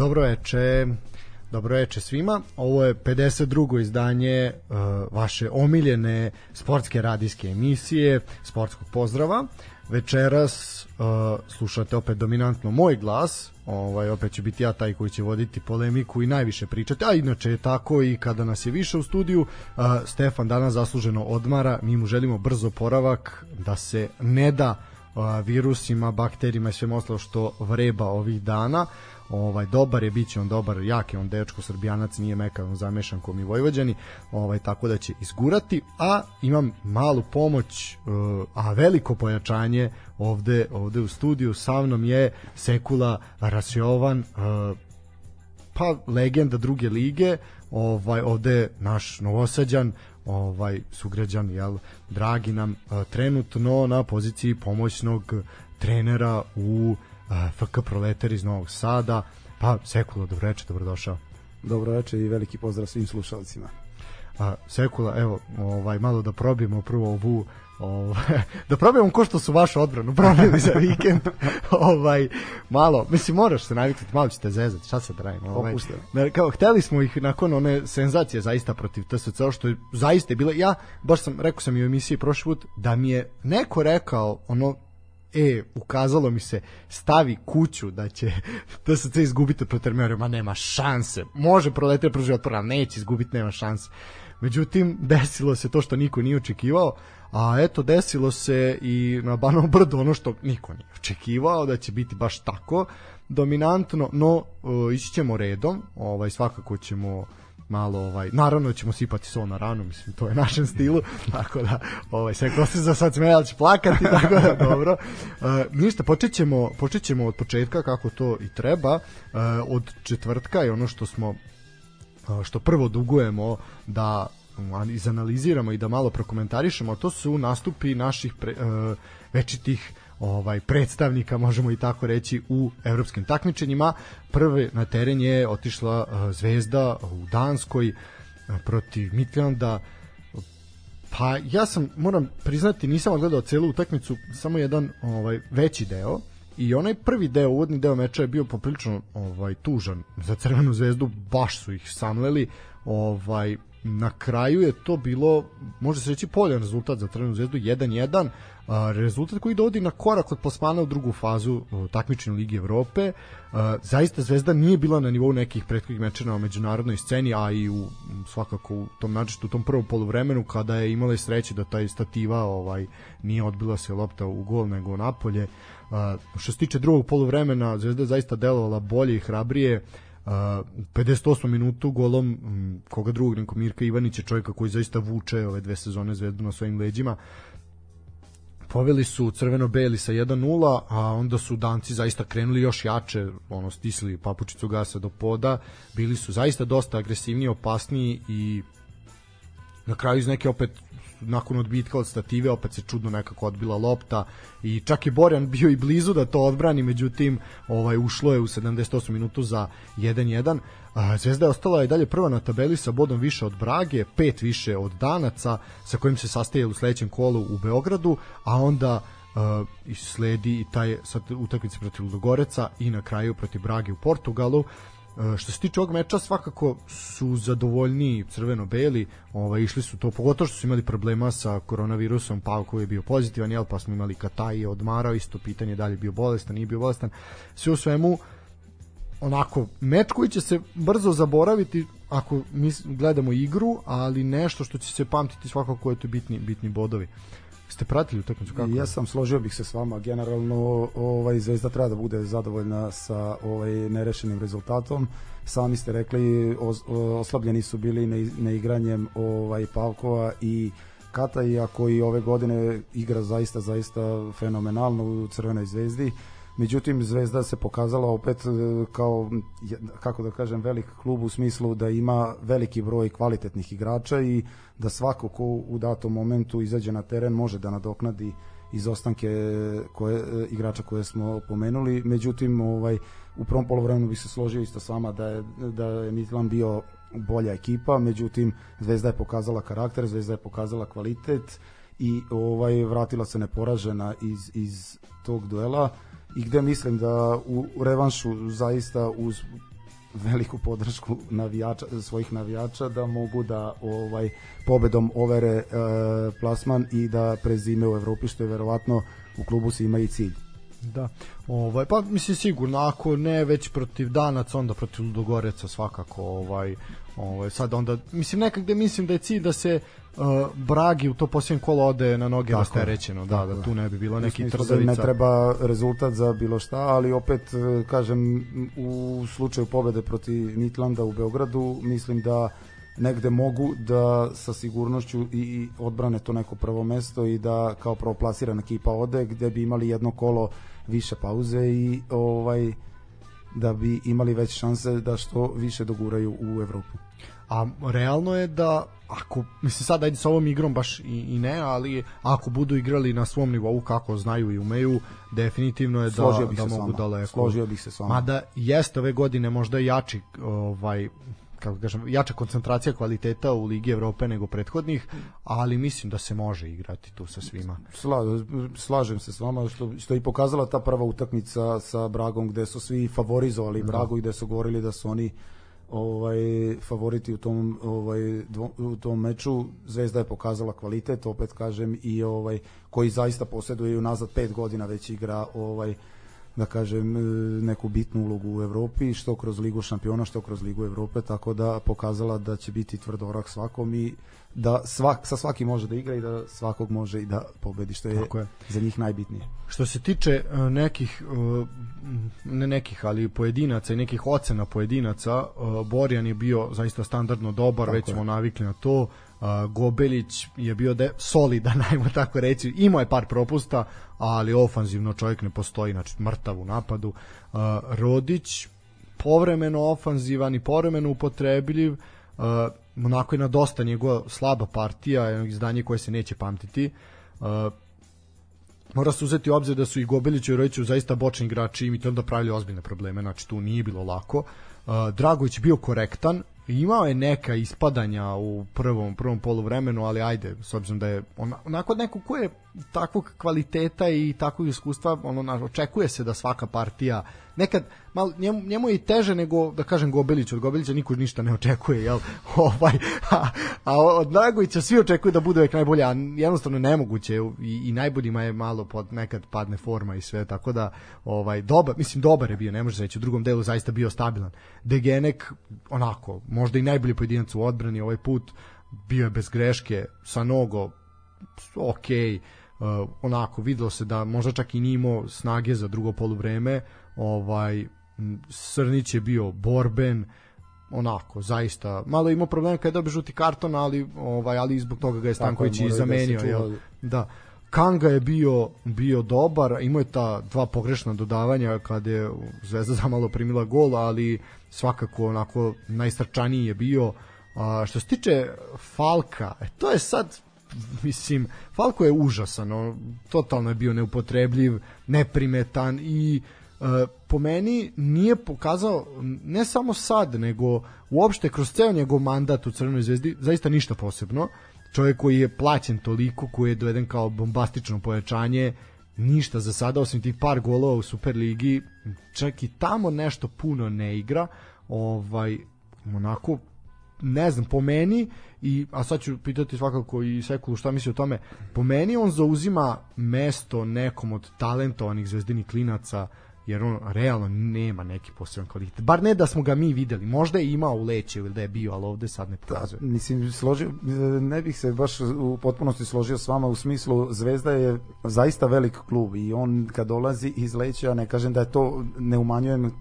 Dobro veče. Dobro veče svima. Ovo je 52. izdanje uh, vaše omiljene sportske radijske emisije Sportskog pozdrava. Večeras uh, slušate opet dominantno moj glas. Ovaj opet će biti ja taj koji će voditi polemiku i najviše pričati. A inače je tako i kada nas je više u studiju, uh, Stefan danas zasluženo odmara. Mi mu želimo brzo poravak da se ne da virusima, bakterijima i svem ostalo što vreba ovih dana ovaj dobar je biće on dobar jak je on dečko srbijanac nije mekav zamešan ko mi vojvođani ovaj tako da će izgurati a imam malu pomoć uh, a veliko pojačanje ovde ovde u studiju. Sa mnom je Sekula Rasjovan uh, pa legenda druge lige ovaj ovde naš novosađan ovaj sugrađan jel dragi nam uh, trenutno na poziciji pomoćnog trenera u FK Proletar iz Novog Sada. Pa, Sekula, dobro večer, dobrodošao. Dobro večer i veliki pozdrav svim slušalcima. A, Sekula, evo, ovaj, malo da probijemo prvo ovu ovaj, da probijemo ko što su vašu odbranu probili za vikend ovaj, malo, mislim moraš se naviknuti malo ćete zezati, šta se da radim ovaj, kao, hteli smo ih nakon one senzacije zaista protiv TSC što je zaista je bilo, ja baš sam, rekao sam i u emisiji prošli put da mi je neko rekao ono e, ukazalo mi se, stavi kuću da će da se te izgubiti protiv Termera, ma nema šanse. Može proletiti pruži otpor, ali neće izgubiti, nema šanse. Međutim, desilo se to što niko nije očekivao, a eto, desilo se i na Banom brdu ono što niko nije očekivao, da će biti baš tako dominantno, no uh, ići ćemo redom, ovaj, svakako ćemo malo ovaj naravno ćemo sipati sol na ranu mislim to je našem stilu tako da ovaj se ko se za sad smejal će plakati tako da dobro. Uh, ništa počećemo počećemo od početka kako to i treba. Uh, od četvrtka i ono što smo uh, što prvo dugujemo da izanaliziramo i da malo prokomentarišemo, to su nastupi naših pre, uh, večitih ovaj predstavnika možemo i tako reći u evropskim takmičenjima. Prve na teren je otišla uh, Zvezda u Danskoj uh, protiv Midlanda. Pa ja sam moram priznati nisam gledao celu utakmicu, samo jedan ovaj veći deo i onaj prvi deo, uvodni deo meča je bio poprilično ovaj tužan za Crvenu zvezdu, baš su ih samleli. Ovaj na kraju je to bilo može se reći poljan rezultat za Crvenu zvezdu 1-1 rezultat koji dovodi na korak od plasmana u drugu fazu takmičenja Lige Evrope. Zaista Zvezda nije bila na nivou nekih prethodnih meča na međunarodnoj sceni, a i u svakako u tom načitu, u tom prvom poluvremenu kada je imala sreće da taj stativa ovaj nije odbila se lopta u gol nego napolje. Što se tiče drugog poluvremena, Zvezda zaista delovala bolje i hrabrije. Uh, 58 minutu golom koga drugog nego Mirka Ivanića čovjeka koji zaista vuče ove dve sezone Zvezdu na svojim leđima poveli su crveno-beli sa 1-0, a onda su Danci zaista krenuli još jače, ono stisli papučicu gasa do poda, bili su zaista dosta agresivniji, opasniji i na kraju iz neke opet nakon odbitka od stative opet se čudno nekako odbila lopta i čak i Borjan bio i blizu da to odbrani međutim ovaj ušlo je u 78 minutu za 1-1 Zvezda je ostala i dalje prva na tabeli sa bodom više od Brage, pet više od Danaca sa kojim se sastaje u sledećem kolu u Beogradu, a onda uh, sledi i taj sad utakmica protiv Ludogoreca i na kraju protiv Brage u Portugalu. Uh, što se tiče ovog meča svakako su zadovoljni crveno-beli ovaj, išli su to, pogotovo što su imali problema sa koronavirusom, pa koji je bio pozitivan jel, pa smo imali Kataj je odmarao isto pitanje da li je bio bolestan, nije bio bolestan sve u svemu uh, onako meč koji će se brzo zaboraviti ako mi gledamo igru, ali nešto što će se pamtiti svakako je to bitni bitni bodovi. Ste pratili utakmicu kako? Ja sam složio bih se s vama, generalno ovaj Zvezda treba da bude zadovoljna sa ovaj nerešenim rezultatom. Sami ste rekli os, oslabljeni su bili neigranjem ovaj Pavkova i Kataja koji ove godine igra zaista zaista fenomenalno u Crvenoj zvezdi međutim Zvezda se pokazala opet e, kao kako da kažem velik klub u smislu da ima veliki broj kvalitetnih igrača i da svako ko u datom momentu izađe na teren može da nadoknadi izostanke koje, e, igrača koje smo pomenuli. Međutim ovaj u prvom poluvremenu bih se složio isto s vama da je, da je Midland bio bolja ekipa. Međutim Zvezda je pokazala karakter Zvezda je pokazala kvalitet i ovaj vratila se neporažena iz, iz tog duela i gde mislim da u revanšu zaista uz veliku podršku navijača, svojih navijača da mogu da ovaj pobedom overe e, plasman i da prezime u Evropi što je verovatno u klubu se ima i cilj. Da. Ovaj pa mislim sigurno ako ne već protiv Danaca onda protiv Ludogoreca svakako ovaj ovaj sad onda mislim nekagde mislim da je cilj da se uh, Bragi u to posljednje kolo ode na noge rasterećeno, da, da tu ne bi bilo neki da trzavica. Ne treba rezultat za bilo šta, ali opet uh, kažem u slučaju pobede protiv Nitlanda u Beogradu mislim da negde mogu da sa sigurnošću i odbrane to neko prvo mesto i da kao prvoplasirana ekipa ode gde bi imali jedno kolo više pauze i ovaj da bi imali veće šanse da što više doguraju u Evropu. A realno je da ako mislim sad ajde sa ovom igrom baš i, i ne, ali ako budu igrali na svom nivou kako znaju i umeju, definitivno je da, da mogu daleko. Složio bih se s vama. Mada jeste ove godine možda jači ovaj kako da kažem, jača koncentracija kvaliteta u Ligi Evrope nego prethodnih, ali mislim da se može igrati tu sa svima. Sla, slažem se s vama, što, što je i pokazala ta prva utakmica sa Bragom, gde su svi favorizovali da. Bragu i gde su govorili da su oni ovaj favoriti u tom ovaj dvo, u tom meču Zvezda je pokazala kvalitet opet kažem i ovaj koji zaista poseduje unazad 5 godina već igra ovaj da kažem e, neku bitnu ulogu u Evropi što kroz ligu šampiona što kroz ligu Evrope tako da pokazala da će biti tvrdorak svakom i da svak, sa svakim može da igra i da svakog može i da pobedi što je, je. za njih najbitnije. Što se tiče uh, nekih uh, ne nekih, ali pojedinaca i nekih ocena pojedinaca, Borjan je bio zaista standardno dobar, tako već je. smo navikli na to. Uh, Gobelić je bio de, solidan, ajmo tako reći. Imao je par propusta, ali ofanzivno čovjek ne postoji, znači mrtav u napadu. Uh, Rodić povremeno ofanzivan i povremeno upotrebljiv. Uh, onako je na dosta njegova slaba partija, izdanje koje se neće pamtiti. Uh, mora se uzeti obzir da su i Gobelić i Rojiću zaista bočni igrači i mi to onda pravili ozbiljne probleme, znači tu nije bilo lako. Uh, Dragović bio korektan, imao je neka ispadanja u prvom prvom poluvremenu, ali ajde, s obzirom da je on, onako neko ko je takvog kvaliteta i takvog iskustva, ono očekuje se da svaka partija nekad mal njemu, njemu je i teže nego da kažem Gobelić, od Gobelića niko ništa ne očekuje, jel? Ovaj a, a od Dragovića svi očekuju da bude uvek najbolje, a jednostavno nemoguće i, i najboljima je malo pod nekad padne forma i sve, tako da ovaj dobar, mislim dobar je bio, ne može reći, u drugom delu zaista bio stabilan. Degenek onako, možda i najbolji pojedinac u odbrani ovaj put bio je bez greške, sa nogo okej, okay, uh, onako videlo se da možda čak i nije imao snage za drugo poluvreme, ovaj Srnić je bio borben, onako zaista malo imao problema kada je dobio žuti karton ali ovaj ali zbog toga ga je Stanković i da zamenio da, da. Kanga je bio bio dobar imao je ta dva pogrešna dodavanja kada je Zvezda za malo primila gol ali svakako onako najstrčaniji je bio. A, što se tiče Falka e, to je sad mislim Falko je užasan on, totalno je bio neupotrebljiv neprimetan i po meni nije pokazao ne samo sad, nego uopšte kroz ceo njegov mandat u Crvenoj zvezdi zaista ništa posebno. Čovjek koji je plaćen toliko, koji je doveden kao bombastično pojačanje, ništa za sada osim tih par golova u Superligi, čak i tamo nešto puno ne igra. Ovaj onako ne znam, po meni i a sad ću pitati svakako i Sekulu šta misli o tome. Po meni on zauzima mesto nekom od talentovanih zvezdinih klinaca jer on realno nema neki poseban kvalitet. Bar ne da smo ga mi videli. Možda je imao u Leće ili da je bio, ali ovde sad ne da, pokazuje. Da, mislim, složio, ne bih se baš u potpunosti složio s vama u smislu Zvezda je zaista velik klub i on kad dolazi iz Leća, ne kažem da je to, ne umanjujem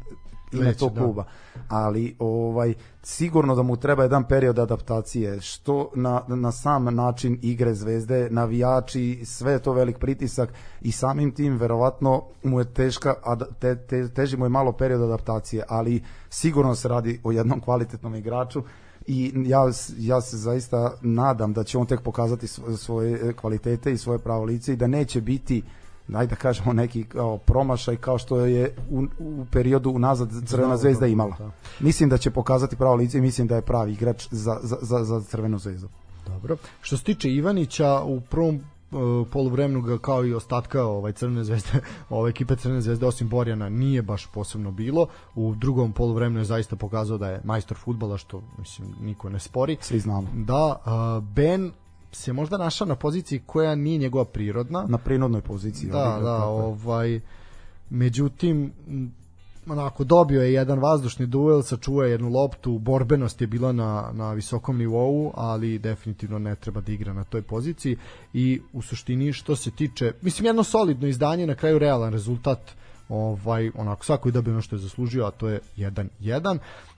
ime tog da. kluba. Ali ovaj sigurno da mu treba jedan period adaptacije, što na, na sam način igre Zvezde, navijači, sve je to velik pritisak i samim tim verovatno mu je teška te, te, teži mu je malo period adaptacije, ali sigurno se radi o jednom kvalitetnom igraču i ja, ja se zaista nadam da će on tek pokazati svoje kvalitete i svoje pravo lice i da neće biti ajde da kažemo neki kao promašaj kao što je u, u periodu unazad Crvena zvezda imala. Da. Mislim da će pokazati pravo lice i mislim da je pravi igrač za, za, za, za Crvenu zvezdu. Dobro. Što se tiče Ivanića, u prvom poluvremenu ga kao i ostatka ovaj Crvene zvezde, ove ekipe Crvene zvezde osim Borjana nije baš posebno bilo. U drugom poluvremenu je zaista pokazao da je majstor fudbala što mislim niko ne spori. Svi znamo. Da, Ben se možda našao na poziciji koja nije njegova prirodna. Na prinodnoj poziciji. Da, odigra, da, ovaj međutim onako dobio je jedan vazdušni duel, sačuvao je jednu loptu, borbenost je bila na, na visokom nivou, ali definitivno ne treba da igra na toj poziciji i u suštini što se tiče, mislim jedno solidno izdanje, na kraju realan rezultat, ovaj onako svako je dobio ono što je zaslužio, a to je 1-1.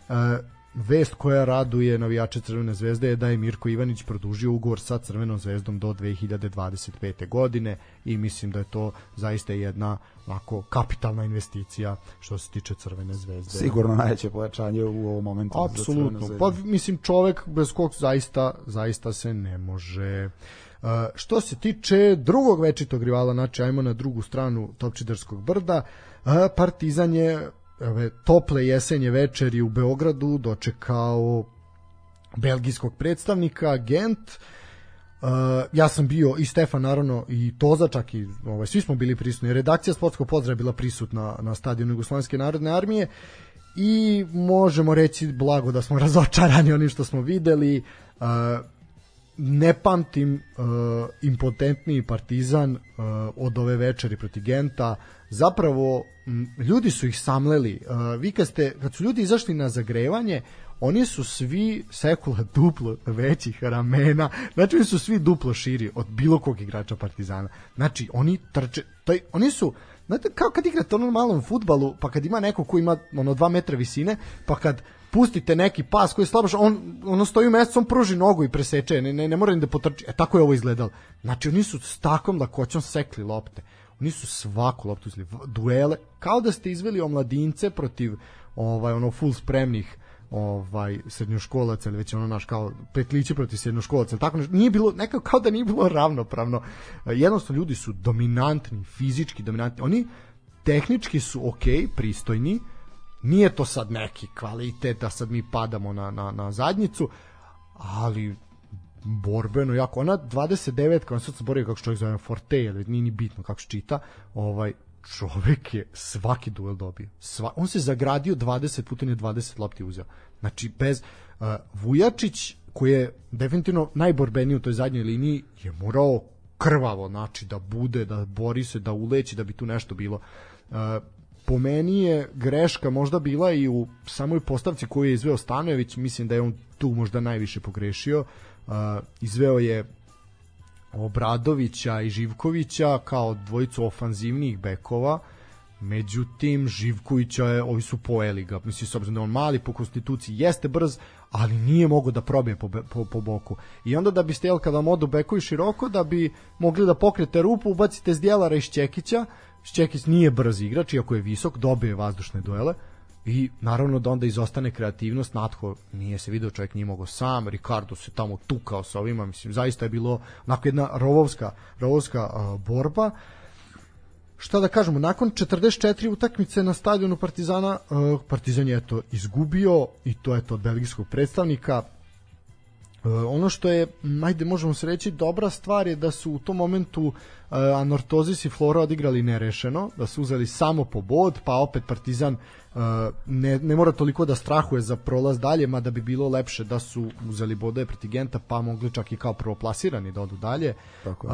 E, vest koja raduje navijače Crvene zvezde je da je Mirko Ivanić produžio ugovor sa Crvenom zvezdom do 2025. godine i mislim da je to zaista jedna onako kapitalna investicija što se tiče Crvene zvezde. Sigurno najveće pojačanje u ovom momentu. Apsolutno. Pa mislim čovek bez kog zaista zaista se ne može. Uh, što se tiče drugog večitog rivala, znači ajmo na drugu stranu Topčidarskog brda, uh, Partizan je ove tople jesenje večeri u Beogradu dočekao belgijskog predstavnika Gent Uh, ja sam bio i Stefan naravno i Toza čak i ovaj, svi smo bili prisutni. Redakcija Sportskog pozdrava bila prisutna na stadionu Jugoslovenske narodne armije i možemo reći blago da smo razočarani onim što smo videli. Uh, ne pamtim uh, impotentniji partizan uh, od ove večeri proti Genta zapravo ljudi su ih samleli vi kad, ste, kad su ljudi izašli na zagrevanje oni su svi sekula duplo većih ramena znači oni su svi duplo širi od bilo kog igrača Partizana znači oni trče taj, oni su Znate, kao kad igrate ono malom futbalu, pa kad ima neko ko ima ono 2 metra visine, pa kad pustite neki pas koji je slabaš, on ono stoji u mesecu, on pruži nogu i preseče, ne, ne, ne mora ni da potrči. E tako je ovo izgledalo. Znači oni su s takvom lakoćom sekli lopte. Oni su svaku loptu izli, duele, kao da ste izveli omladince protiv ovaj ono full spremnih ovaj srednjoškolaca ili već ono naš kao petlići protiv srednjoškolaca tako nešto. Nije bilo nekako kao da nije bilo ravnopravno. Jednostavno ljudi su dominantni fizički dominantni. Oni tehnički su ok pristojni. Nije to sad neki kvalitet da sad mi padamo na, na, na zadnjicu, ali borbeno jako. Ona 29, kao sad se borio kako čovjek zove Forte, ili nije ni bitno kako se čita, ovaj, čovek je svaki duel dobio. Sva, on se zagradio 20 puta je 20 lopti uzeo. Znači, bez uh, Vujačić, koji je definitivno najborbeniji u toj zadnjoj liniji, je morao krvavo, znači, da bude, da bori se, da uleći, da bi tu nešto bilo. Uh, po meni je greška možda bila i u samoj postavci koju je izveo Stanojević, mislim da je on tu možda najviše pogrešio. Uh, izveo je Obradovića i Živkovića kao dvojicu ofanzivnih bekova, međutim Živkovića je, ovi su pojeli ga, mislim s obzirom da on mali po konstituciji jeste brz, ali nije mogo da probije po, po, po boku. I onda da biste, jel, kada vam odu bekovi široko, da bi mogli da pokrete rupu, ubacite Zdjelara iz Čekića, Šćekić nije brz igrač, iako je visok, dobije vazdušne duele i naravno da onda izostane kreativnost, Natho nije se video, čovjek nije mogao sam, Ricardo se tamo tukao sa ovima, mislim, zaista je bilo onako jedna rovovska, rovovska uh, borba. Šta da kažemo, nakon 44 utakmice na stadionu Partizana, uh, Partizan je to izgubio i to je to od belgijskog predstavnika, ono što je, ajde možemo se reći, dobra stvar je da su u tom momentu uh, Anortozis i Flora odigrali nerešeno, da su uzeli samo po bod, pa opet Partizan uh, ne, ne mora toliko da strahuje za prolaz dalje, mada bi bilo lepše da su uzeli bodove proti Genta, pa mogli čak i kao prvoplasirani da odu dalje. Tako uh,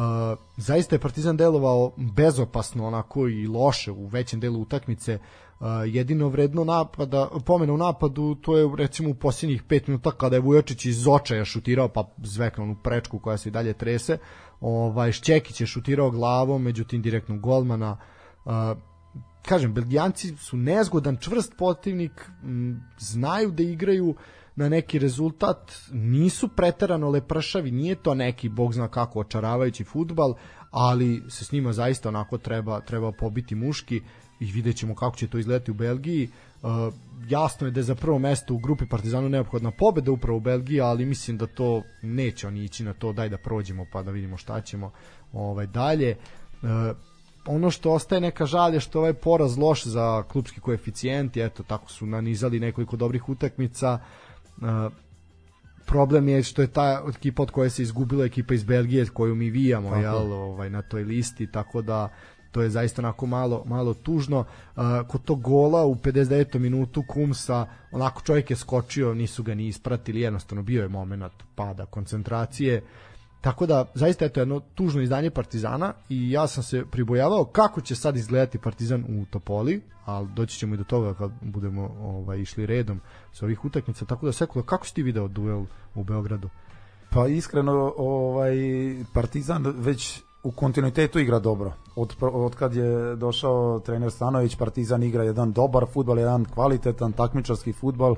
zaista je Partizan delovao bezopasno onako i loše u većem delu utakmice, Uh, jedino vredno napada, pomena u napadu, to je recimo u posljednjih 5 minuta kada je Vujočić iz očaja šutirao pa zveknu onu prečku koja se i dalje trese. Ovaj Šćekić je šutirao glavom, međutim direktno golmana. Kažem, Belgijanci su nezgodan, čvrst protivnik, znaju da igraju na neki rezultat, nisu preterano lepršavi, nije to neki bog zna kako očaravajući futbal, ali se s njima zaista onako treba treba pobiti muški i vidjet ćemo kako će to izgledati u Belgiji. Uh, jasno je da je za prvo mesto u grupi Partizanu neophodna pobeda upravo u Belgiji, ali mislim da to neće oni ići na to, daj da prođemo pa da vidimo šta ćemo ovaj, dalje. Uh, ono što ostaje neka žalje je što ovaj poraz loš za klubski koeficijent, eto tako su nanizali nekoliko dobrih utakmica. Uh, problem je što je ta ekipa od koje se izgubila ekipa iz Belgije koju mi vijamo jel, ovaj, na toj listi, tako da to je zaista onako malo, malo tužno. Uh, kod tog gola u 59. minutu Kumsa, onako čovjek je skočio, nisu ga ni ispratili, jednostavno bio je moment pada koncentracije. Tako da, zaista je to jedno tužno izdanje Partizana i ja sam se pribojavao kako će sad izgledati Partizan u Topoli, ali doći ćemo i do toga kad budemo ovaj, išli redom sa ovih utakmica. Tako da, Sekula, kako si ti video duel u Beogradu? Pa iskreno, ovaj Partizan već u kontinuitetu igra dobro. Od, od kad je došao trener Stanović, Partizan igra jedan dobar futbal, jedan kvalitetan takmičarski futbal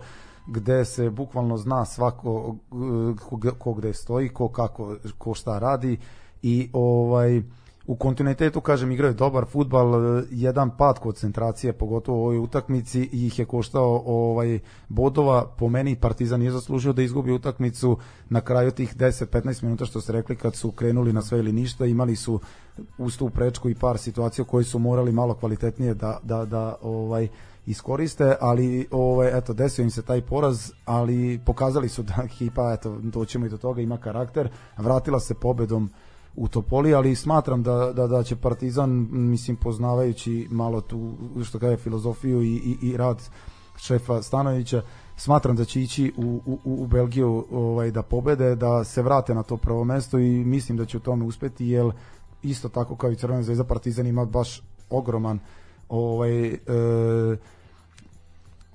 gde se bukvalno zna svako ko, ko gde stoji, ko kako, ko šta radi i ovaj u kontinuitetu, kažem, igraju dobar futbal, jedan pad koncentracije, pogotovo u ovoj utakmici, ih je koštao ovaj, bodova. Po meni Partizan je zaslužio da izgubi utakmicu na kraju tih 10-15 minuta što ste rekli kad su krenuli na sve ili ništa, imali su uz tu prečku i par situacija koji su morali malo kvalitetnije da, da, da ovaj, iskoriste, ali ovaj eto desio im se taj poraz, ali pokazali su da ekipa eto doćemo i do toga ima karakter, vratila se pobedom u Topoli, ali smatram da, da, da će Partizan, mislim, poznavajući malo tu, što kaže, filozofiju i, i, i rad šefa Stanovića, smatram da će ići u, u, u Belgiju ovaj, da pobede, da se vrate na to prvo mesto i mislim da će u tome uspeti, jer isto tako kao i Crvena zvezda Partizan ima baš ogroman ovaj, e,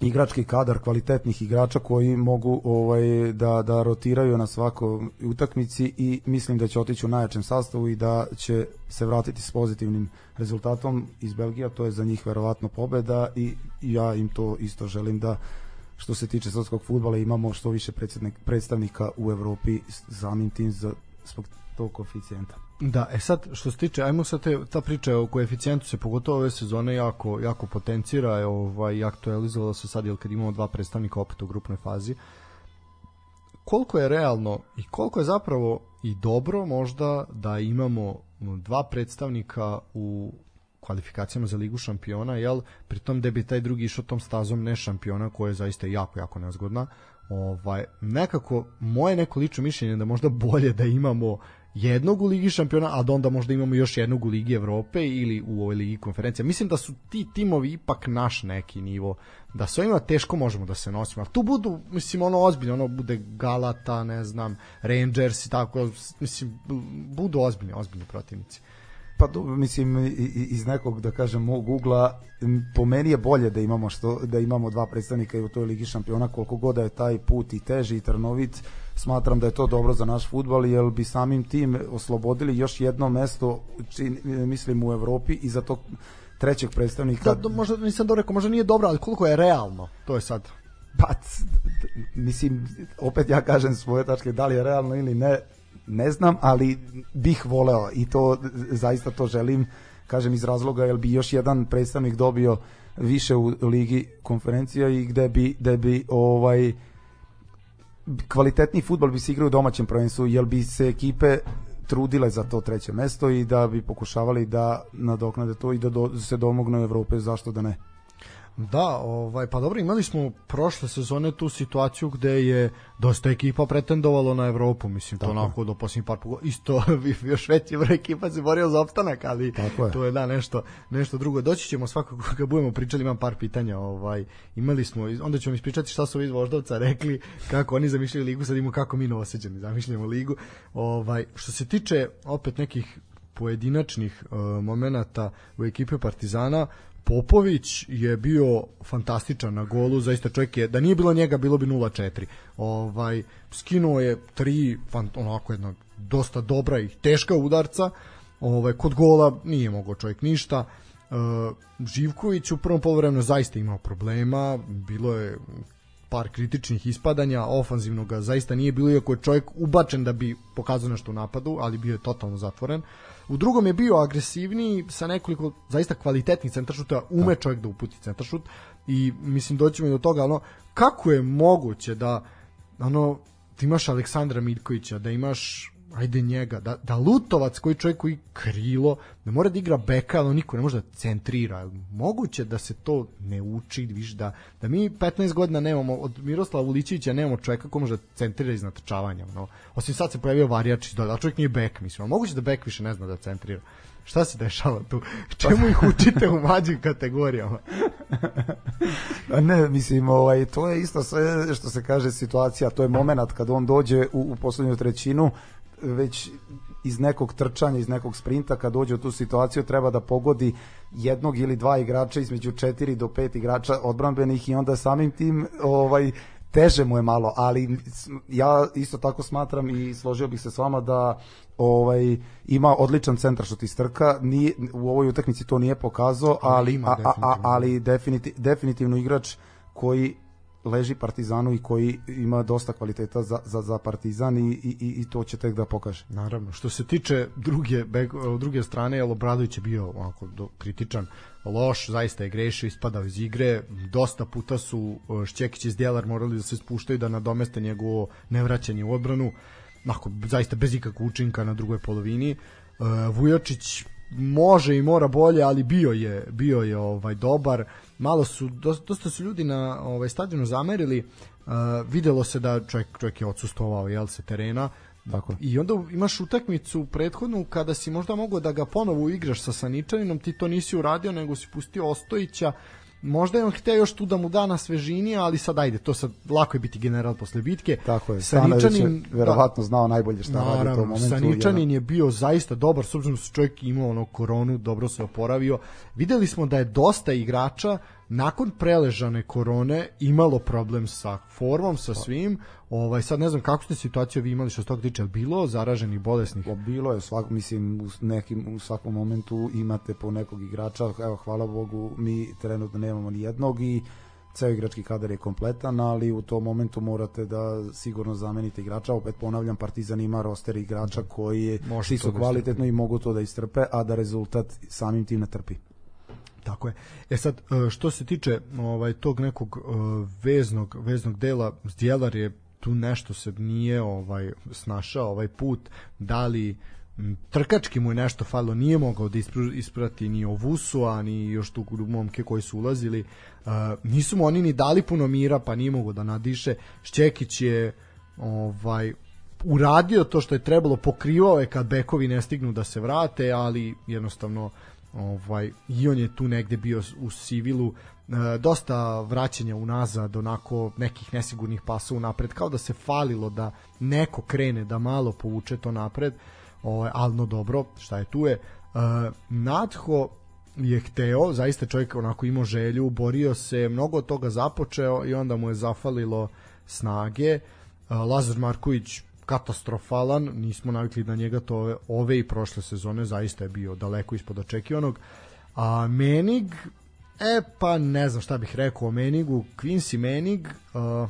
igrački kadar kvalitetnih igrača koji mogu ovaj da da rotiraju na svakoj utakmici i mislim da će otići u najjačem sastavu i da će se vratiti s pozitivnim rezultatom iz Belgije, to je za njih verovatno pobeda i ja im to isto želim da što se tiče srpskog fudbala imamo što više predstavnika u Evropi samim tim za zbog tog koeficijenta. Da, e sad što se tiče, ajmo sad te, ta priča o koeficijentu se pogotovo ove sezone jako, jako potencira, je, ovaj, aktualizovala se sad, jel kad imamo dva predstavnika opet u grupnoj fazi, koliko je realno i koliko je zapravo i dobro možda da imamo dva predstavnika u kvalifikacijama za ligu šampiona, jel, pritom da bi taj drugi išao tom stazom ne šampiona koja je zaista jako, jako nezgodna, ovaj, nekako moje neko lično mišljenje da možda bolje da imamo jednog u Ligi šampiona, a da onda možda imamo još jednog u Ligi Evrope ili u ovoj Ligi konferencija. Mislim da su ti timovi ipak naš neki nivo, da sa ovima teško možemo da se nosimo. A tu budu, mislim, ono ozbiljno, ono bude Galata, ne znam, Rangers i tako, mislim, budu ozbiljni, ozbiljni protivnici. Pa mislim iz nekog da kažem mog ugla po meni je bolje da imamo što da imamo dva predstavnika i u toj ligi šampiona koliko god da je taj put i teži i trnovit smatram da je to dobro za naš fudbal jer bi samim tim oslobodili još jedno mesto čin, mislim u Evropi i za to trećeg predstavnika. Da, možda nisam dobro rekao, možda nije dobro, ali koliko je realno, to je sad. Pa, mislim, opet ja kažem svoje tačke, da li je realno ili ne, ne znam, ali bih voleo i to zaista to želim, kažem iz razloga jer bi još jedan predstavnik dobio više u ligi konferencija i gde bi, gde bi ovaj kvalitetni futbol bi se igrao u domaćem prvenstvu, jer bi se ekipe trudile za to treće mesto i da bi pokušavali da nadoknade to i da do, se domognu Evrope, zašto da ne? Da, ovaj, pa dobro, imali smo prošle sezone tu situaciju gde je dosta ekipa pretendovalo na Evropu, mislim, to onako do posljednjih par pogo... isto još veći broj ekipa se borio za opstanak, ali Tako je. to je da nešto, nešto drugo. Doći ćemo svakako kad budemo pričali, imam par pitanja, ovaj, imali smo, onda ćemo ispričati šta su ovi iz Voždovca rekli, kako oni zamišljaju ligu, sad imamo kako mi novoseđeni zamišljamo ligu. Ovaj, što se tiče opet nekih pojedinačnih uh, momenata u ekipe Partizana, Popović je bio fantastičan na golu, zaista čovjek je, da nije bilo njega bilo bi 0-4. Ovaj, skinuo je tri, onako jedna dosta dobra i teška udarca, ovaj, kod gola nije mogao čovjek ništa, Uh, Živković u prvom polovremenu zaista imao problema, bilo je par kritičnih ispadanja, ofanzivnog zaista nije bilo, iako je čovjek ubačen da bi pokazao nešto u napadu, ali bio je totalno zatvoren. Uh, U drugom je bio agresivniji sa nekoliko zaista kvalitetnih centaršuta, ume da. čovjek da uputi centaršut i mislim doćemo i do toga, ono, kako je moguće da ono, ti imaš Aleksandra Miljkovića, da imaš ajde njega, da, da Lutovac koji čovjek koji krilo, da mora da igra beka, ali niko ne može da centrira. Moguće da se to ne uči, viš, da, da mi 15 godina nemamo, od Miroslava Ulićića nemamo čovjeka ko može da centrira iz natrčavanja. No. Osim sad se pojavio Varjač, da, čovjek nije bek, mislim. Moguće da bek više ne zna da centrira. Šta se dešava tu? Čemu ih učite u mlađim kategorijama? ne, mislim, ovaj, to je isto sve što se kaže situacija, to je moment kad on dođe u, u poslednju trećinu, već iz nekog trčanja, iz nekog sprinta, kad dođe u tu situaciju, treba da pogodi jednog ili dva igrača između četiri do pet igrača odbranbenih i onda samim tim ovaj teže mu je malo, ali ja isto tako smatram i složio bih se s vama da ovaj ima odličan centar što ti strka, ni u ovoj utakmici to nije pokazao, ali ima, a, a, ali definitivno, definitivno igrač koji leži Partizanu i koji ima dosta kvaliteta za, za, za Partizan i, i, i to će tek da pokaže. Naravno. Što se tiče druge, beg, druge strane, Jel Obradović je bio onako do, kritičan, loš, zaista je grešio, ispadao iz igre, dosta puta su e, Šćekić i Zdjelar morali da se spuštaju da nadomeste njegovo nevraćanje u odbranu, onako, zaista bez ikakvog učinka na drugoj polovini. Uh, Vujočić može i mora bolje, ali bio je bio je ovaj dobar. Malo su dosta, dosta su ljudi na ovaj stadionu zamerili. Uh, videlo se da čovjek čovjek je odsustovao jel se terena. Tako. I onda imaš utakmicu prethodnu kada si možda mogao da ga ponovo igraš sa Saničaninom, ti to nisi uradio, nego si pustio Ostojića, možda je on hteo još tu da mu da na svežini, ali sad ajde, to sad lako je biti general posle bitke. Tako je, Saničanin je verovatno da, znao najbolje šta naravno, radi u tom momentu. Saničanin je bio zaista dobar, s obzirom da su čovjek imao ono koronu, dobro se oporavio. Videli smo da je dosta igrača nakon preležane korone imalo problem sa formom, sa svim. Ovaj sad ne znam kako ste situaciju vi imali što se toga tiče, bilo zaraženih bolesnih. O, bilo je svak mislim u nekim u svakom momentu imate po nekog igrača. Evo hvala Bogu mi trenutno nemamo ni jednog i ceo igrački kadar je kompletan, ali u tom momentu morate da sigurno zamenite igrača. Opet ponavljam, Partizan ima roster igrača koji je, svi su da kvalitetno i mogu to da istrpe, a da rezultat samim tim ne trpi. Tako je. E sad e, što se tiče ovaj tog nekog e, veznog veznog dela Zdjelar je tu nešto se nije ovaj snašao ovaj put da li trkački mu je nešto falilo, nije mogao da isprati ni Ovusu, a ni još tu momke koji su ulazili. Uh, nisu mu oni ni dali puno mira, pa nije mogao da nadiše. Šćekić je ovaj uradio to što je trebalo, pokrivao je kad bekovi ne stignu da se vrate, ali jednostavno ovaj i on je tu negde bio u Sivilu e, dosta vraćanja unazad onako nekih nesigurnih pasova napred kao da se falilo da neko krene da malo povuče to napred ovaj ali no dobro šta je tu je e, Natho je hteo, zaista čovjek onako imao želju, borio se, mnogo od toga započeo i onda mu je zafalilo snage. E, Lazar Marković katastrofalan, nismo navikli na njega to ove, ove i prošle sezone, zaista je bio daleko ispod očekivanog. A Menig, e pa ne znam šta bih rekao o Menigu, Quincy Menig, uh,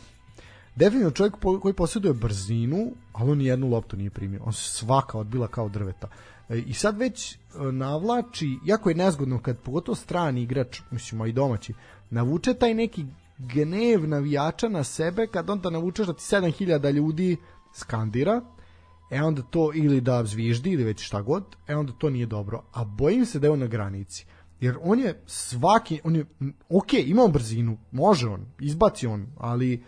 definitivno čovjek po, koji posjeduje brzinu, ali on jednu loptu nije primio, on svaka odbila kao drveta. E, I sad već e, navlači, jako je nezgodno kad pogotovo strani igrač, mislim, i domaći, navuče taj neki gnev navijača na sebe kad onda navučeš da ti 7000 ljudi skandira, e onda to ili da zviždi ili već šta god, e onda to nije dobro. A bojim se da je on na granici. Jer on je svaki, on je, ok, ima on brzinu, može on, izbaci on, ali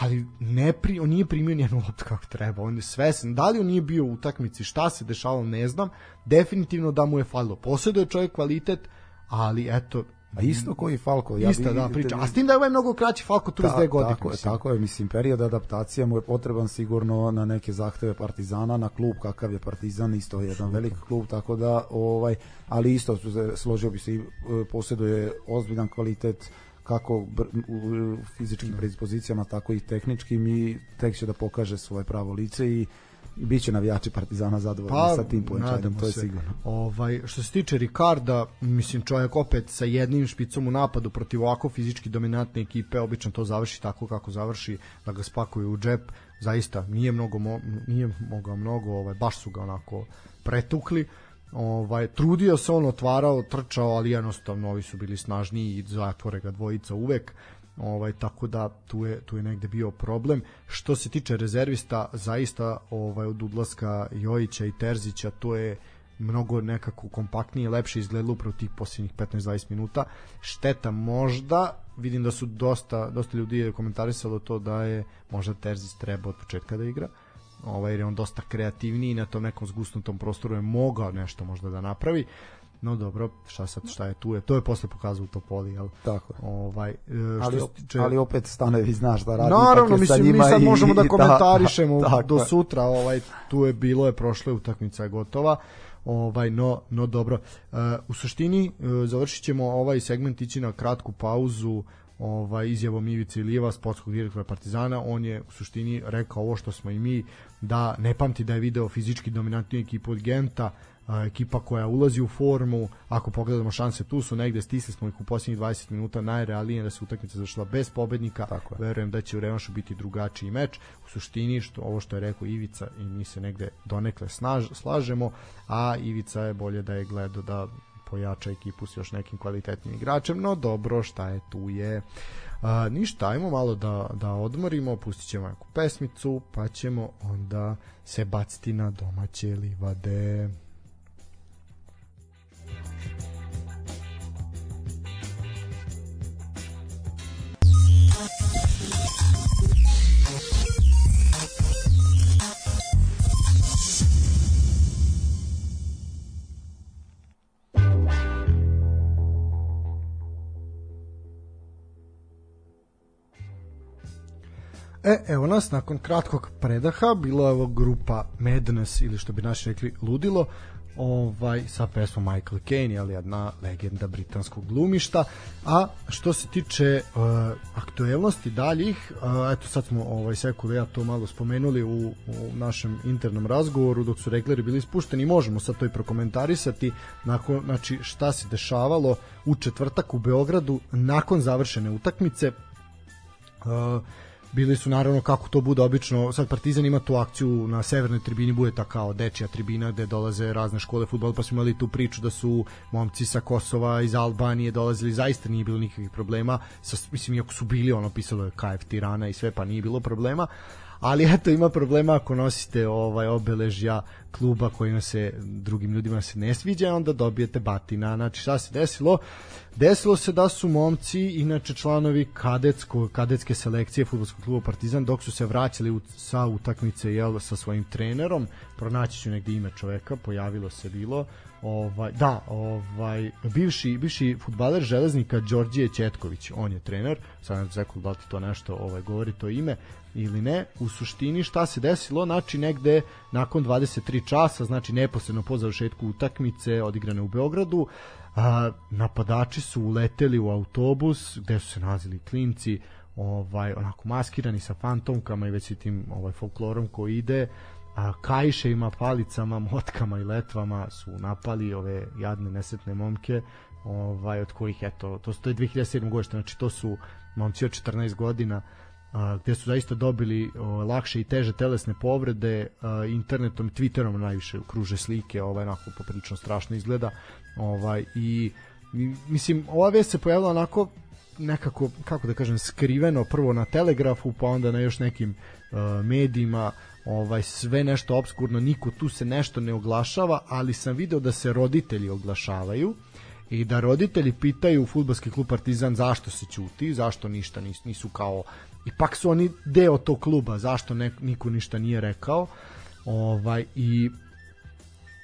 ali ne pri, on nije primio nijednu loptu kako treba, on je svesen, da li on nije bio u utakmici, šta se dešavalo, ne znam, definitivno da mu je falilo, posjeduje čovjek kvalitet, ali eto, A isto koji Falko. Ja Ista, da, priča. A s tim da je ovaj mnogo kraći Falko, 32 ta, godine. Tako je, tako je, mislim, period adaptacije mu je potreban sigurno na neke zahteve Partizana, na klub kakav je Partizan, isto je jedan velik klub, tako da, ovaj, ali isto složio bi se i e, posjeduje ozbiljan kvalitet kako u fizičkim predispozicijama, tako i tehničkim i tek će da pokaže svoje pravo lice i biće navijači Partizana zadovoljni pa, sa tim pojačanjem, to je se. sigurno. Ovaj što se tiče Ricarda, mislim čovjek opet sa jednim špicom u napadu protiv ovako fizički dominantne ekipe, obično to završi tako kako završi, da ga spakuju u džep. Zaista nije mnogo mo, nije mogao mnogo, ovaj baš su ga onako pretukli. Ovaj trudio se on otvarao, trčao, ali jednostavno ovi su bili snažniji i zatvore ga dvojica uvek ovaj tako da tu je tu je negde bio problem što se tiče rezervista zaista ovaj od udlaska Jojića i Terzića to je mnogo nekako kompaktnije, lepše izgledalo upravo tih posljednjih 15-20 minuta. Šteta možda, vidim da su dosta, dosta ljudi komentarisalo to da je možda Terzić treba od početka da igra, ovaj, jer je on dosta kreativniji na tom nekom zgusnutom prostoru je mogao nešto možda da napravi. No dobro, šta sad, šta je tu je, to je posle pokazao u Topoli, jel? Tako Ovaj, e, što ali, tiče... ali opet stanovi znaš da radi. Naravno, mislim, mi sad možemo da komentarišemo da, do sutra, ovaj, tu je bilo je prošle utakmica je gotova. Ovaj no no dobro. Uh, u suštini uh, završit ćemo ovaj segment ići na kratku pauzu ovaj izjavom Ivice Ilijeva sportskog direktora Partizana. On je u suštini rekao ovo što smo i mi da ne pamti da je video fizički dominantniju ekipu od Genta ekipa koja ulazi u formu, ako pogledamo šanse tu su negde, stisli smo ih u posljednjih 20 minuta, najrealnije da se utakmica završila bez pobednika, Tako je. verujem da će u revanšu biti drugačiji meč, u suštini što, ovo što je rekao Ivica i mi se negde donekle snaž, slažemo, a Ivica je bolje da je gledao da pojača ekipu s još nekim kvalitetnim igračem, no dobro, šta je tu je. A, ništa, ajmo malo da, da odmorimo, pustit ćemo neku pesmicu, pa ćemo onda se baciti na domaće livade. E, evo nas, nakon kratkog predaha, bilo je ovo grupa Madness, ili što bi naši rekli, ludilo, ovaj sa pesmom Michael Caine, ali jedna legenda britanskog glumišta. A što se tiče uh, aktuelnosti daljih, uh, eto sad smo ovaj Sekule ja to malo spomenuli u, u našem internom razgovoru dok su regleri bili ispušteni, možemo sad to i prokomentarisati nakon znači šta se dešavalo u četvrtak u Beogradu nakon završene utakmice. Uh, bili su naravno kako to bude obično sad Partizan ima tu akciju na severnoj tribini bude ta kao dečija tribina gde dolaze razne škole fudbala pa smo imali tu priču da su momci sa Kosova iz Albanije dolazili zaista nije bilo nikakvih problema sa, mislim iako su bili ono pisalo je KF Tirana i sve pa nije bilo problema ali eto ima problema ako nosite ovaj obeležja kluba kojima se drugim ljudima se ne sviđa onda dobijete batina. Znači šta se desilo? Desilo se da su momci inače članovi kadetsko kadetske selekcije fudbalskog kluba Partizan dok su se vraćali u, sa utakmice jel sa svojim trenerom pronaći ću negde ime čoveka pojavilo se bilo ovaj da ovaj bivši bivši fudbaler železnika Đorđije Ćetković on je trener sad ne znam da li to nešto ovaj govori to ime ili ne, u suštini šta se desilo, znači negde nakon 23 časa, znači neposredno po završetku utakmice odigrane u Beogradu, a, napadači su uleteli u autobus gde su se nalazili klinci, ovaj onako maskirani sa fantomkama i već i tim ovaj folklorom koji ide a kajševima, palicama, motkama i letvama su napali ove jadne nesetne momke ovaj od kojih eto to, to je 2007. godište znači to su momci od 14 godina gde su zaista dobili lakše i teže telesne povrede internetom i twitterom najviše kruže slike ovaj onako poprilično strašno izgleda ovaj i mislim ova vest se pojavila onako nekako kako da kažem skriveno prvo na telegrafu pa onda na još nekim uh, medijima ovaj sve nešto obskurno niko tu se nešto ne oglašava ali sam video da se roditelji oglašavaju i da roditelji pitaju fudbalski klub Partizan zašto se ćuti, zašto ništa nisu, nisu kao ipak su oni deo tog kluba, zašto ne, niko ništa nije rekao. Ovaj i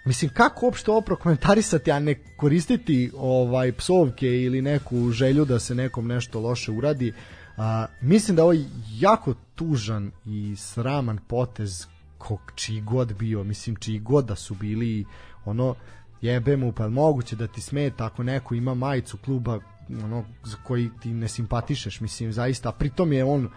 Mislim, kako uopšte ovo prokomentarisati, a ne koristiti ovaj psovke ili neku želju da se nekom nešto loše uradi. A, mislim da ovo je jako tužan i sraman potez kog čiji god bio, mislim čiji god da su bili ono jebe mu pa moguće da ti smeta ako neko ima majicu kluba ono za koji ti ne simpatišeš mislim zaista pritom je on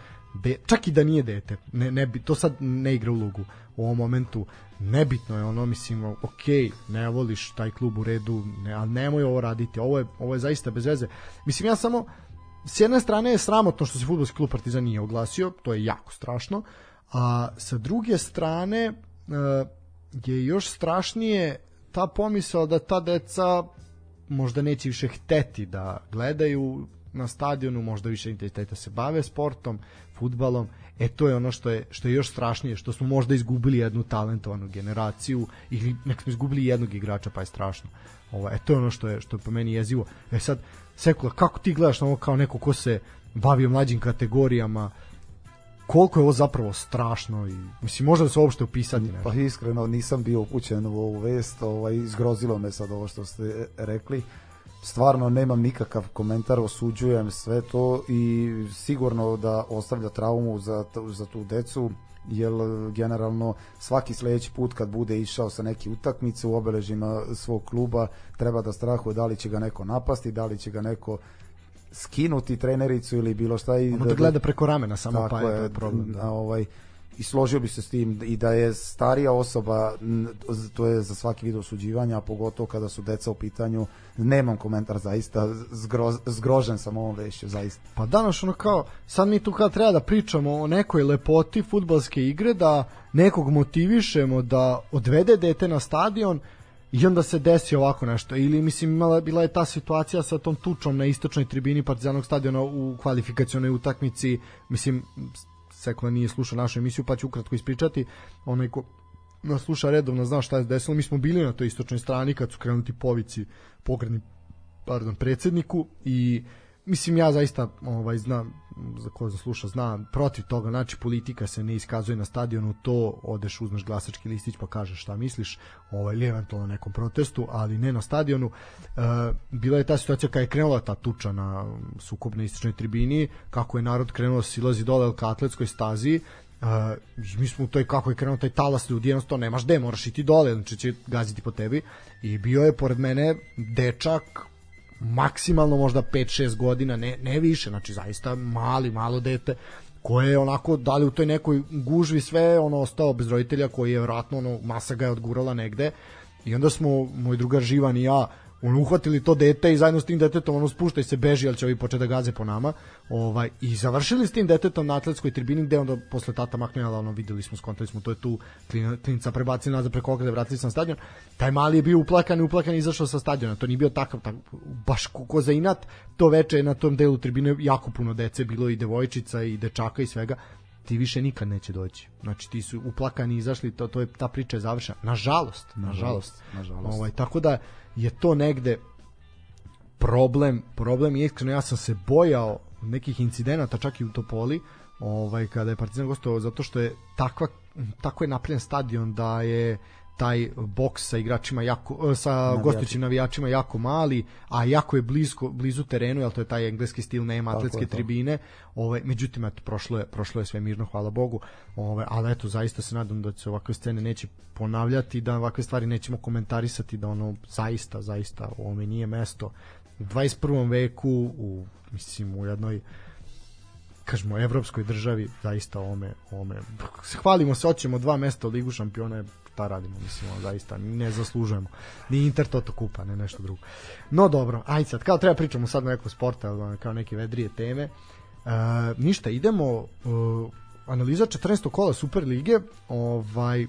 de, čak i da nije dete ne, ne bi, to sad ne igra ulogu u ovom momentu nebitno je ono mislim ok ne voliš taj klub u redu ne, ali nemoj ovo raditi ovo je, ovo je zaista bez veze. Mislim ja samo s jedne strane je sramotno što se fudbalski klub Partizan nije oglasio to je jako strašno a sa druge strane uh, je još strašnije ta pomisao da ta deca možda neće više hteti da gledaju na stadionu, možda više intenziteta se bave sportom, futbalom, e to je ono što je, što je još strašnije, što smo možda izgubili jednu talentovanu generaciju ili nek smo izgubili jednog igrača, pa je strašno. Ovo, e to je ono što je, što je po meni jezivo. E sad, Sekula, kako ti gledaš na ovo kao neko ko se bavio mlađim kategorijama, koliko je ovo zapravo strašno i mislim možda da se uopšte upisati nešto. Pa iskreno nisam bio upućen u ovu vest, ovaj izgrozilo me sad ovo što ste rekli. Stvarno nemam nikakav komentar, osuđujem sve to i sigurno da ostavlja traumu za, za tu decu jer generalno svaki sledeći put kad bude išao sa neke utakmice u obeležima svog kluba treba da strahuje da li će ga neko napasti, da li će ga neko skinuti trenericu ili bilo šta i ono da, da gleda preko ramena samo pa je, je problem. Da. ovaj i složio bi se s tim i da je starija osoba to je za svaki vid osuđivanja pogotovo kada su deca u pitanju nemam komentar zaista zgro, zgrožen sam ovom vešću zaista pa danas ono kao sad mi tu kad treba da pričamo o nekoj lepoti futbalske igre da nekog motivišemo da odvede dete na stadion i onda se desi ovako nešto. Ili mislim imala bila je ta situacija sa tom tučom na istočnoj tribini Partizanog stadiona u kvalifikacionoj utakmici. Mislim Sekla nije slušao našu emisiju pa ću ukratko ispričati. Onaj ko nas sluša redovno zna šta je desilo. Mi smo bili na toj istočnoj strani kad su krenuti povici pogredni pardon predsedniku i mislim ja zaista ovaj znam za ko zasluša zna protiv toga znači politika se ne iskazuje na stadionu to odeš uzmeš glasački listić pa kažeš šta misliš ovaj ili eventualno na nekom protestu ali ne na stadionu. E, bila je ta situacija kada je krenula ta tuča na sukobnoj istočnoj tribini kako je narod krenuo da silazi dole ka atletskoj stazi. Uh, mi smo u toj kako je krenuo taj talas ljudi jednostavno nemaš gde moraš iti dole znači će gaziti po tebi. I bio je pored mene dečak maksimalno možda 5-6 godina, ne, ne više, znači zaista mali, malo dete, koje je onako dali u toj nekoj gužvi sve ono ostao bez roditelja koji je vratno ono masa ga je odgurala negde. I onda smo moj drugar Živan i ja on uhvatili to dete i zajedno s tim detetom ono spušta se beži, ali će ovi početi da gaze po nama. Ovaj i završili s tim detetom na atletskoj tribini gde onda posle tata maknula, ono videli smo, skontali smo to je tu klinica prebaci nazad preko ograde, vratili se na stadion. Taj mali je bio uplakan i uplakan izašao sa stadiona. To nije bio takav, tak, baš ko za inat. To veče na tom delu tribine jako puno dece bilo i devojčica i dečaka i svega ti više nikad neće doći. Znači ti su uplakani izašli, to to je ta priča je završena. Nažalost, nažalost. nažalost. Ovaj tako da je to negde problem, problem je iskreno ja sam se bojao nekih incidenata čak i u Topoli, ovaj kada je Partizan gostovao zato što je takva tako je napravljen stadion da je taj boks sa igračima jako e, sa gostujućim navijačima jako mali, a jako je blisko blizu terenu, jel to je taj engleski stil, nema Tako atletske tribine. Ovaj međutim eto prošlo je prošlo je sve mirno, hvala Bogu. Ovaj ali eto zaista se nadam da se ovakve scene neće ponavljati, da ovakve stvari nećemo komentarisati, da ono zaista zaista ovome nije mesto u 21. veku u mislim u jednoj kažemo evropskoj državi zaista ome ome hvalimo se hoćemo dva mesta u ligu šampiona šta radimo, mislim, on, zaista ne zaslužujemo. Ni Inter Toto kupa, ne nešto drugo. No dobro, ajde sad, kao treba pričamo sad neko sporta, kao neke vedrije teme. Uh, ništa, idemo uh, analiza 14. kola Super lige, ovaj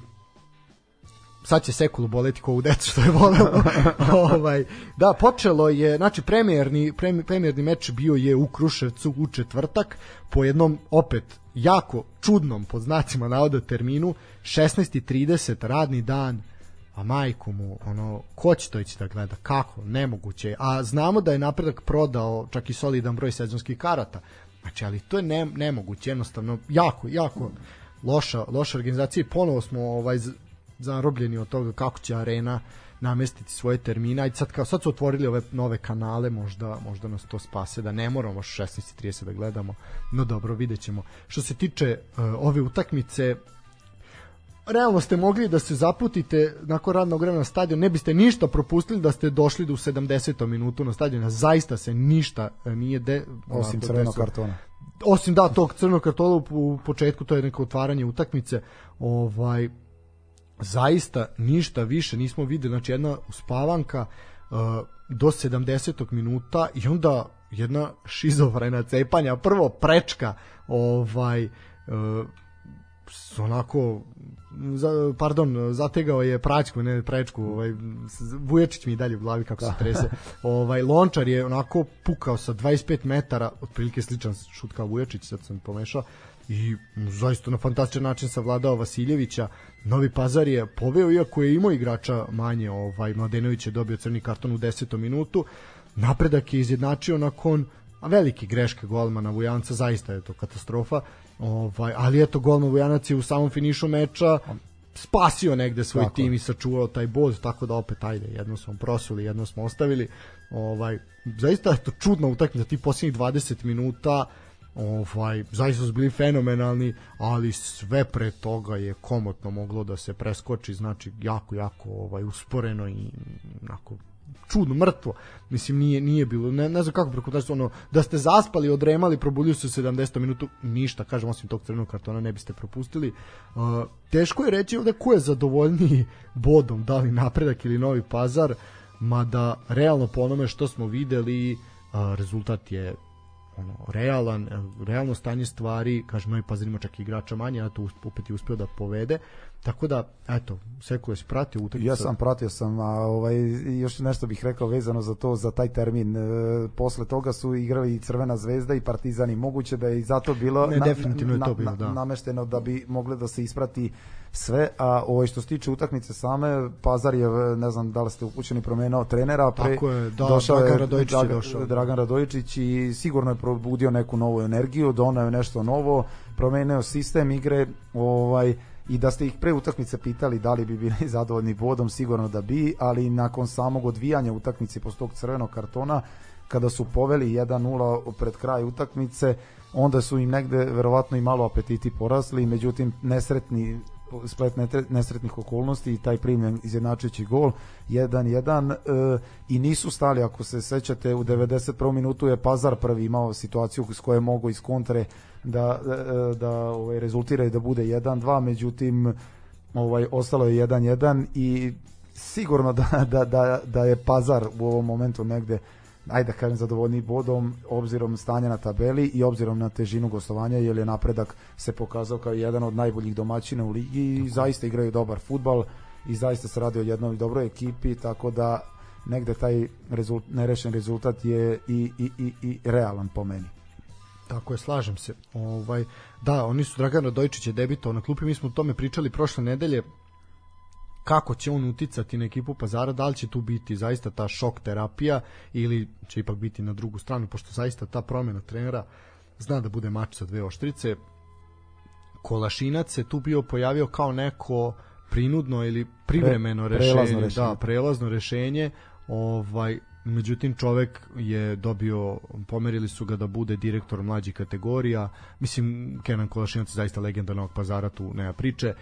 sad će Sekulu boleti ko u decu što je volelo. ovaj, da, počelo je, znači premijerni, premijerni meč bio je u Kruševcu u četvrtak po jednom opet jako čudnom pod znacima navoda terminu 16:30 radni dan a majku mu, ono, ko će to ići da gleda, kako, nemoguće, a znamo da je napredak prodao čak i solidan broj sezonskih karata, znači, ali to je ne, nemoguće, jednostavno, jako, jako loša, loša organizacija i ponovo smo ovaj, zarobljeni od toga kako će arena namestiti svoje termine. Ajde sad kao sad su otvorili ove nove kanale, možda možda nas to spase da ne moramo 16:30 da gledamo. No dobro, videćemo. Što se tiče uh, ove utakmice, realno ste mogli da se zaputite nakon radnog vremena na stadion, ne biste ništa propustili da ste došli do 70. minutu na stadion, zaista se ništa e, nije de, osim crvenog kartona. Osim da tog crvenog kartona u početku to je neko otvaranje utakmice, ovaj zaista ništa više nismo videli, znači jedna uspavanka uh, do 70. minuta i onda jedna šizofrena cepanja, prvo prečka ovaj uh, onako za, pardon, zategao je praćku, ne prečku, ovaj Vujačić mi i dalje u glavi kako da. se trese. ovaj Lončar je onako pukao sa 25 metara, otprilike sličan šut kao Vujačić, sad sam pomešao i zaista na fantastičan način savladao Vasiljevića. Novi Pazar je poveo iako je imao igrača manje, ovaj Mladenović je dobio crni karton u 10. minutu. Napredak je izjednačio nakon velike greške golmana Vujanca, zaista je to katastrofa. Ovaj, ali eto golman Vujanac je u samom finišu meča spasio negde svoj tako. tim i sačuvao taj bod, tako da opet ajde, jedno smo prosuli, jedno smo ostavili. Ovaj zaista je to čudna utakmica tih posljednjih 20 minuta ovaj, zaista su bili fenomenalni, ali sve pre toga je komotno moglo da se preskoči, znači jako, jako ovaj, usporeno i onako čudno, mrtvo. Mislim, nije, nije bilo, ne, ne znam kako preko znači, ono, da ste zaspali, odremali, probudili su 70 minutu, ništa, kažem, osim tog crvenog kartona ne biste propustili. Uh, teško je reći ovde ko je zadovoljniji bodom, da li napredak ili novi pazar, mada realno po onome što smo videli, uh, rezultat je ono realan realno stanje stvari kažem Novi Pazar ima čak igrača manje a to opet je uspeo da povede tako da eto Seko je pratio utakmicu ja sam pratio sam a ovaj još nešto bih rekao vezano za to za taj termin e, posle toga su igrali i Crvena zvezda i Partizani moguće da je i zato bilo ne, na, definitivno je to bilo da. namešteno da bi mogli da se isprati sve, a ovaj što se tiče utakmice same, Pazar je, ne znam da li ste upućeni, promenao trenera, pre, Tako je, da, došao Dragan Radojičić Dragan, je došao. Dragan Radojičić i sigurno je probudio neku novu energiju, donao je nešto novo, promenio sistem igre, ovaj, i da ste ih pre utakmice pitali da li bi bili zadovoljni bodom, sigurno da bi, ali nakon samog odvijanja utakmice posle tog crvenog kartona, kada su poveli 1-0 pred kraj utakmice, onda su im negde verovatno i malo apetiti porasli, međutim nesretni splet nesretnih okolnosti i taj primljen izjednačujući gol 1-1 e, i nisu stali ako se sećate u 91. minutu je Pazar prvi imao situaciju s koje mogu iz kontre da, da, da ovaj, rezultira i da bude 1-2 međutim ovaj, ostalo je 1-1 i sigurno da, da, da, da je Pazar u ovom momentu negde ajde da kažem zadovoljni bodom obzirom stanja na tabeli i obzirom na težinu gostovanja jer je napredak se pokazao kao jedan od najboljih domaćina u ligi i zaista igraju dobar futbal i zaista se radi o jednoj dobroj ekipi tako da negde taj rezult, nerešen rezultat je i, i, i, i realan po meni. Tako je, slažem se. Ovaj, da, oni su Dragan Radojičić je debitao na klupi, mi smo o tome pričali prošle nedelje, kako će on uticati na ekipu Pazara, da li će tu biti zaista ta šok terapija ili će ipak biti na drugu stranu, pošto zaista ta promjena trenera zna da bude mač sa dve oštrice. Kolašinac se tu bio pojavio kao neko prinudno ili privremeno Pre, rešenje, prelazno rešenje, da, prelazno rešenje, ovaj međutim čovek je dobio pomerili su ga da bude direktor mlađih kategorija. Mislim Kenan Kolašinac je zaista legenda Novog Pazara tu nema priče.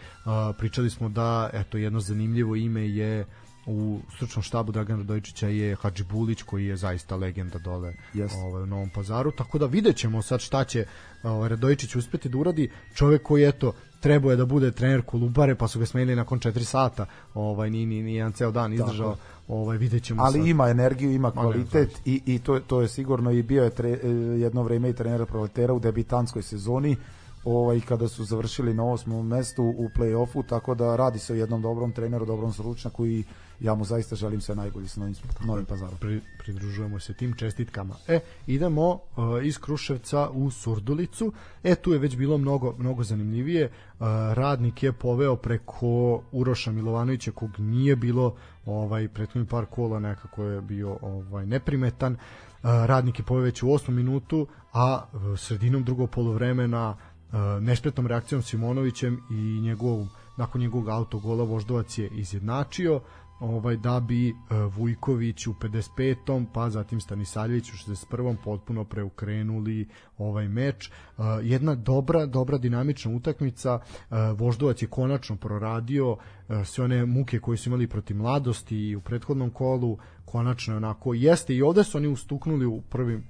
Pričali smo da eto jedno zanimljivo ime je u stručnom štabu Dragan Radojičića je Hadži Bulić koji je zaista legenda dole yes. ovaj, u Novom Pazaru. Tako da vidjet ćemo sad šta će ovaj, Radojičić uspeti da uradi. Čovek koji eto trebao je da bude trener Kolubare pa su ga smenili nakon 4 sata. Ovaj ni ni ni jedan ceo dan izdržao. tako ovaj videćemo ali sad. ima energiju ima kvalitet i, i to, to je sigurno i bio je tre, e, jedno vreme i trener proletera u debitanskoj sezoni. Ovaj kada su završili na osmom mestu u plej-ofu tako da radi se o jednom dobrom treneru dobrom stručnjaku i ja mu zaista želim sve najbolje sa novim, novim pazarom. Pri, pridružujemo se tim čestitkama. E, idemo uh, iz Kruševca u Surdulicu. E, tu je već bilo mnogo, mnogo zanimljivije. Uh, radnik je poveo preko Uroša Milovanovića, kog nije bilo ovaj prethodni par kola nekako je bio ovaj neprimetan. Uh, radnik je poveo već u 8 minutu, a sredinom drugog poluvremena uh, nespretnom reakcijom Simonovićem i njegovom nakon njegovog autogola Voždovac je izjednačio ovaj da bi uh, Vujković u 55. pa zatim Stanisaljević u 61. potpuno preukrenuli ovaj meč. Uh, jedna dobra, dobra dinamična utakmica. Uh, Voždovac je konačno proradio sve one muke koje su imali protiv mladosti i u prethodnom kolu konačno onako jeste i ovde su oni ustuknuli u prvim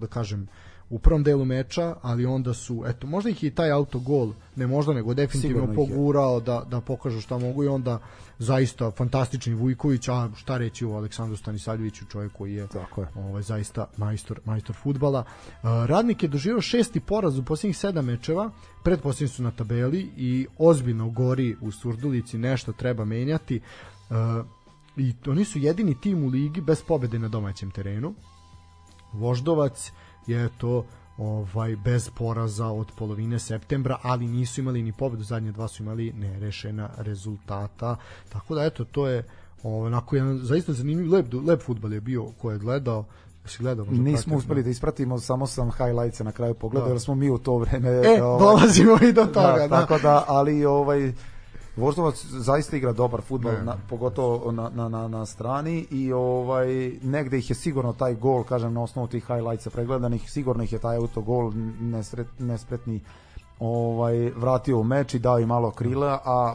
da kažem u prvom delu meča, ali onda su, eto, možda ih i taj autogol, ne možda, nego definitivno pogurao da, da pokažu šta mogu i onda zaista fantastični Vujković, a šta reći o Aleksandru Stanisaljeviću, čovjek koji je, Tako je. Ovaj, zaista majstor, majstor futbala. Radnik je doživio šesti poraz u posljednjih sedam mečeva, predposljednji su na tabeli i ozbiljno gori u Surdulici, nešto treba menjati. I oni su jedini tim u ligi bez pobede na domaćem terenu. Voždovac je to ovaj bez poraza od polovine septembra, ali nisu imali ni pobedu, zadnje dva su imali nerešena rezultata. Tako da eto to je onako jedan zaista zanimljiv lep lep fudbal je bio ko je gledao si gledao možda Nismo pratim, uspeli da ispratimo, samo sam highlights na kraju pogledao, da. jer smo mi u to vreme... E, ovaj, dolazimo i do toga, da, da. Tako da, ali ovaj, Voždovac zaista igra dobar fudbal, na, pogotovo na, na, na, na strani i ovaj negde ih je sigurno taj gol, kažem na osnovu tih highlightsa pregledanih, sigurno ih je taj auto gol nesret, nespretni ovaj vratio u meč i dao i malo krila, a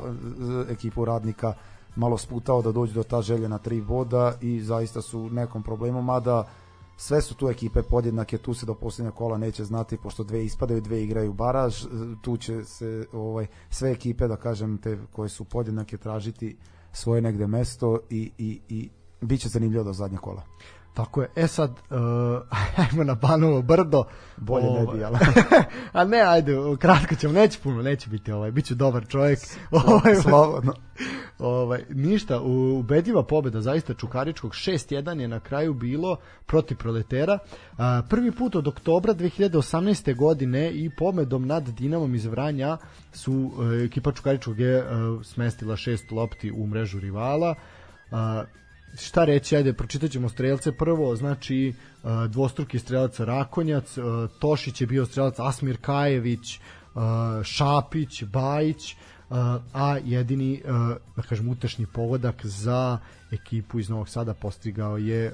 ekipu radnika malo sputao da dođe do ta željena tri boda i zaista su nekom problemu, mada sve su tu ekipe podjednake, tu se do posljednja kola neće znati, pošto dve ispadaju, dve igraju baraž, tu će se ovaj, sve ekipe, da kažem, te koje su podjednake tražiti svoje negde mesto i, i, i bit će zanimljivo do zadnje kola. Tako je. E sad, uh, ajmo na Banovo brdo. Bolje ovo, ne bi, ali... a ne, ajde, kratko ćemo, neće puno, neće biti ovaj, bit ću dobar čovjek. Ovaj, Slobodno. ovaj, ništa, ubedljiva pobeda zaista Čukaričkog, 6-1 je na kraju bilo protiv proletera. Prvi put od oktobra 2018. godine i pobedom nad Dinamom iz Vranja su uh, ekipa Čukaričkog je uh, smestila šest lopti u mrežu rivala. Šta reći, ajde, pročitat ćemo strelce prvo, znači uh, dvostruki strelac Rakonjac, uh, Tošić je bio strelac Asmir Kajević, uh, Šapić, Bajić, a jedini, da kažem, utešni pogodak za ekipu iz Novog Sada postigao je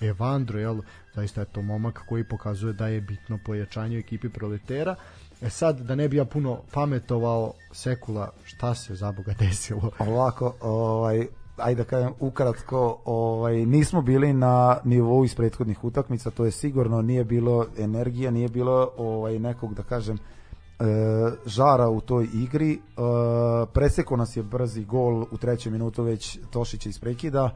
Evandro, jel, zaista je to momak koji pokazuje da je bitno pojačanje ekipi proletera. E sad, da ne bi ja puno pametovao Sekula, šta se za Boga desilo? Ovako, ovaj, ajde da kažem ukratko, ovaj nismo bili na nivou iz prethodnih utakmica, to je sigurno nije bilo energija, nije bilo ovaj nekog da kažem e, žara u toj igri. E, preseko nas je brzi gol u trećem minutu već Tošić iz prekida.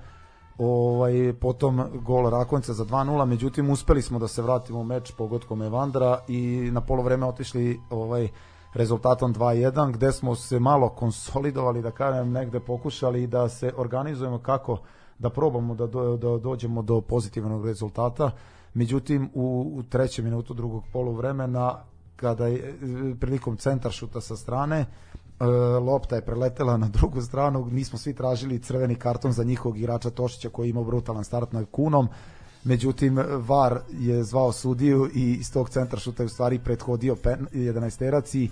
Ovaj potom gol Rakonca za 2:0, međutim uspeli smo da se vratimo u meč pogodkom Evandra i na poluvreme otišli ovaj rezultatom 2-1 gde smo se malo konsolidovali da kažem negde pokušali da se organizujemo kako da probamo da, do, da dođemo do pozitivnog rezultata. Međutim u, u trećem minutu drugog poluvremena kada je prilikom centar šuta sa strane e, lopta je preletela na drugu stranu nismo svi tražili crveni karton za njihovog igrača Tošića koji ima brutalan start na kunom međutim VAR je zvao sudiju i iz tog centra šuta je u stvari prethodio 11 terac i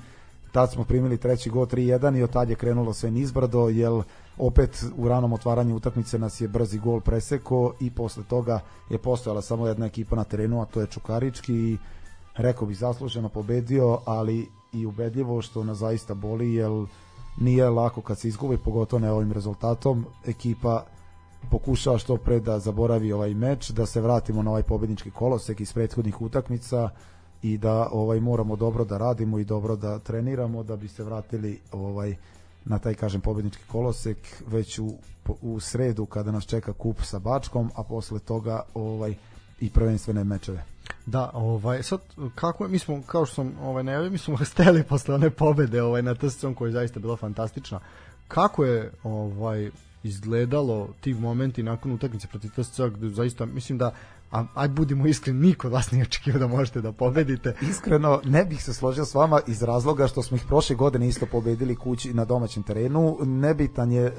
tad smo primili treći go 3-1 i od tad je krenulo sve nizbrdo jer opet u ranom otvaranju utakmice nas je brzi gol preseko i posle toga je postojala samo jedna ekipa na terenu a to je Čukarički i rekao bih zasluženo pobedio ali i ubedljivo što nas zaista boli jer nije lako kad se izgubi pogotovo ne ovim rezultatom. Ekipa pokušava što pre da zaboravi ovaj meč, da se vratimo na ovaj pobednički kolosek iz prethodnih utakmica i da ovaj moramo dobro da radimo i dobro da treniramo da bi se vratili ovaj na taj kažem pobednički kolosek već u, u sredu kada nas čeka kup sa Bačkom, a posle toga ovaj i prvenstvene mečeve. Da, ovaj sad kako je, mi smo kao što sam ovaj najavio, mi smo steli posle one pobede ovaj na TSC-om koja je zaista bila fantastična. Kako je ovaj izgledalo ti momenti nakon utakmice protiv TSC gde zaista mislim da a aj budimo iskreni, niko od vas nije očekivao da možete da pobedite. Iskreno, ne bih se složio s vama iz razloga što smo ih prošle godine isto pobedili kući na domaćem terenu. Nebitan je, e,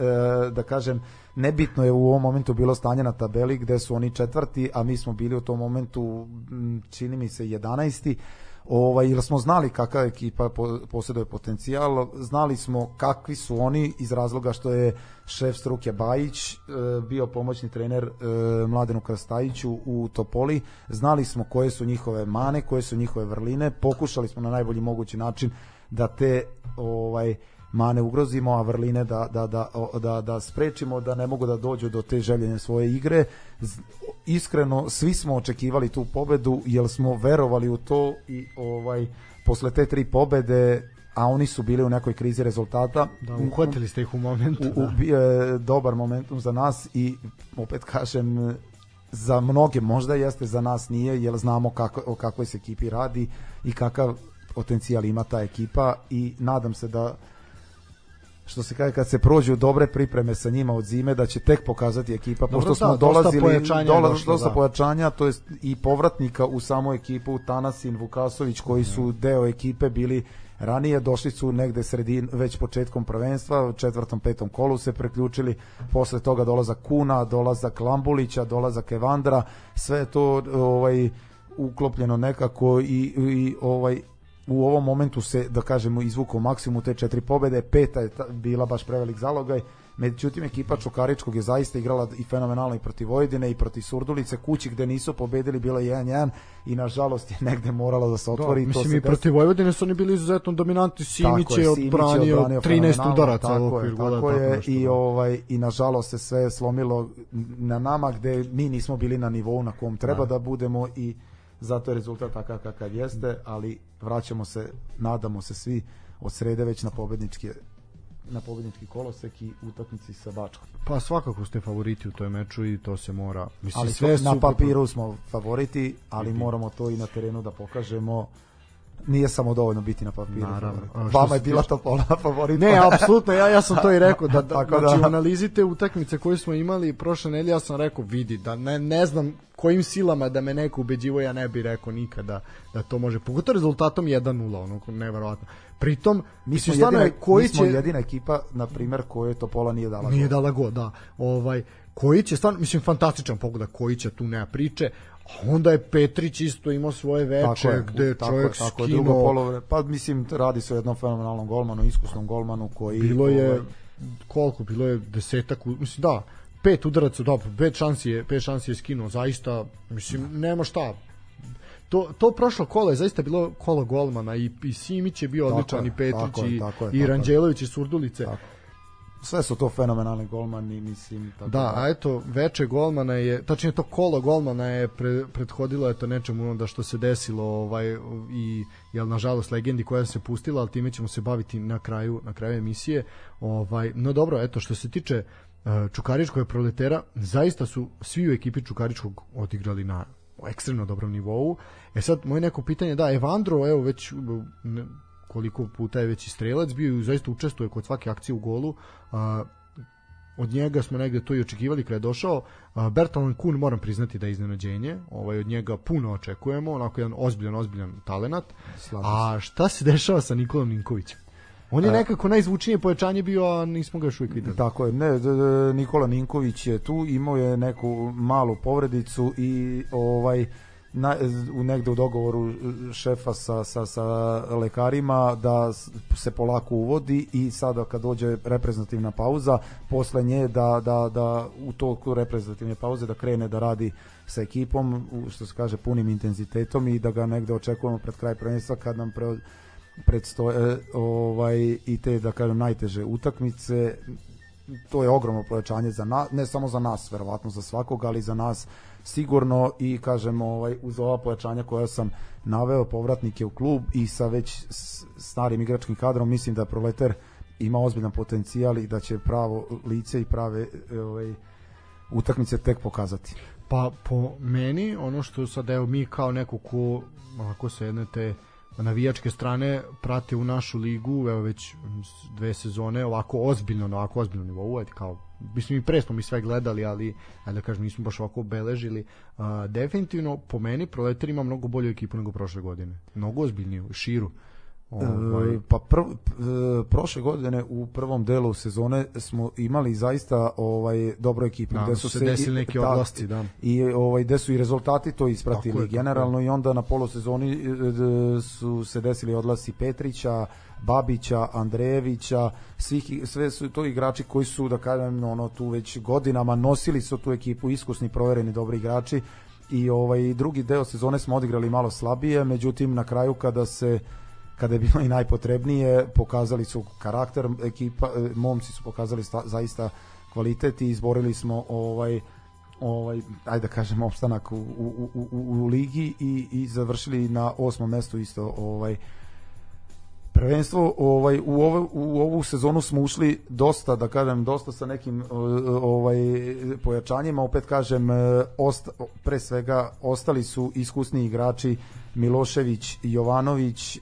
da kažem, nebitno je u ovom momentu bilo stanje na tabeli gde su oni četvrti, a mi smo bili u tom momentu, čini mi se, 11 ovaj, jer smo znali kakva ekipa posjeduje potencijal, znali smo kakvi su oni iz razloga što je šef struke Bajić e, bio pomoćni trener e, Mladenu Krastajiću u Topoli, znali smo koje su njihove mane, koje su njihove vrline, pokušali smo na najbolji mogući način da te ovaj mane ugrozimo, a vrline da, da, da, da, da sprečimo da ne mogu da dođu do te željene svoje igre. Iskreno, svi smo očekivali tu pobedu, jer smo verovali u to i ovaj posle te tri pobede a oni su bili u nekoj krizi rezultata. Da, uhvatili ste ih u momentu. U, u, da. je dobar momentum za nas i opet kažem za mnoge možda jeste, za nas nije, jer znamo kako, o kakvoj se ekipi radi i kakav potencijal ima ta ekipa i nadam se da što se kaže kad se prođu dobre pripreme sa njima od zime da će tek pokazati ekipa Dobro, pošto da, smo dolazili dola, došlo, dosta da. pojačanja to jest i povratnika u samu ekipu Tanasin Vukasović koji su deo ekipe bili ranije došli su negde sredin već početkom prvenstva u četvrtom petom kolu se preključili posle toga dolazak Kuna dolazak Lambulića dolazak Evandra sve to ovaj uklopljeno nekako i, i ovaj u ovom momentu se, da kažemo, izvukao maksimum te četiri pobede, peta je ta, bila baš prevelik zalogaj, međutim ekipa Čukaričkog je zaista igrala i fenomenalno i protiv Vojvodine i protiv Surdulice, kući gde nisu pobedili bilo je 1-1 i nažalost je negde moralo da se otvori. Da, mislim to se i protiv Vojvodine su oni bili izuzetno dominantni, Simić je odbranio, odbranio 13 udaraca tako je, tako je. i, da. ovaj, i nažalost se sve slomilo na nama gde mi nismo bili na nivou na kom treba da, da budemo i zato je rezultat takav kakav jeste, ali vraćamo se, nadamo se svi od srede već na pobedničke na pobednički kolosek i utakmici sa Bačkom. Pa svakako ste favoriti u toj meču i to se mora. Mislim, ali sve na papiru smo favoriti, ali moramo to i na terenu da pokažemo nije samo dovoljno biti na papiru. Naravno. Vama je bila to pola favorit. Ne, apsolutno, ja, ja sam to i rekao. Da, da, Tako znači, da. analizite utakmice koje smo imali prošle nedelje, ja sam rekao, vidi, da ne, ne znam kojim silama da me neko ubeđivo, ja ne bih rekao nikada da to može. Pogotovo rezultatom 1-0, ono, neverovatno. Pritom, mi smo, jedina, je, koji mi smo će... jedina ekipa, na primer, to pola nije dala Nije dala go, da. Ovaj, koji će stvarno, mislim, fantastičan pogled, koji će tu nema priče, onda je Petrić isto imao svoje veče tako je, gde je tako čovjek tako skinuo. Drugo polovre, pa mislim radi se o jednom fenomenalnom golmanu, iskusnom golmanu koji... Bilo je, ovaj, koliko, bilo je desetak, mislim da, pet udaraca, dobro, pet šansi je, pet šansi je skinuo, zaista, mislim, nema šta, to, to prošlo kolo je zaista bilo kolo golmana i, i Simić je bio odličan i Petrić tako i, tako je, i Ranđelović i Surdulice. Tako sve su to fenomenalni golmani, mislim. Tako da, da, a eto, veče golmana je, tačnije to kolo golmana je pre, prethodilo eto nečemu onda što se desilo ovaj, i, jel, nažalost, legendi koja se pustila, ali time ćemo se baviti na kraju, na kraju emisije. Ovaj, no dobro, eto, što se tiče uh, Čukaričkog proletera, zaista su svi u ekipi Čukaričkog odigrali na ekstremno dobrom nivou. E sad, moje neko pitanje, da, Evandro, evo, već koliko puta je već i strelac bio i zaista učestvuje kod svake akcije u golu. A, od njega smo negde to i očekivali kada je došao. Bertalan Kun moram priznati da je iznenađenje. Ovaj od njega puno očekujemo, onako jedan ozbiljan ozbiljan talenat. A šta se dešava sa Nikolom Ninkovićem? On je nekako najzvučnije pojačanje bio, a nismo ga još uvijek videli. Tako je, ne, Nikola Ninković je tu, imao je neku malu povredicu i ovaj na, u negde u dogovoru šefa sa, sa, sa lekarima da se polako uvodi i sada kad dođe reprezentativna pauza posle nje da, da, da u toku reprezentativne pauze da krene da radi sa ekipom što se kaže punim intenzitetom i da ga negde očekujemo pred kraj prvenstva kad nam pre, predstoje ovaj, i te da kažem najteže utakmice. To je ogromno pojačanje za nas, ne samo za nas, verovatno za svakog, ali za nas sigurno i kažemo ovaj uz ova pojačanja koja sam naveo povratnike u klub i sa već starim igračkim kadrom mislim da Proleter ima ozbiljan potencijal i da će pravo lice i prave ovaj utakmice tek pokazati. Pa po meni ono što sad evo mi kao neko ko ako se jedne te navijačke strane prate u našu ligu evo već dve sezone ovako ozbiljno na ovako ozbiljnom nivou kao mislim i pre smo mi sve gledali, ali ajde da kažem nismo baš ovako obeležili. Uh, definitivno po meni Proletar ima mnogo bolju ekipu nego prošle godine. Mnogo ozbiljniju, širu. Ovaj. E, pa prv, e, prošle godine u prvom delu sezone smo imali zaista ovaj dobro ekipu da, gde su se desili neki oblasti, da. I ovaj gde su i rezultati to ispratili je, generalno je. i onda na polosezoni e, su se desili odlasi Petrića, Babića, Andrejevića, svih, sve su to igrači koji su, da kažem, ono, tu već godinama nosili su tu ekipu, iskusni, provereni, dobri igrači i ovaj drugi deo sezone smo odigrali malo slabije, međutim na kraju kada se kada je bilo i najpotrebnije, pokazali su karakter ekipa, e, momci su pokazali sta, zaista kvalitet i izborili smo ovaj ovaj ajde da kažem opstanak u, u, u, u ligi i, i završili na osmom mestu isto ovaj prvenstvo ovaj u ovu, u ovu sezonu smo ušli dosta da kažem dosta sa nekim ovaj pojačanjima. Opet kažem osta, pre svega ostali su iskusni igrači Milošević Jovanović e,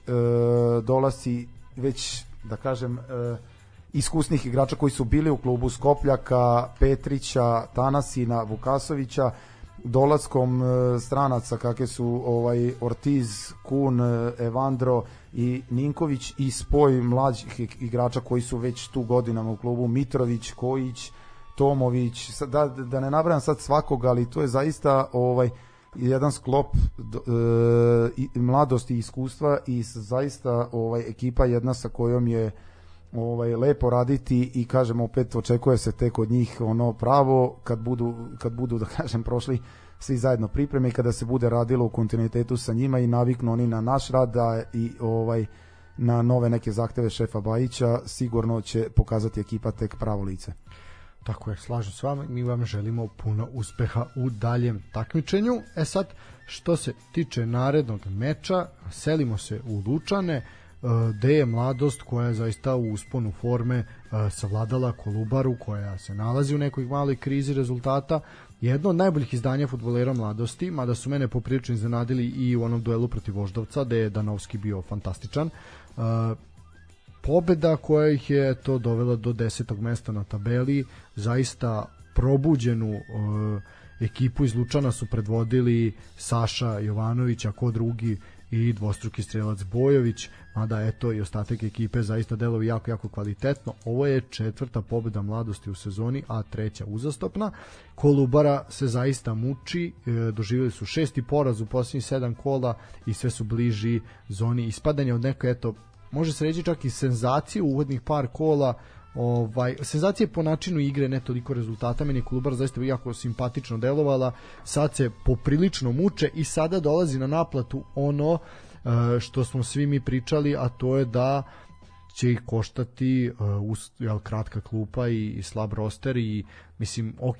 već da kažem e, iskusnih igrača koji su bili u klubu Skopljaka, Petrića, Tanasina, Vukasovića, dolaskom e, stranaca kakve su ovaj Ortiz, Kun, e, Evandro i Ninković i spoj mlađih igrača koji su već tu godinama u klubu. Mitrović, Kojić, Tomović, da, da ne nabrajam sad svakoga, ali to je zaista ovaj jedan sklop e, mladosti i iskustva i zaista ovaj ekipa jedna sa kojom je ovaj lepo raditi i kažemo opet očekuje se tek od njih ono pravo kad budu kad budu da kažem prošli svi zajedno pripreme i kada se bude radilo u kontinuitetu sa njima i naviknu oni na naš rad da i ovaj na nove neke zahteve šefa Bajića sigurno će pokazati ekipa tek pravo lice. Tako je, slažem s vama, mi vam želimo puno uspeha u daljem takmičenju. E sad, što se tiče narednog meča, selimo se u Lučane, gde je mladost koja je zaista u usponu forme savladala Kolubaru koja se nalazi u nekoj maloj krizi rezultata jedno od najboljih izdanja futbolera mladosti mada su mene poprilično iznenadili i u onom duelu protiv Voždovca gde je Danovski bio fantastičan. Pobeda koja ih je to dovela do desetog mesta na tabeli zaista probuđenu ekipu iz Lučana su predvodili Saša Jovanović, a ko drugi i dvostruki strelac Bojović, mada eto i ostatak ekipe zaista delovi jako, jako kvalitetno. Ovo je četvrta pobeda mladosti u sezoni, a treća uzastopna. Kolubara se zaista muči, e, doživjeli su šesti poraz u posljednjih sedam kola i sve su bliži zoni ispadanja od neke, eto, može se reći čak i senzaciju uvodnih par kola, ovaj senzacije po načinu igre ne toliko rezultata meni je zaista jako simpatično delovala sad se poprilično muče i sada dolazi na naplatu ono što smo svi mi pričali a to je da će ih koštati uh, jel, kratka klupa i, i slab roster i mislim, ok,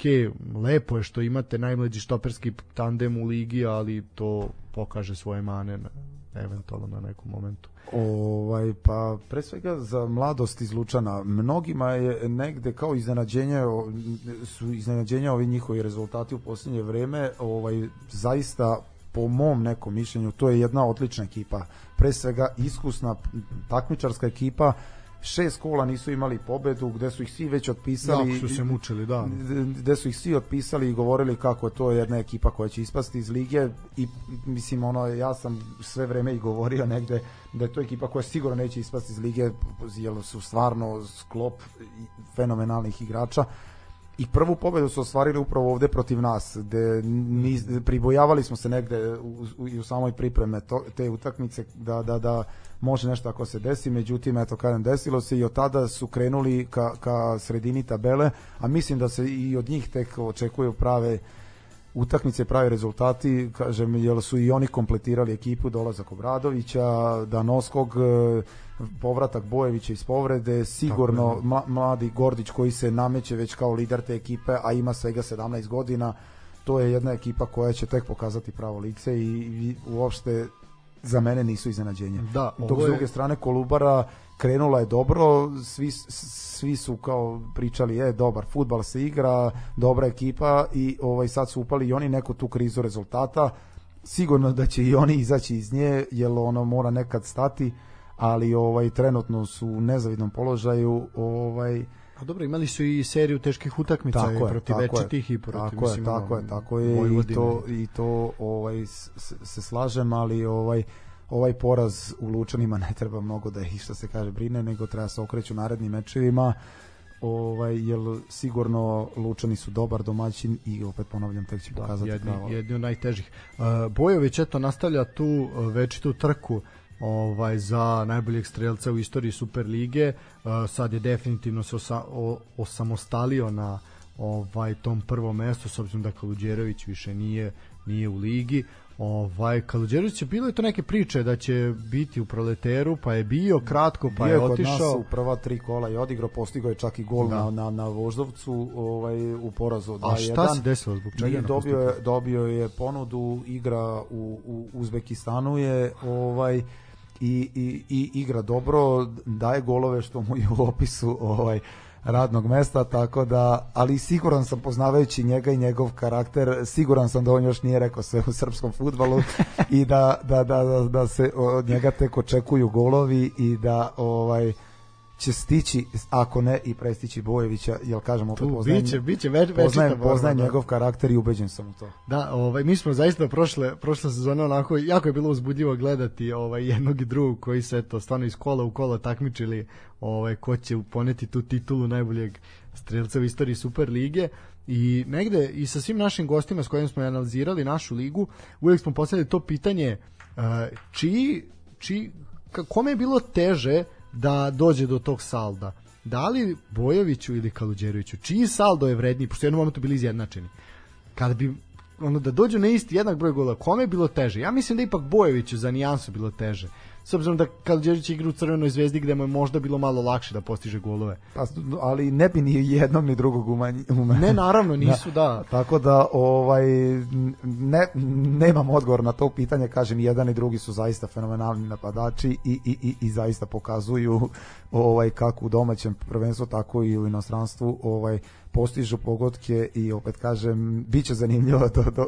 lepo je što imate najmlađi štoperski tandem u ligi, ali to pokaže svoje mane na, eventualno na nekom momentu. Ovaj pa pre svega za mladost iz Lučana mnogima je negde kao iznenađenje su iznenađenja ovi njihovi rezultati u poslednje vreme, ovaj zaista po mom nekom mišljenju to je jedna odlična ekipa. Pre svega iskusna takmičarska ekipa šest kola nisu imali pobedu, gde su ih svi već otpisali. Jako su se mučili, da. Gde su ih svi otpisali i govorili kako to je jedna ekipa koja će ispasti iz lige i mislim ono ja sam sve vreme i govorio negde da je to ekipa koja sigurno neće ispasti iz lige jer su stvarno sklop fenomenalnih igrača i prvu pobedu su ostvarili upravo ovde protiv nas, gde ni, pribojavali smo se negde u, u, u samoj pripreme to, te utakmice da, da, da može nešto ako se desi, međutim, eto, kažem, desilo se i od tada su krenuli ka, ka sredini tabele, a mislim da se i od njih tek očekuju prave utakmice, pravi rezultati, kažem, jer su i oni kompletirali ekipu, dolazak Obradovića, Danoskog, povratak Bojevića iz povrede, sigurno mla, mladi Gordić koji se nameće već kao lider te ekipe, a ima svega 17 godina, to je jedna ekipa koja će tek pokazati pravo lice i, i uopšte za mene nisu iznenađenje. Da, Dok s druge strane Kolubara krenula je dobro, svi, svi su kao pričali, je, dobar futbal se igra, dobra ekipa i ovaj sad su upali i oni neku tu krizu rezultata. Sigurno da će i oni izaći iz nje, jer ono mora nekad stati, ali ovaj trenutno su u nezavidnom položaju, ovaj A dobro, imali su i seriju teških utakmica tako je, protiv večitih i protiv tako mislim, je, tako je, tako je i to i to ovaj se, se slažem, ali ovaj ovaj poraz u Lučanima ne treba mnogo da ih što se kaže brine, nego treba se okreću narednim mečevima. Ovaj jel sigurno Lučani su dobar domaćin i opet ponavljam tek će da, pokazati jedni, pravo. jedni od najtežih. Uh, Bojović eto nastavlja tu večitu trku ovaj za najboljeg strelca u istoriji Superlige. Uh, sad je definitivno se osa, o, osamostalio na ovaj tom prvom mestu s obzirom da Kaluđerović više nije nije u ligi Ovaj Kaluđerović je bilo je to neke priče da će biti u proleteru, pa je bio kratko, pa bio je otišao. Bio kod nas u prva tri kola i odigrao, postigao je čak i gol da. na, na, na Voždovcu ovaj, u porazu 2-1. A šta se desilo zbog čega? Dobio je, dobio je ponudu, igra u, u Uzbekistanu je ovaj, i, i, i igra dobro, daje golove što mu je u opisu ovaj, radnog mesta, tako da, ali siguran sam poznavajući njega i njegov karakter, siguran sam da on još nije rekao sve u srpskom futbalu i da, da, da, da, da se od njega tek očekuju golovi i da ovaj će stići, ako ne i prestići Bojevića, jel kažemo opet poznajem, biće, biće već, poznajem, poznajem da. njegov karakter i ubeđen sam u to. Da, ovaj, mi smo zaista prošle, prošle sezone onako, jako je bilo uzbudljivo gledati ovaj, jednog i drugog koji se eto, stvarno iz kola u kola takmičili ovaj, ko će poneti tu titulu najboljeg strelca u istoriji Super lige i negde i sa svim našim gostima s kojim smo analizirali našu ligu, uvijek smo postavili to pitanje uh, čiji, čiji, kome je bilo teže da dođe do tog salda. Da li Bojoviću ili Kaluđeroviću, čiji saldo je vredniji, pošto jednom momentu bili izjednačeni. Kada bi ono da dođu na isti jednak broj gola, kome je bilo teže? Ja mislim da ipak Bojoviću za nijansu bilo teže s obzirom da Kalđerić igra u Crvenoj zvezdi gde mu je možda bilo malo lakše da postiže golove. Pa, ali ne bi ni jednog ni drugog umanji. Ne, naravno, nisu, da. da. Tako da, ovaj, ne, nemam odgovor na to pitanje, kažem, jedan i drugi su zaista fenomenalni napadači i, i, i, i zaista pokazuju ovaj kako u domaćem prvenstvu, tako i u inostranstvu ovaj postižu pogodke i opet kažem, biće zanimljivo do, do,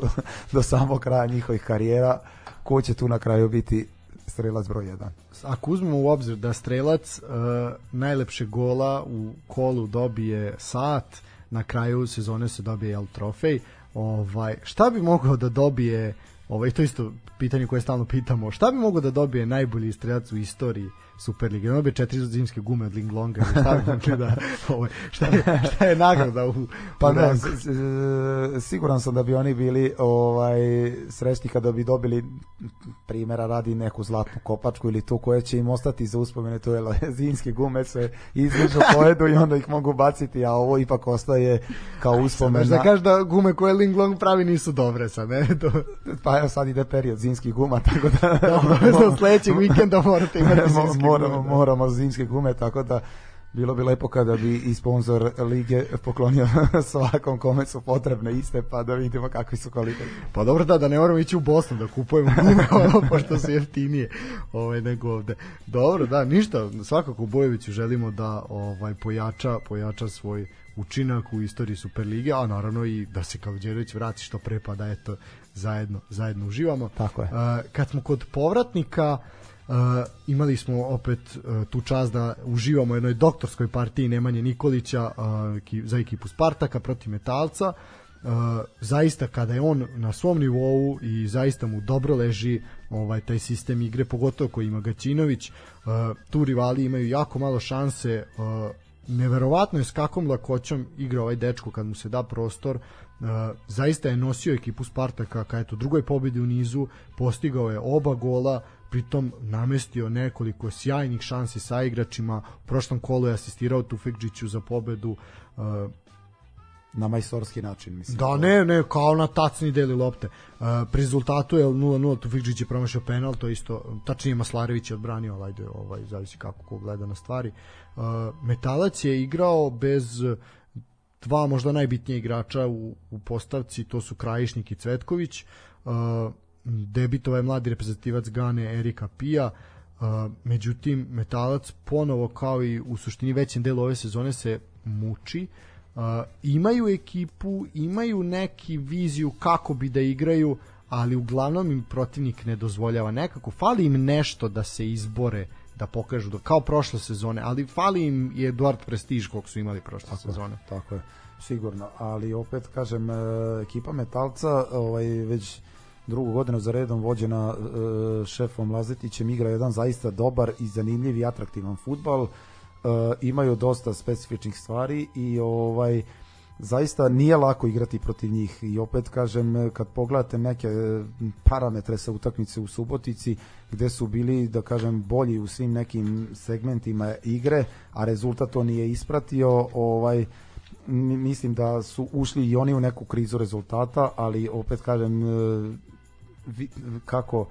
do samog kraja njihovih karijera ko će tu na kraju biti strelac broj 1. Ako uzmemo u obzir da strelac uh, najlepše gola u kolu dobije sat, na kraju sezone se dobije jel, trofej, ovaj, šta bi mogao da dobije, ovaj, to isto pitanje koje stalno pitamo, šta bi mogao da dobije najbolji strelac u istoriji Superlige. On dobije četiri zimske gume od Linglonga. Šta, bi znači da, ovaj, šta, je, šta je nagrada u, pa ne, siguran sam da bi oni bili ovaj srećni kada bi dobili primera radi neku zlatnu kopačku ili tu koja će im ostati za uspomene, to je zimske gume se izližu pojedu i onda ih mogu baciti, a ovo ipak ostaje kao uspomena. Da kažeš da gume koje Linglong pravi nisu dobre sad, ne? To... Pa evo sad ide period zimskih guma, tako da... Dobro, sledećeg vikenda morate imati zimske moramo, da. moramo zimske gume, tako da bilo bi lepo kada bi i sponsor lige poklonio svakom kome su potrebne iste, pa da vidimo kakvi su kvaliteti. Pa dobro da, da ne moramo ići u Bosnu da kupujemo gume, ono, pošto su jeftinije ovaj, nego ovde. Dobro, da, ništa, svakako Bojeviću želimo da ovaj pojača, pojača svoj učinak u istoriji Superlige, a naravno i da se Kalđerović vrati što pre, pa da eto, zajedno, zajedno uživamo. Tako je. Uh, kad smo kod povratnika, uh, Uh, imali smo opet uh, tu čast da uživamo jednoj doktorskoj partiji Nemanje Nikolića uh, za ekipu Spartaka protiv Metalca. Uh, zaista kada je on na svom nivou i zaista mu dobro leži ovaj taj sistem igre pogotovo koji ima Gaćinović uh, tu rivali imaju jako malo šanse uh, neverovatno je s kakvom lakoćom igra ovaj dečko kad mu se da prostor uh, zaista je nosio ekipu Spartaka ka eto drugoj pobedi u nizu postigao je oba gola pritom namestio nekoliko sjajnih šansi sa igračima. U prošlom kolu je asistirao Tufekđiću za pobedu. Uh, na majstorski način mislim. Da, ne, ne, kao na tacni deli lopte. Uh, pri rezultatu je 0-0 Tufekđić je promašao penal, to isto tačnije Maslarević je odbranio, ajde, ovaj zavisi kako ko gleda na stvari. Uh, Metalac je igrao bez dva možda najbitnije igrača u, u postavci, to su Krajišnik i Cvetković. Uh, debitova je mladi reprezentativac Gane Erika Pija, uh, međutim Metalac ponovo kao i u suštini većem delu ove sezone se muči. Uh, imaju ekipu imaju neki viziju kako bi da igraju ali uglavnom im protivnik ne dozvoljava. Nekako fali im nešto da se izbore da pokažu da kao prošle sezone ali fali im i Eduard Prestiž kog su imali prošle tako sezone. tako je sigurno. Ali opet kažem e, ekipa Metalca ovaj već drugu godinu za redom vođena uh, šefom Lazetićem igra jedan zaista dobar i zanimljiv i atraktivan futbal. Uh, imaju dosta specifičnih stvari i ovaj zaista nije lako igrati protiv njih i opet kažem kad pogledate neke parametre sa utakmice u Subotici gde su bili da kažem bolji u svim nekim segmentima igre a rezultat to nije ispratio ovaj mislim da su ušli i oni u neku krizu rezultata, ali opet kažem e, kako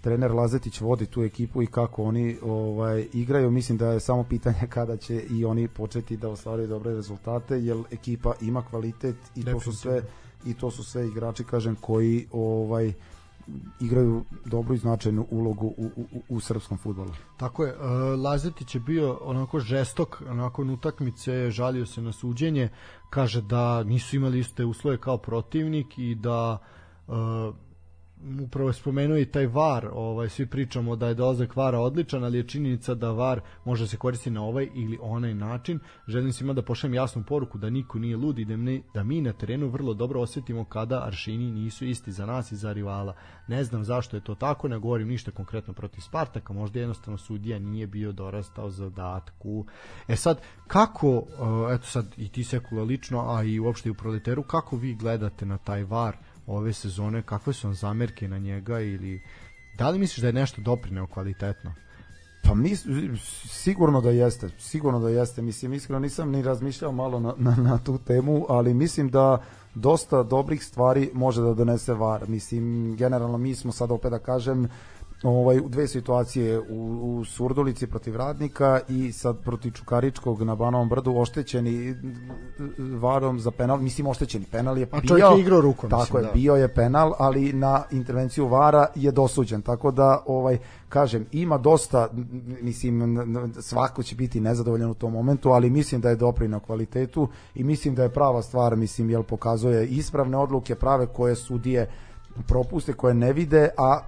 trener Lazetić vodi tu ekipu i kako oni ovaj igraju, mislim da je samo pitanje kada će i oni početi da ostvaruju dobre rezultate, jer ekipa ima kvalitet i to su sve i to su sve igrači kažem koji ovaj igraju dobru i značajnu ulogu u, u, u srpskom futbolu. Tako je, uh, Lazetić je bio onako žestok, nakon utakmice žalio se na suđenje, kaže da nisu imali iste uslove kao protivnik i da uh, upravo je spomenuo i taj VAR, ovaj, svi pričamo da je dolazak VARa odličan, ali je činjenica da VAR može da se koristiti na ovaj ili onaj način. Želim svima da pošaljem jasnu poruku da niko nije lud i da, ne, da mi na terenu vrlo dobro osetimo kada aršini nisu isti za nas i za rivala. Ne znam zašto je to tako, ne govorim ništa konkretno protiv Spartaka, možda jednostavno sudija nije bio dorastao zadatku. E sad, kako, eto sad i ti sekula lično, a i uopšte i u proleteru, kako vi gledate na taj VAR? Ove sezone, kakve su vam zamerke na njega ili da li misliš da je nešto doprineo kvalitetno? Pa mi, sigurno da jeste, sigurno da jeste. Mislim, iskreno nisam ni razmišljao malo na, na, na tu temu, ali mislim da dosta dobrih stvari može da donese VAR. Mislim, generalno mi smo sad opet da kažem, ovaj, u dve situacije u, u Surdulici protiv Radnika i sad protiv Čukaričkog na Banovom brdu oštećeni varom za penal, mislim oštećeni penal je A čovjek je igrao rukom. Tako mislim, je, da. bio je penal, ali na intervenciju vara je dosuđen, tako da ovaj kažem, ima dosta, mislim, svako će biti nezadovoljan u tom momentu, ali mislim da je doprinao kvalitetu i mislim da je prava stvar, mislim, jel pokazuje ispravne odluke, prave koje sudije propuste koje ne vide, a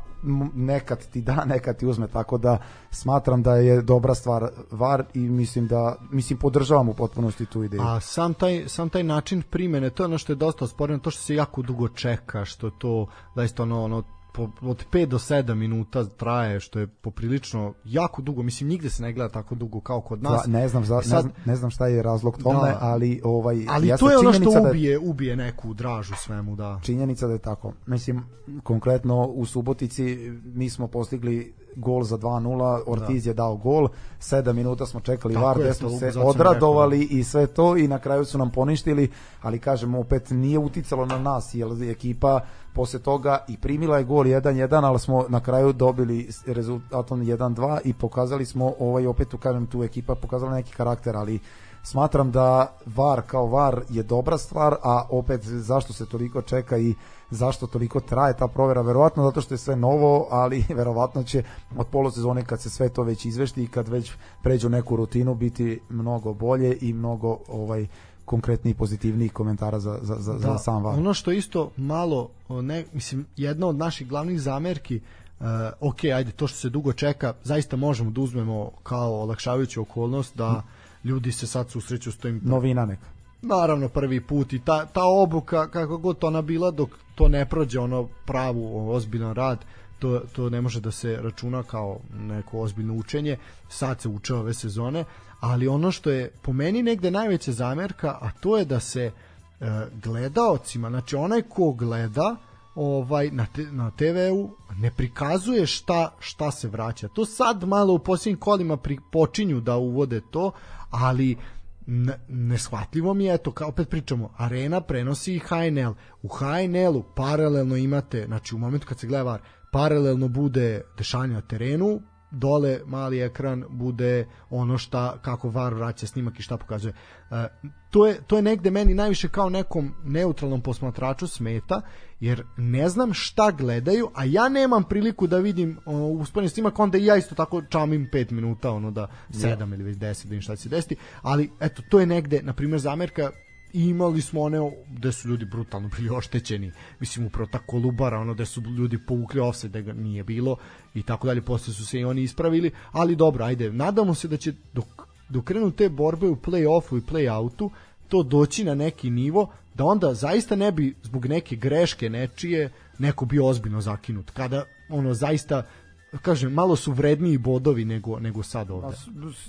nekad ti da, nekad ti uzme, tako da smatram da je dobra stvar VAR i mislim da mislim podržavam u potpunosti tu ideju. A sam taj sam taj način primene, to je ono što je dosta osporeno, to što se jako dugo čeka, što to da isto ono ono po, od 5 do 7 minuta traje, što je poprilično jako dugo, mislim nigde se ne gleda tako dugo kao kod nas. Da, ne znam, za, sad, ne, znam, ne znam šta je razlog tome, da, ali ovaj Ali to je ono što da ubije, ubije neku dražu svemu, da. Činjenica da je tako. Mislim, konkretno u Subotici mi smo postigli gol za 2-0, Ortiz da. je dao gol, 7 minuta smo čekali Tako VAR, gde smo se odradovali i sve to i na kraju su nam poništili, ali kažemo opet nije uticalo na nas, jer ekipa posle toga i primila je gol 1-1, ali smo na kraju dobili rezultatom 1-2 i pokazali smo, ovaj opet tu kažem, tu ekipa pokazala neki karakter, ali smatram da VAR kao VAR je dobra stvar, a opet zašto se toliko čeka i zašto toliko traje ta provera, verovatno zato što je sve novo, ali verovatno će od polosezone kad se sve to već izvešti i kad već pređu neku rutinu biti mnogo bolje i mnogo ovaj konkretniji pozitivnijih komentara za, za, za, da, za sam VAR. Ono što isto malo, ne, mislim, jedna od naših glavnih zamerki Uh, ok, ajde, to što se dugo čeka, zaista možemo da uzmemo kao olakšavajuću okolnost da ljudi se sad susreću s tim. Novina neka naravno prvi put i ta, ta obuka kako god ona bila dok to ne prođe ono pravu ozbiljan rad to, to ne može da se računa kao neko ozbiljno učenje sad se uče ove sezone ali ono što je po meni negde najveća zamerka a to je da se e, gledaocima znači onaj ko gleda ovaj na, te, na TV-u ne prikazuje šta šta se vraća. To sad malo u posljednjim kolima pri, počinju da uvode to, ali neshvatljivo mi je, eto, kao opet pričamo, Arena prenosi i HNL. U HNL-u paralelno imate, znači u momentu kad se gleda VAR, paralelno bude dešanje na terenu, dole mali ekran bude ono šta kako VAR vraća snimak i šta pokazuje. E, to je to je negde meni najviše kao nekom neutralnom posmatraču smeta jer ne znam šta gledaju, a ja nemam priliku da vidim uh, usporedni snimak, onda i ja isto tako čamim 5 minuta, ono da 7 yeah. ili već 10, da im šta će se desiti, ali eto, to je negde, na primjer, zamerka imali smo one gde su ljudi brutalno bili oštećeni. Mislim upravo ta kolubara ono gde su ljudi povukli offset da ga nije bilo i tako dalje. Posle su se i oni ispravili ali dobro ajde nadamo se da će dok, dok krenu te borbe u play-offu i play-outu to doći na neki nivo da onda zaista ne bi zbog neke greške nečije neko bio ozbiljno zakinut. Kada ono zaista kažem, malo su vredniji bodovi nego, nego sad ovde.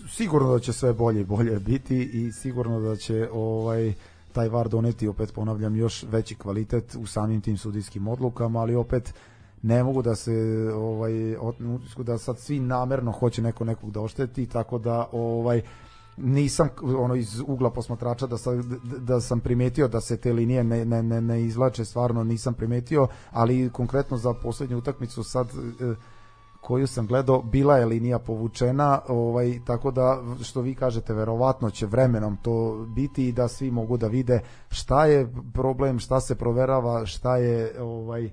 Sigurno da će sve bolje i bolje biti i sigurno da će ovaj taj VAR doneti, opet ponavljam, još veći kvalitet u samim tim sudijskim odlukama, ali opet ne mogu da se ovaj da sad svi namerno hoće neko nekog da ošteti, tako da ovaj nisam ono iz ugla posmatrača da sam, da sam primetio da se te linije ne, ne, ne, ne izvlače, stvarno nisam primetio, ali konkretno za poslednju utakmicu sad e, koju sam gledao, bila je linija povučena, ovaj, tako da što vi kažete, verovatno će vremenom to biti i da svi mogu da vide šta je problem, šta se proverava, šta je ovaj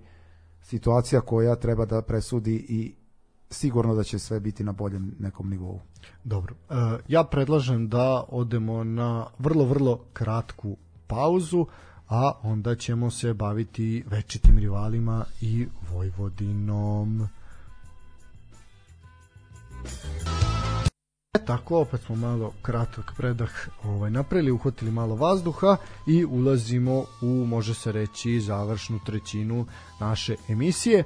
situacija koja treba da presudi i sigurno da će sve biti na boljem nekom nivou. Dobro. E, ja predlažem da odemo na vrlo, vrlo kratku pauzu, a onda ćemo se baviti večitim rivalima i Vojvodinom. E, tako, opet smo malo kratak predah ovaj, napravili, uhvatili malo vazduha i ulazimo u, može se reći, završnu trećinu naše emisije. E,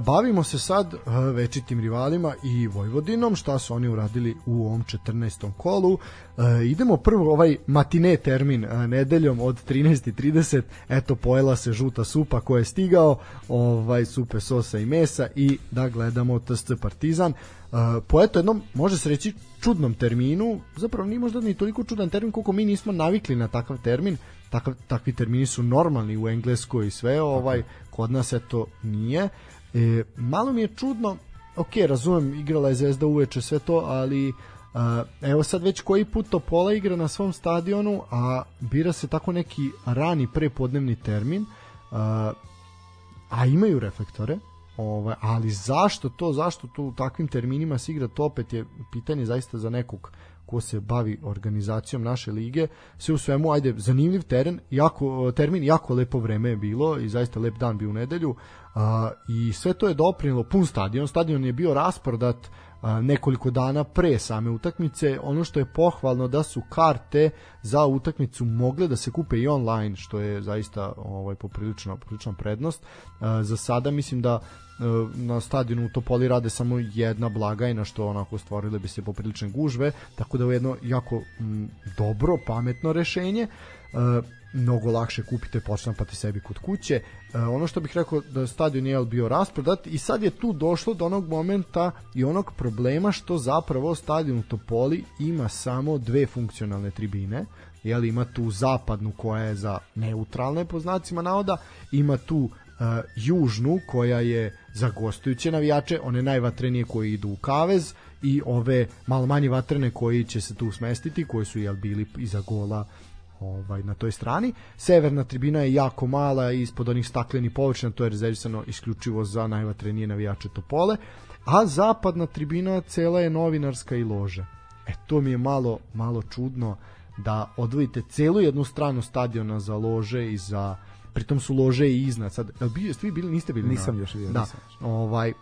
bavimo se sad e, večitim rivalima i Vojvodinom, šta su oni uradili u ovom 14. kolu. E, idemo prvo ovaj matine termin e, nedeljom od 13.30, eto pojela se žuta supa koja je stigao, ovaj supe sosa i mesa i da gledamo TSC Partizan. Po eto jednom, može se reći, čudnom terminu, zapravo nije možda ni toliko čudan termin koliko mi nismo navikli na takav termin, takav, takvi termini su normalni u Engleskoj i sve, ovaj, kod nas eto nije. E, malo mi je čudno, ok, razumem, igrala je Zvezda uveče sve to, ali Uh, evo sad već koji put Topola igra na svom stadionu, a bira se tako neki rani prepodnevni termin, uh, a imaju reflektore, Ovaj, ali zašto to, zašto to u takvim terminima se igra, to opet je pitanje zaista za nekog ko se bavi organizacijom naše lige. Sve u svemu, ajde, zanimljiv teren, jako, termin, jako lepo vreme je bilo i zaista lep dan bio u nedelju a, i sve to je doprinilo pun stadion. Stadion je bio rasprodat nekoliko dana pre same utakmice. Ono što je pohvalno da su karte za utakmicu mogle da se kupe i online, što je zaista ovaj poprilično poprilična prednost. Za sada mislim da na stadionu u Topoli rade samo jedna blagajna što onako stvorile bi se poprilične gužve tako da je jedno jako dobro, pametno rešenje e, mnogo lakše kupite počnampati sebi kod kuće. E, ono što bih rekao da stadion je bio rasprodat i sad je tu došlo do onog momenta i onog problema što zapravo stadion u Topoli ima samo dve funkcionalne tribine. Jel ima tu zapadnu koja je za neutralne po znacima navoda ima tu uh, južnu koja je za gostujuće navijače, one najvatrenije koji idu u kavez i ove malo manje vatrene koji će se tu smestiti, koji su jel bili iza gola ovaj na toj strani. Severna tribina je jako mala ispod onih staklenih površina, to je rezervisano isključivo za najvatrenije navijače Topole, a zapadna tribina cela je novinarska i lože. E to mi je malo malo čudno da odvojite celu jednu stranu stadiona za lože i za pritom su lože i iznad. Sad, jel bi, ste vi bili, niste bili? Nisam na... još vidio, da. nisam. Ovaj,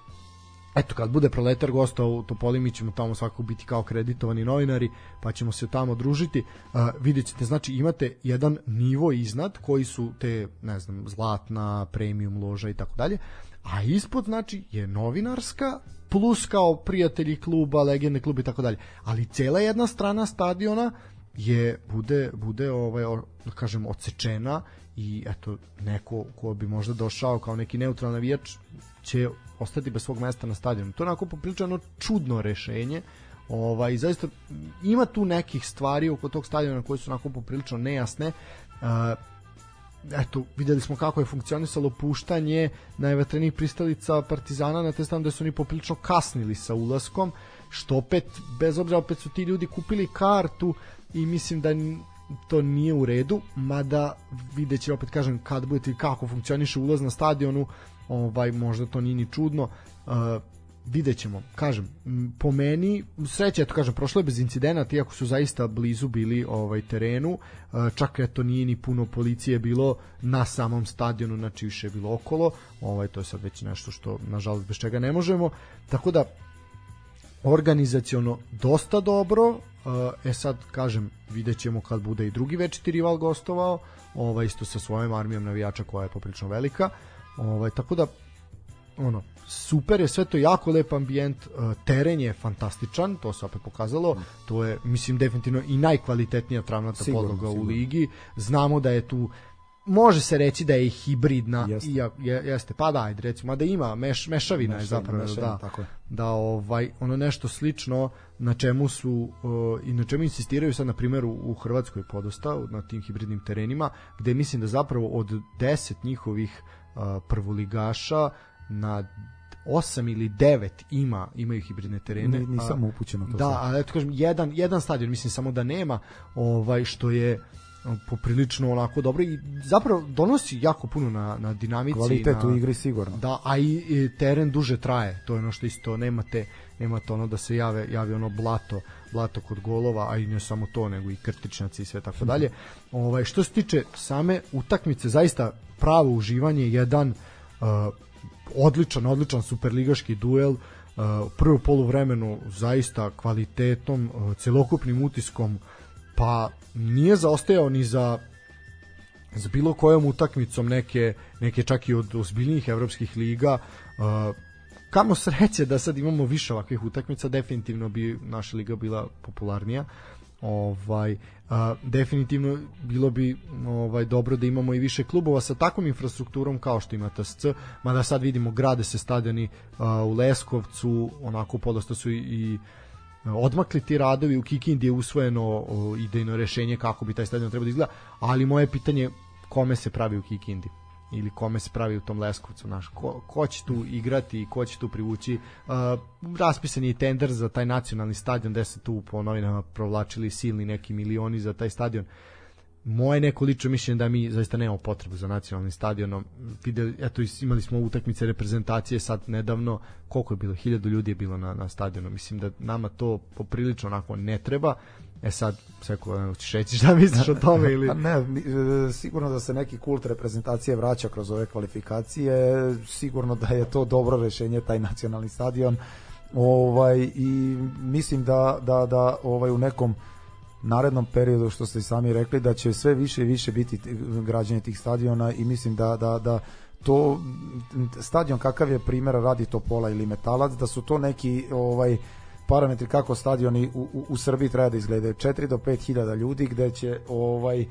eto kad bude proletar gosta u Topoli mi ćemo tamo svakako biti kao kreditovani novinari pa ćemo se tamo družiti. Uh, vidjet ćete znači imate jedan nivo iznad koji su te ne znam zlatna premium loža i tako dalje a ispod znači je novinarska plus kao prijatelji kluba legende kluba i tako dalje. Ali cela jedna strana stadiona je bude bude ovaj da kažem odsečena i eto neko ko bi možda došao kao neki neutralni navijač će ostati bez svog mesta na stadionu. To je onako popriličano čudno rešenje. Ovaj zaista ima tu nekih stvari oko tog stadiona koje su onako poprilično nejasne. Uh, eto, videli smo kako je funkcionisalo puštanje najvatrenih pristalica Partizana na te da su oni poprilično kasnili sa ulaskom, što opet, bez obzira, opet su ti ljudi kupili kartu i mislim da to nije u redu, mada videće opet kažem kad budete kako funkcioniše ulaz na stadionu, ovaj možda to nije ni čudno. Uh, vidjet ćemo, kažem, po meni, sreće, eto kažem, prošlo je bez incidenata, iako su zaista blizu bili ovaj terenu, čak eto nije ni puno policije bilo na samom stadionu, znači više je bilo okolo, ovaj, to je sad već nešto što, nažalost, bez čega ne možemo, tako da, organizaciono dosta dobro, e sad kažem, vidjet ćemo kad bude i drugi večiti rival gostovao, ovaj isto sa svojom armijom navijača koja je poprilično velika. Ovaj tako da ono super je sve to jako lep ambijent, teren je fantastičan, to se opet pokazalo, to je mislim definitivno i najkvalitetnija travnata podloga u ligi. Znamo da je tu može se reći da je hibridna Jeste. i je, jeste pa da ajde recimo da ima meš, mešavina je zapravo mešavina, da tako je. da ovaj ono nešto slično na čemu su uh, i na čemu insistiraju sad na primjer u, Hrvatskoj podosta na tim hibridnim terenima gde mislim da zapravo od 10 njihovih prvoligaša na 8 ili 9 ima imaju hibridne terene. Ni- nisam upućen u to Da, ali eto kažem jedan jedan stadion mislim samo da nema ovaj što je poprilično onako dobro i zapravo donosi jako puno na na dinamici Kvalitet na, u igri sigurno. Da, a i, i teren duže traje. To je ono što isto nemate nemate ono da se jave javi ono blato blato kod golova, a i ne samo to, nego i krtičnjaci i sve tako dalje. Ovaj što se tiče same utakmice, zaista pravo uživanje, jedan uh, odličan, odličan superligaški duel uh, prvo poluvremenu zaista kvalitetom, uh, celokupnim utiskom pa nije zaostajao ni za za bilo kojom utakmicom neke, neke čak i od ozbiljnijih evropskih liga uh, kamo sreće da sad imamo više ovakvih utakmica definitivno bi naša liga bila popularnija. Ovaj a, definitivno bilo bi ovaj dobro da imamo i više klubova sa takvom infrastrukturom kao što ima TSC mada sad vidimo grade se stadioni a, u Leskovcu onako podosta su i, i odmakli ti radovi. U Kikindi je usvojeno idejno rešenje kako bi taj stadion trebao da izgleda ali moje pitanje je kome se pravi u Kikindi ili kome se pravi u tom Leskovcu, znaš, ko, ko će tu igrati i ko će tu privući. Uh, raspisan je tender za taj nacionalni stadion, gde se tu po novinama provlačili silni neki milioni za taj stadion. Moje neko lično mišljenje da mi zaista nemamo potrebu za nacionalnim stadionom. Videli, eto, imali smo utakmice reprezentacije sad nedavno, koliko je bilo? Hiljadu ljudi je bilo na, na stadionu. Mislim da nama to poprilično onako ne treba. E sad, sve ko ćeš reći šta misliš o tome ili... Pa ne, e, sigurno da se neki kult reprezentacije vraća kroz ove kvalifikacije, sigurno da je to dobro rešenje taj nacionalni stadion. Ovaj i mislim da da da ovaj u nekom narednom periodu što ste sami rekli da će sve više i više biti građenje tih stadiona i mislim da da da to stadion kakav je primjera radi Topola ili Metalac da su to neki ovaj parametri kako stadioni u, u, u Srbiji treba da izgledaju. 4 do 5 hiljada ljudi gde će ovaj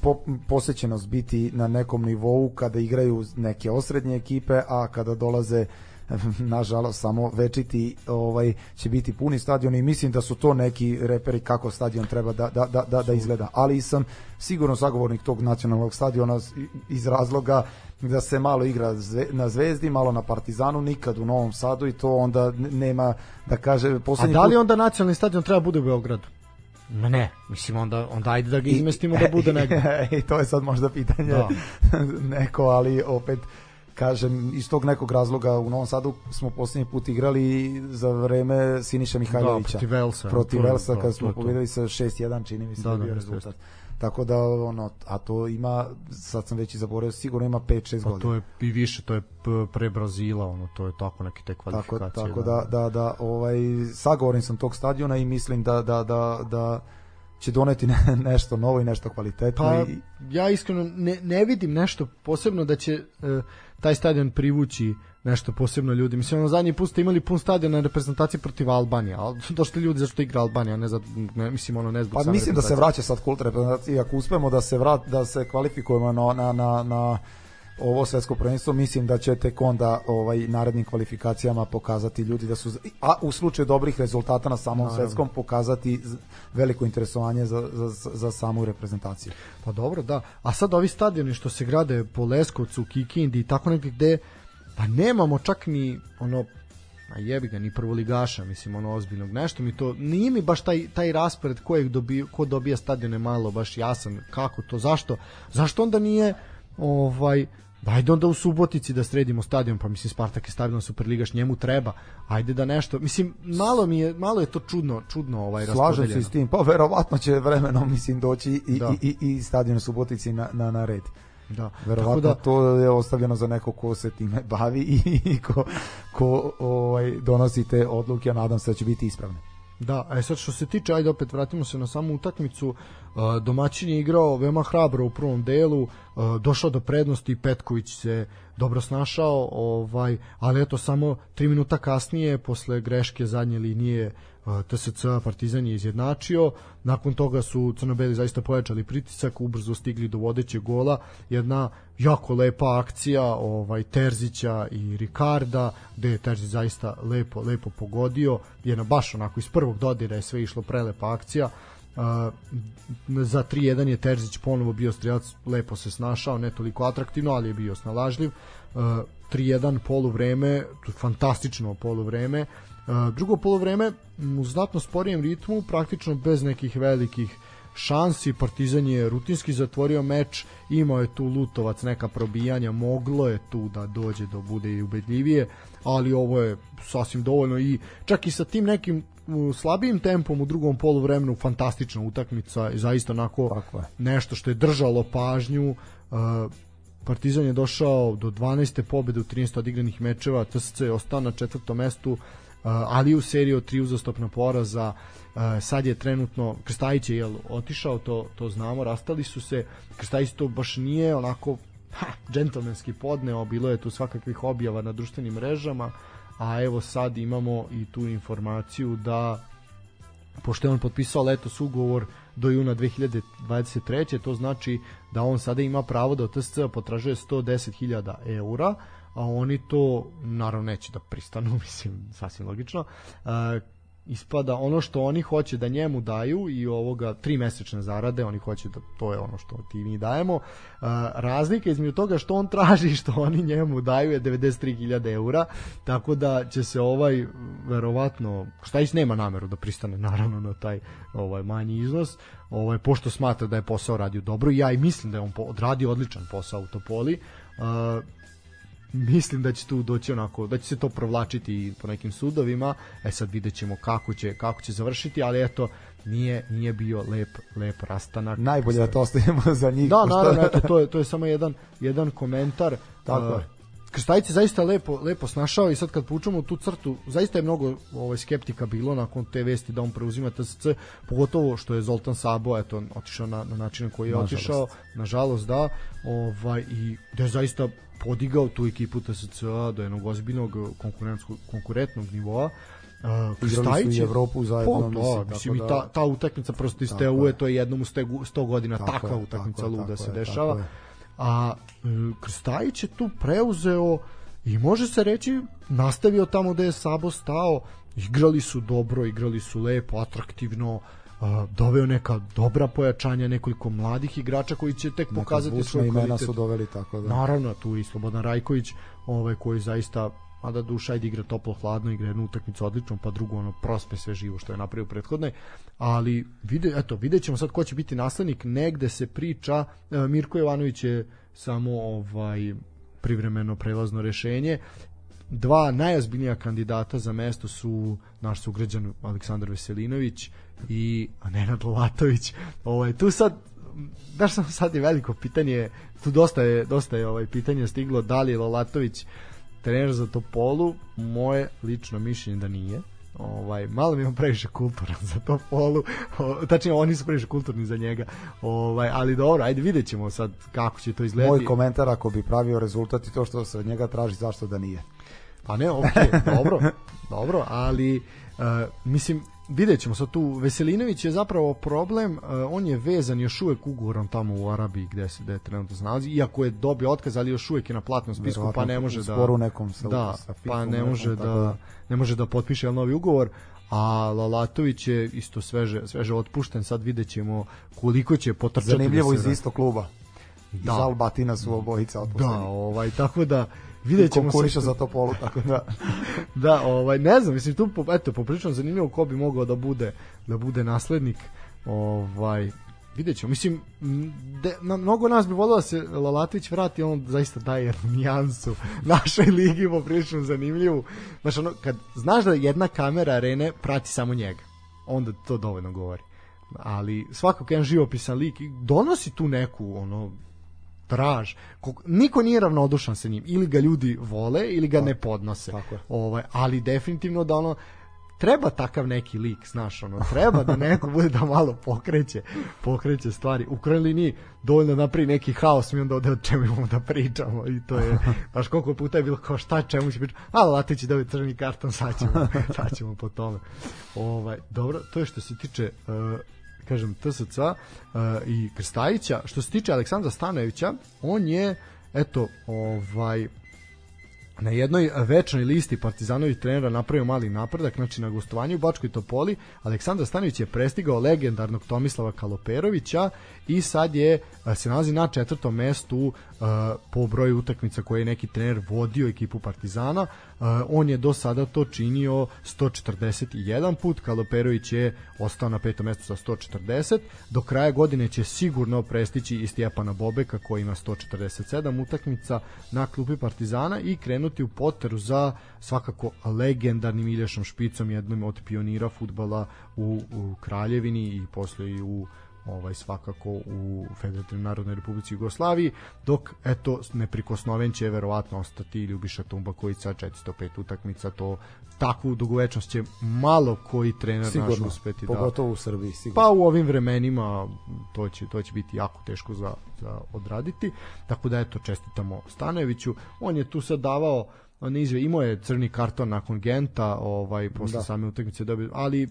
po, posećenost biti na nekom nivou kada igraju neke osrednje ekipe a kada dolaze nažalost samo večiti ovaj će biti puni stadion i mislim da su to neki reperi kako stadion treba da, da, da, da, da izgleda ali sam sigurno zagovornik tog nacionalnog stadiona iz razloga da se malo igra na Zvezdi, malo na Partizanu, nikad u Novom Sadu i to onda nema da kaže A poslednji da li put- onda nacionalni stadion treba bude u Beogradu? Ma ne, mislim onda, onda ajde da ga izmestimo da bude negde. I to je sad možda pitanje Da. neko, ali opet kažem, iz tog nekog razloga u Novom Sadu smo poslednji put igrali za vreme Siniša Mihajlovića. Da, protiv Velsa. Protiv Velsa da, kad to smo pobedili sa 6-1 čini mi se Da, da, da, bio rezultat. Tako da ono a to ima sad sam već i zaboravio sigurno ima 5-6 Pa godina. to je i više, to je pre Brazila, ono, to je tako neke te tako, kvalifikacije. tako da, da, da ovaj, sagovorim sam tog stadiona i mislim da, da, da, da će doneti ne- nešto novo i nešto kvalitetno Pa i, ja iskreno ne, ne vidim nešto posebno da će e, taj stadion privući nešto posebno ljudi. Mislim, ono zadnji put ste imali pun stadion na reprezentaciji protiv Albanije, ali došli ljudi zašto igra Albanija, ne, za, ne mislim ono ne zbog Pa mislim da se vraća sad kult reprezentacije. Ako uspemo da se vrat, da se kvalifikujemo na, na, na, na ovo svetsko prvenstvo, mislim da će tek onda ovaj narednim kvalifikacijama pokazati ljudi da su a u slučaju dobrih rezultata na samom Naravno. svetskom pokazati veliko interesovanje za, za, za samu reprezentaciju. Pa dobro, da. A sad ovi stadioni što se grade po Leskovcu, Kikindi i tako negde gde pa nemamo čak ni ono a jebi ga, ni prvoligaša, mislim, ono ozbiljnog nešto mi to, nije mi baš taj, taj raspored kojeg dobija, ko dobija stadione malo baš jasan, kako to, zašto, zašto onda nije ovaj, Ajde onda u Subotici da sredimo stadion, pa mislim Spartak je stabilan Superligaš, njemu treba. Ajde da nešto, mislim malo mi je malo je to čudno, čudno ovaj Slažem se s tim, pa verovatno će vremenom mislim doći i, Da. i, i, i stadion u Subotici na, na, na red. Da. Verovatno Tako da, to je ostavljeno za neko ko se time bavi i, i ko, ko ovaj, donosi te odluke, a nadam se da će biti ispravne. Da, a sad što se tiče, ajde opet vratimo se na samu utakmicu, uh, domaćin je igrao veoma hrabro u prvom delu, uh, došao do prednosti, Petković se dobro snašao, ovaj, ali eto samo 3 minuta kasnije, posle greške zadnje linije, TSC Partizan je izjednačio, nakon toga su crnobeli zaista pojačali pritisak, ubrzo stigli do vodećeg gola, jedna jako lepa akcija ovaj Terzića i Ricarda, gde je Terzić zaista lepo, lepo pogodio, jedna baš onako iz prvog dodira je sve išlo prelepa akcija, uh, za 3-1 je Terzić ponovo bio strelac, lepo se snašao, ne toliko atraktivno, ali je bio snalažljiv. Uh, 3-1 poluvreme, fantastično poluvreme. Uh, drugo poluvreme u znatno sporijem ritmu, praktično bez nekih velikih šansi, Partizan je rutinski zatvorio meč, imao je tu Lutovac neka probijanja, moglo je tu da dođe do bude i ubedljivije, ali ovo je sasvim dovoljno i čak i sa tim nekim slabijim tempom u drugom polu vremenu fantastična utakmica i zaista onako Tako je. nešto što je držalo pažnju uh, Partizan je došao do 12. pobede u 13 odigranih mečeva, TSC je ostao na četvrtom mestu, ali u seriji od tri uzastopna poraza uh, sad je trenutno Krstajić je jel, otišao, to, to znamo, rastali su se, Krstajić to baš nije onako ha, džentlmenski podneo, bilo je tu svakakvih objava na društvenim mrežama, a evo sad imamo i tu informaciju da pošto je on potpisao letos ugovor do juna 2023. To znači da on sada ima pravo da TSC potražuje 110.000 eura, a oni to naravno neće da pristanu, mislim, sasvim logično. Uh, ispada ono što oni hoće da njemu daju i ovoga tri mesečne zarade, oni hoće da to je ono što ti mi dajemo. Uh, razlika između toga što on traži što oni njemu daju je 93.000 eura, tako da će se ovaj verovatno, šta iš nema nameru da pristane naravno na taj ovaj manji iznos, ovaj pošto smatra da je posao radio dobro, ja i mislim da je on odradio odličan posao u Topoli. Uh, mislim da će tu doći onako da će se to provlačiti po nekim sudovima e sad videćemo kako će kako će završiti ali eto nije nije bio lep lep rastanak Najbolje da to ostavimo za njih. da naravno eto to je to je samo jedan jedan komentar Tako Uh, je. Krstajić je zaista lepo, lepo snašao i sad kad pučemo tu crtu, zaista je mnogo ovaj, skeptika bilo nakon te vesti da on preuzima TSC, pogotovo što je Zoltan Sabo eto, otišao na, na način na koji je Nažalost. otišao, nažalost da, ovaj, i da je zaista podigao tu ekipu TSC-a do jednog ozbiljnog konkurentnog nivoa. Uh, Igrali su i Evropu zajedno, Pa, da, mislim, da- ta, ta utakmica prosto iz TU je to je jednom u 100 godina Tako takva je, utakmica tako luda tako se je, dešava. tako je. A e, Krstajić je tu preuzeo i može se reći nastavio tamo gde je Sabo stao igrali su dobro, igrali su lepo, atraktivno a, doveo neka dobra pojačanja nekoliko mladih igrača koji će tek pokazati svoj imena kvalitet su doveli tako da. Naravno, tu i Slobodan Rajković, ovaj koji zaista a da duša ide igra toplo hladno igra jednu utakmicu odlično pa drugu ono prospe sve živo što je napravio u prethodnoj ali vide eto videćemo sad ko će biti naslednik. Negde se priča e, Mirko Jovanović je samo ovaj privremeno prelazno rešenje. Dva najozbiljnija kandidata za mesto su naš sugrađan Aleksandar Veselinović i Nenad Latović. Ovaj tu sad baš sam sad je veliko pitanje, tu dosta je dosta je ovaj pitanje stiglo. Da li je Lalatović trener za Topolu, moje lično mišljenje da nije. Ovaj malo mi je on previše kulturan za Topolu. O, tačnije oni su previše kulturni za njega. Ovaj ali dobro, ajde videćemo sad kako će to izgledati. Moj komentar ako bi pravio rezultat i to što se od njega traži zašto da nije. Pa ne, okay, dobro, dobro, ali uh, mislim, vidjet ćemo sad tu, Veselinović je zapravo problem, uh, on je vezan još uvek ugovorom tamo u Arabiji gde se gde trenutno nalazi, iako je dobio otkaz, ali još uvek je na platnom spisku, pa Verovatno ne u može da sporu nekom sa- da, sa pa ne nekom, može tako da da- ne može da potpiše novi ugovor a Lalatović je isto sveže sveže otpušten sad videćemo koliko će potrčati Zanimljivo da iz istog kluba. Da. Iz Da. Albatina su obojica da otpušteni. ovaj tako da vidjet ćemo sad- za to polu, tako da. da, ovaj ne znam, mislim tu eto poprilično zanimljivo ko bi mogao da bude da bude naslednik. Ovaj videćemo. Mislim m, de, na, mnogo nas bi volelo da se Lalatović vrati, on zaista daje nijansu našoj ligi poprilično zanimljivu. Znaš, ono, kad znaš da jedna kamera arene prati samo njega, onda to dovoljno govori. Ali svakako jedan živopisan lik donosi tu neku ono traž. Kog- Niko nije ravnodušan sa njim. Ili ga ljudi vole ili ga ne podnose. tako je. Ovaj, ali definitivno da ono treba takav neki lik, znaš, ono, treba da neko bude da malo pokreće, pokreće stvari. U krajnjoj liniji dovoljno da napravi neki haos, mi onda ode od čemu imamo da pričamo i to je, baš koliko puta je bilo kao šta čemu će pričati, ali Latić da dobiti crni karton, sad ćemo, sad ćemo po tome. Ovaj, dobro, to je što se tiče uh, kažem TSC uh, i Krstajića. Što se tiče Aleksandra Stanojevića, on je eto, ovaj na jednoj večnoj listi Partizanovih trenera napravio mali napredak, znači na gostovanju u Bačkoj Topoli Aleksandar Stanović je prestigao legendarnog Tomislava Kaloperovića i sad je se nalazi na četvrtom mestu uh, po broju utakmica koje je neki trener vodio ekipu Partizana. Uh, on je do sada to činio 141 put, Kaloperović je ostao na petom mestu sa 140. Do kraja godine će sigurno prestići i Stjepana Bobeka koji ima 147 utakmica na klupi Partizana i krenuti u poteru za svakako legendarnim Ilješom Špicom, jednom od pionira futbala u, u Kraljevini i posle i u ovaj svakako u Federativnoj Narodnoj Republici Jugoslaviji, dok eto neprikosnoven će verovatno ostati Ljubiša Tumbaković sa 405 utakmica, to takvu dugovečnost će malo koji trener sigurno, naš uspeti da pogotovo u Srbiji sigurno. Pa u ovim vremenima to će to će biti jako teško za za odraditi. Tako da eto čestitamo Stanojeviću. On je tu sad davao on izve, imao je crni karton nakon Genta, ovaj posle da. same utakmice dobio, ali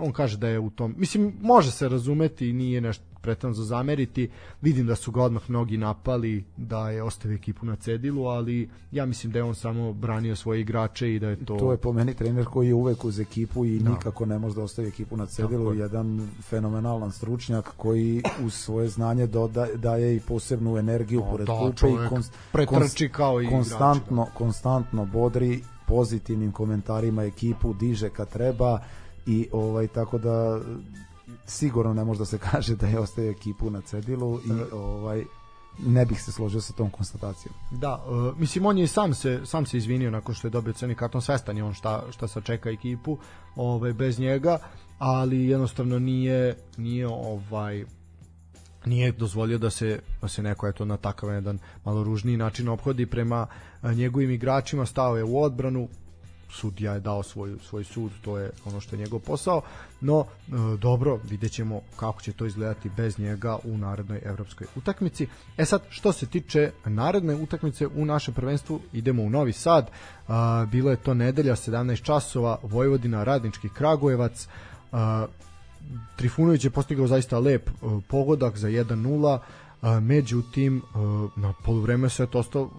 on kaže da je u tom, mislim, može se razumeti i nije nešto pretano za zameriti. Vidim da su ga odmah mnogi napali, da je ostavio ekipu na cedilu, ali ja mislim da je on samo branio svoje igrače i da je to... To je po meni trener koji je uvek uz ekipu i da. nikako ne može da ostavi ekipu na cedilu. Tako. Jedan fenomenalan stručnjak koji uz svoje znanje doda, daje i posebnu energiju no, pored da, klupe i konst, pretrči kao i konstantno, da. konstantno bodri pozitivnim komentarima ekipu, diže kad treba i ovaj tako da sigurno ne može da se kaže da je ostaje ekipu na cedilu i e. ovaj ne bih se složio sa tom konstatacijom. Da, uh, mislim on je sam se sam se izvinio nakon što je dobio crni karton, svestan je on šta šta sačeka ekipu, ovaj bez njega, ali jednostavno nije nije ovaj nije dozvolio da se da se neko eto na takav jedan malo ružniji način ophodi prema njegovim igračima, stao je u odbranu, sudija je dao svoj, svoj sud, to je ono što je njegov posao, no e, dobro, vidjet ćemo kako će to izgledati bez njega u narednoj evropskoj utakmici. E sad, što se tiče naredne utakmice u našem prvenstvu, idemo u Novi Sad, e, bilo je to nedelja 17 časova, Vojvodina, Radnički Kragujevac, e, Trifunović je postigao zaista lep e, pogodak za 1-0, međutim na poluvreme se to ostalo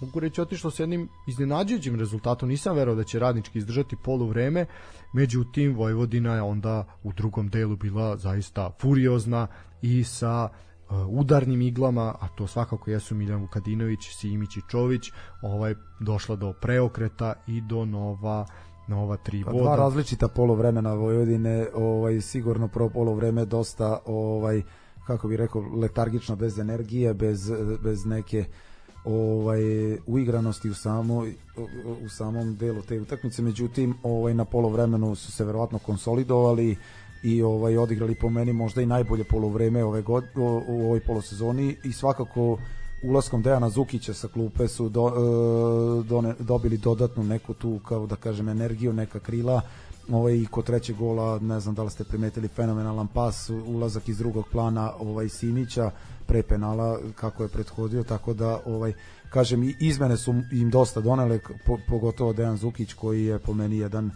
mogu reći otišlo sa jednim iznenađujućim rezultatom. Nisam verao da će radnički izdržati polu vreme, međutim Vojvodina je onda u drugom delu bila zaista furiozna i sa uh, udarnim iglama, a to svakako jesu Miljan Vukadinović, Simić i Čović, ovaj došla do preokreta i do nova nova tri boda. Pa dva različita poluvremena Vojvodine, ovaj sigurno prvo poluvreme dosta ovaj kako bi rekao letargično bez energije, bez bez neke uh, ovaj uigranosti u samo u samom delu te utakmice. Međutim ovaj na poluvremenu su se verovatno konsolidovali i ovaj odigrali po meni možda i najbolje poluvreme ove god, u ovoj polosezoni. I svakako ulaskom Dejana Zukića sa klupe su do, e, do, dobili dodatnu neku tu kao da kažem energiju, neka krila. Ovaj i kod trećeg gola ne znam da li ste primetili fenomenalan pas ulazak iz drugog plana ovaj Simića pre penala kako je prethodio tako da ovaj kažem i izmene su im dosta donele po, pogotovo Dejan Zukić koji je po meni jedan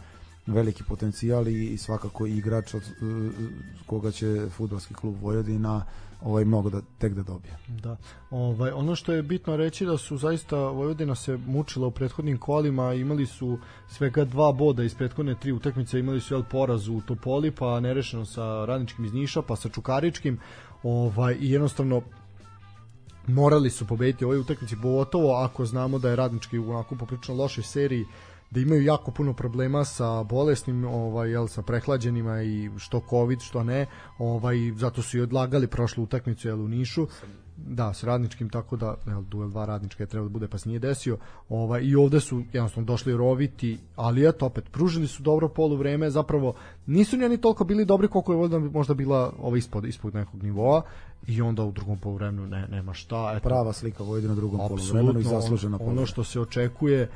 veliki potencijal i, i svakako igrač od uh, koga će fudbalski klub Vojvodina ovaj mnogo da tek da dobije. Da. Ovaj ono što je bitno reći da su zaista Vojvodina se mučila u prethodnim kolima, imali su svega dva boda iz prethodne tri utakmice, imali su jel poraz u Topoli, pa nerešeno sa Radničkim iz Niša, pa sa Čukaričkim ovaj, i jednostavno morali su pobediti ovoj utakmici pogotovo ako znamo da je radnički onako poprično lošoj seriji da imaju jako puno problema sa bolesnim, ovaj jel sa prehlađenima i što covid, što ne, ovaj zato su i odlagali prošlu utakmicu jel u Nišu. da, s radničkim, tako da jel, duel dva radnička je trebalo da bude, pa se nije desio. Ovaj, I ovde su jednostavno došli roviti, ali eto, opet, pružili su dobro polu vreme, zapravo nisu ni oni toliko bili dobri koliko je Vojvodina možda bila ova ispod, ispod nekog nivoa i onda u drugom poluvremenu ne, nema šta. Eto, Prava slika Vojvodina u drugom poluvremenu i zaslužena ono, ono što se očekuje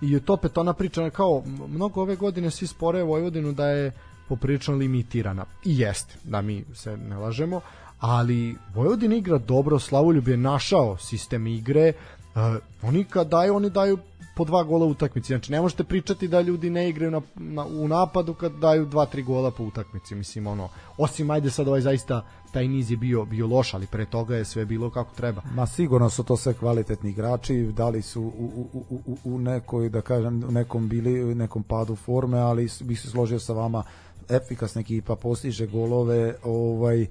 i to opet ona priča kao mnogo ove godine svi spore Vojvodinu da je poprilično limitirana. I jeste, da mi se ne lažemo, ali Vojvodina igra dobro, Slavoljub je našao sistem igre, uh, oni kad daju, oni daju po dva gola u utakmici. Znači ne možete pričati da ljudi ne igraju na, na, u napadu kad daju dva, tri gola po utakmici. Mislim ono, osim ajde sad ovaj zaista taj niz je bio bio loš, ali pre toga je sve bilo kako treba. Ma sigurno su to sve kvalitetni igrači, da li su u, u, u, u nekoj da kažem u nekom bili u nekom padu forme, ali bih se složio sa vama efikasna ekipa postiže golove, ovaj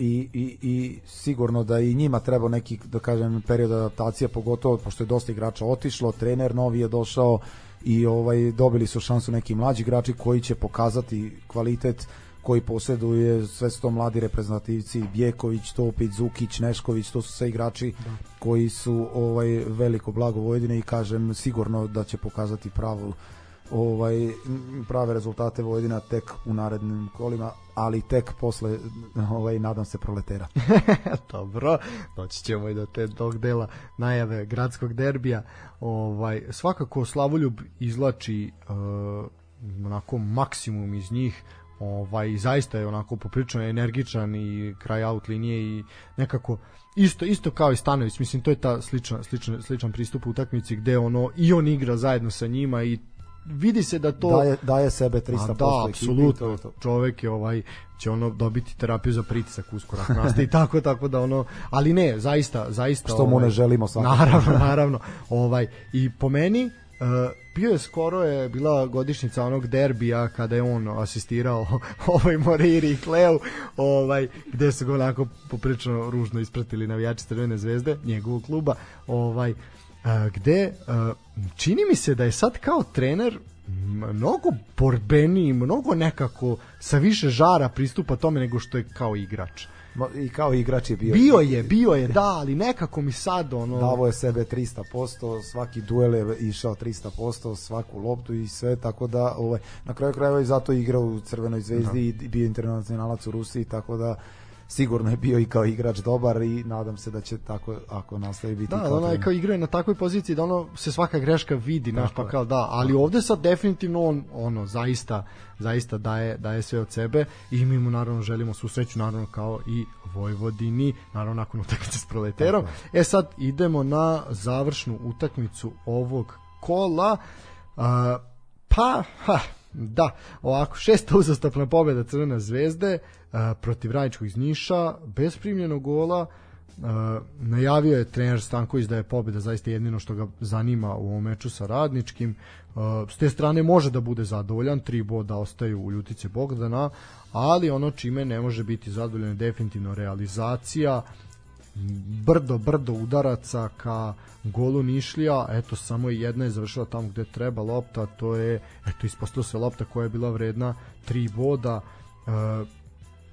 i, i, i sigurno da i njima treba neki da kažem period adaptacije pogotovo pošto je dosta igrača otišlo trener novi je došao i ovaj dobili su šansu neki mlađi igrači koji će pokazati kvalitet koji posjeduje sve su to mladi reprezentativci Bjeković, Topić, Zukić, Nešković, to su sve igrači da. koji su ovaj veliko blago Vojvodine i kažem sigurno da će pokazati pravu ovaj prave rezultate Vojvodina tek u narednim kolima, ali tek posle ovaj nadam se proletera. Dobro, doći ćemo i do te tog dela najave gradskog derbija. Ovaj svakako Slavoljub izlači uh, onako maksimum iz njih ovaj zaista je onako poprično energičan i kraj out linije i nekako isto isto kao i Stanović mislim to je ta slična sličan sličan pristup utakmici gde ono i on igra zajedno sa njima i vidi se da to daje, daje sebe 300% da, apsolutno. čovek je ovaj će ono dobiti terapiju za pritisak uskoro nastavi. Tako tako da ono ali ne zaista zaista što mu ovaj, ne želimo svakako. naravno naravno. Ovaj i po meni uh, bio je skoro je bila godišnjica onog derbija kada je on asistirao ovaj Moriri i Kleu ovaj gde su ga onako poprično ružno ispratili navijači Crvene zvezde njegovog kluba. Ovaj gde čini mi se da je sad kao trener mnogo borbeniji, mnogo nekako sa više žara pristupa tome nego što je kao igrač. I kao igrač je bio. Bio je, bio je, da, ali nekako mi sad ono... Davo je sebe 300%, svaki duel je išao 300%, svaku loptu i sve, tako da ovaj, na kraju krajeva i zato igrao u Crvenoj zvezdi da. i bio internacionalac u Rusiji, tako da sigurno je bio i kao igrač dobar i nadam se da će tako ako nastavi biti da, ono je kao igra na takvoj poziciji da ono se svaka greška vidi naš pa kao da ali ovde sad definitivno on ono zaista zaista daje daje sve od sebe i mi mu naravno želimo svu sreću naravno kao i Vojvodini naravno nakon utakmice s Proleterom. E sad idemo na završnu utakmicu ovog kola. Uh, pa ha, Da, ovako, šesta uzastopna pobjeda Crvene zvezde uh, protiv Radničkog iz Niša, bez primljenog gola, Uh, najavio je trener Stanković da je pobjeda zaista jedino što ga zanima u ovom meču sa Radničkim. Uh, s te strane može da bude zadovoljan, tri boda ostaju u ljutice Bogdana, ali ono čime ne može biti zadovoljan je definitivno realizacija, brdo, brdo udaraca ka golu Nišlija, eto samo jedna je završila tamo gde treba lopta, to je, eto ispostavila se lopta koja je bila vredna tri boda, e,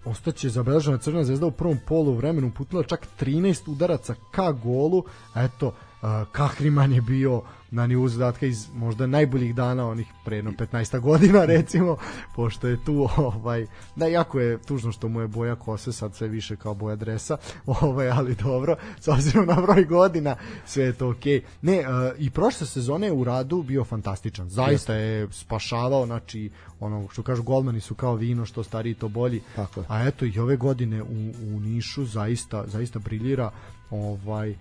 ostaće zabeležena Crvena zvezda u prvom polu vremenu putila čak 13 udaraca ka golu, eto, e, Kahriman je bio na nivou zadatka iz možda najboljih dana onih pre jedno 15 godina recimo pošto je tu ovaj da jako je tužno što mu je boja kose sad sve više kao boja dresa ovaj ali dobro s obzirom na broj godina sve je to okej okay. ne uh, i prošle sezone je u radu bio fantastičan zaista je spašavao znači ono što kažu golmani su kao vino što stariji to bolji Tako. a eto i ove godine u, u Nišu zaista zaista briljira ovaj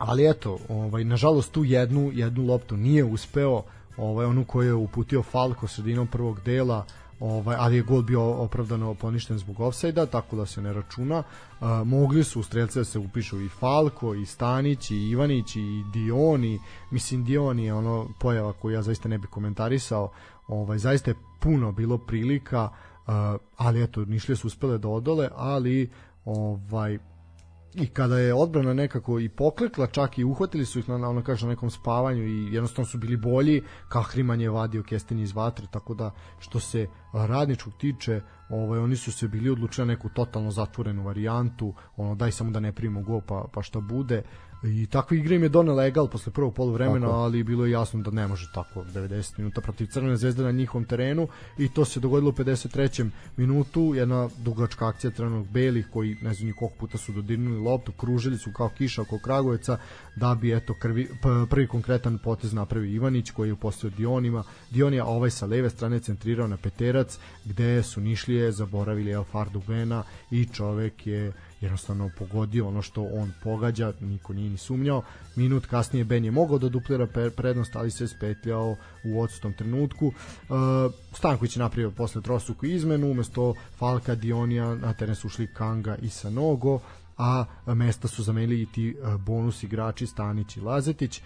ali eto, ovaj nažalost tu jednu jednu loptu nije uspeo, ovaj onu koju je uputio Falko sredinom prvog dela, ovaj ali je gol bio opravdano poništen zbog ofsajda, tako da se ne računa. Uh, mogli su u strelce da se upišu i Falko, i Stanić, i Ivanić, i Dioni. Mislim Dioni je ono pojava koju ja zaista ne bih komentarisao. Ovaj zaista je puno bilo prilika, uh, ali eto Nišlije su uspele da odole, ali ovaj i kada je odbrana nekako i poklekla, čak i uhvatili su ih na, ono kaže, na nekom spavanju i jednostavno su bili bolji, Kahriman je vadio Kesten iz vatre, tako da što se radničkog tiče, ovaj, oni su se bili odlučili na neku totalno zatvorenu varijantu, ono daj samo da ne primimo go pa, pa šta bude, I takva igra im je donela egal posle prvog poluvremena, tako. ali bilo je jasno da ne može tako 90 minuta protiv Crvene zvezde na njihovom terenu i to se dogodilo u 53. minutu, jedna dugačka akcija Crvenog Belih koji ne znam koliko puta su dodirnuli loptu, kružili su kao kiša oko Kragujevca da bi eto krvi, prvi konkretan potez napravio Ivanić koji je upostio Dionima, Dionija ovaj sa leve strane centrirao na peterac gde su Nišlije zaboravili El Fardu Bena i čovek je jednostavno pogodio ono što on pogađa, niko nije ni sumnjao. Minut kasnije Ben je mogao da duplira prednost, ali se spetljao u odstom trenutku. Uh, Stanković je napravio posle trosuku izmenu, umesto Falka, Dionija, na teren su ušli Kanga i Sanogo, a mesta su zamenili i ti e, bonus igrači Stanić i Lazetić. E,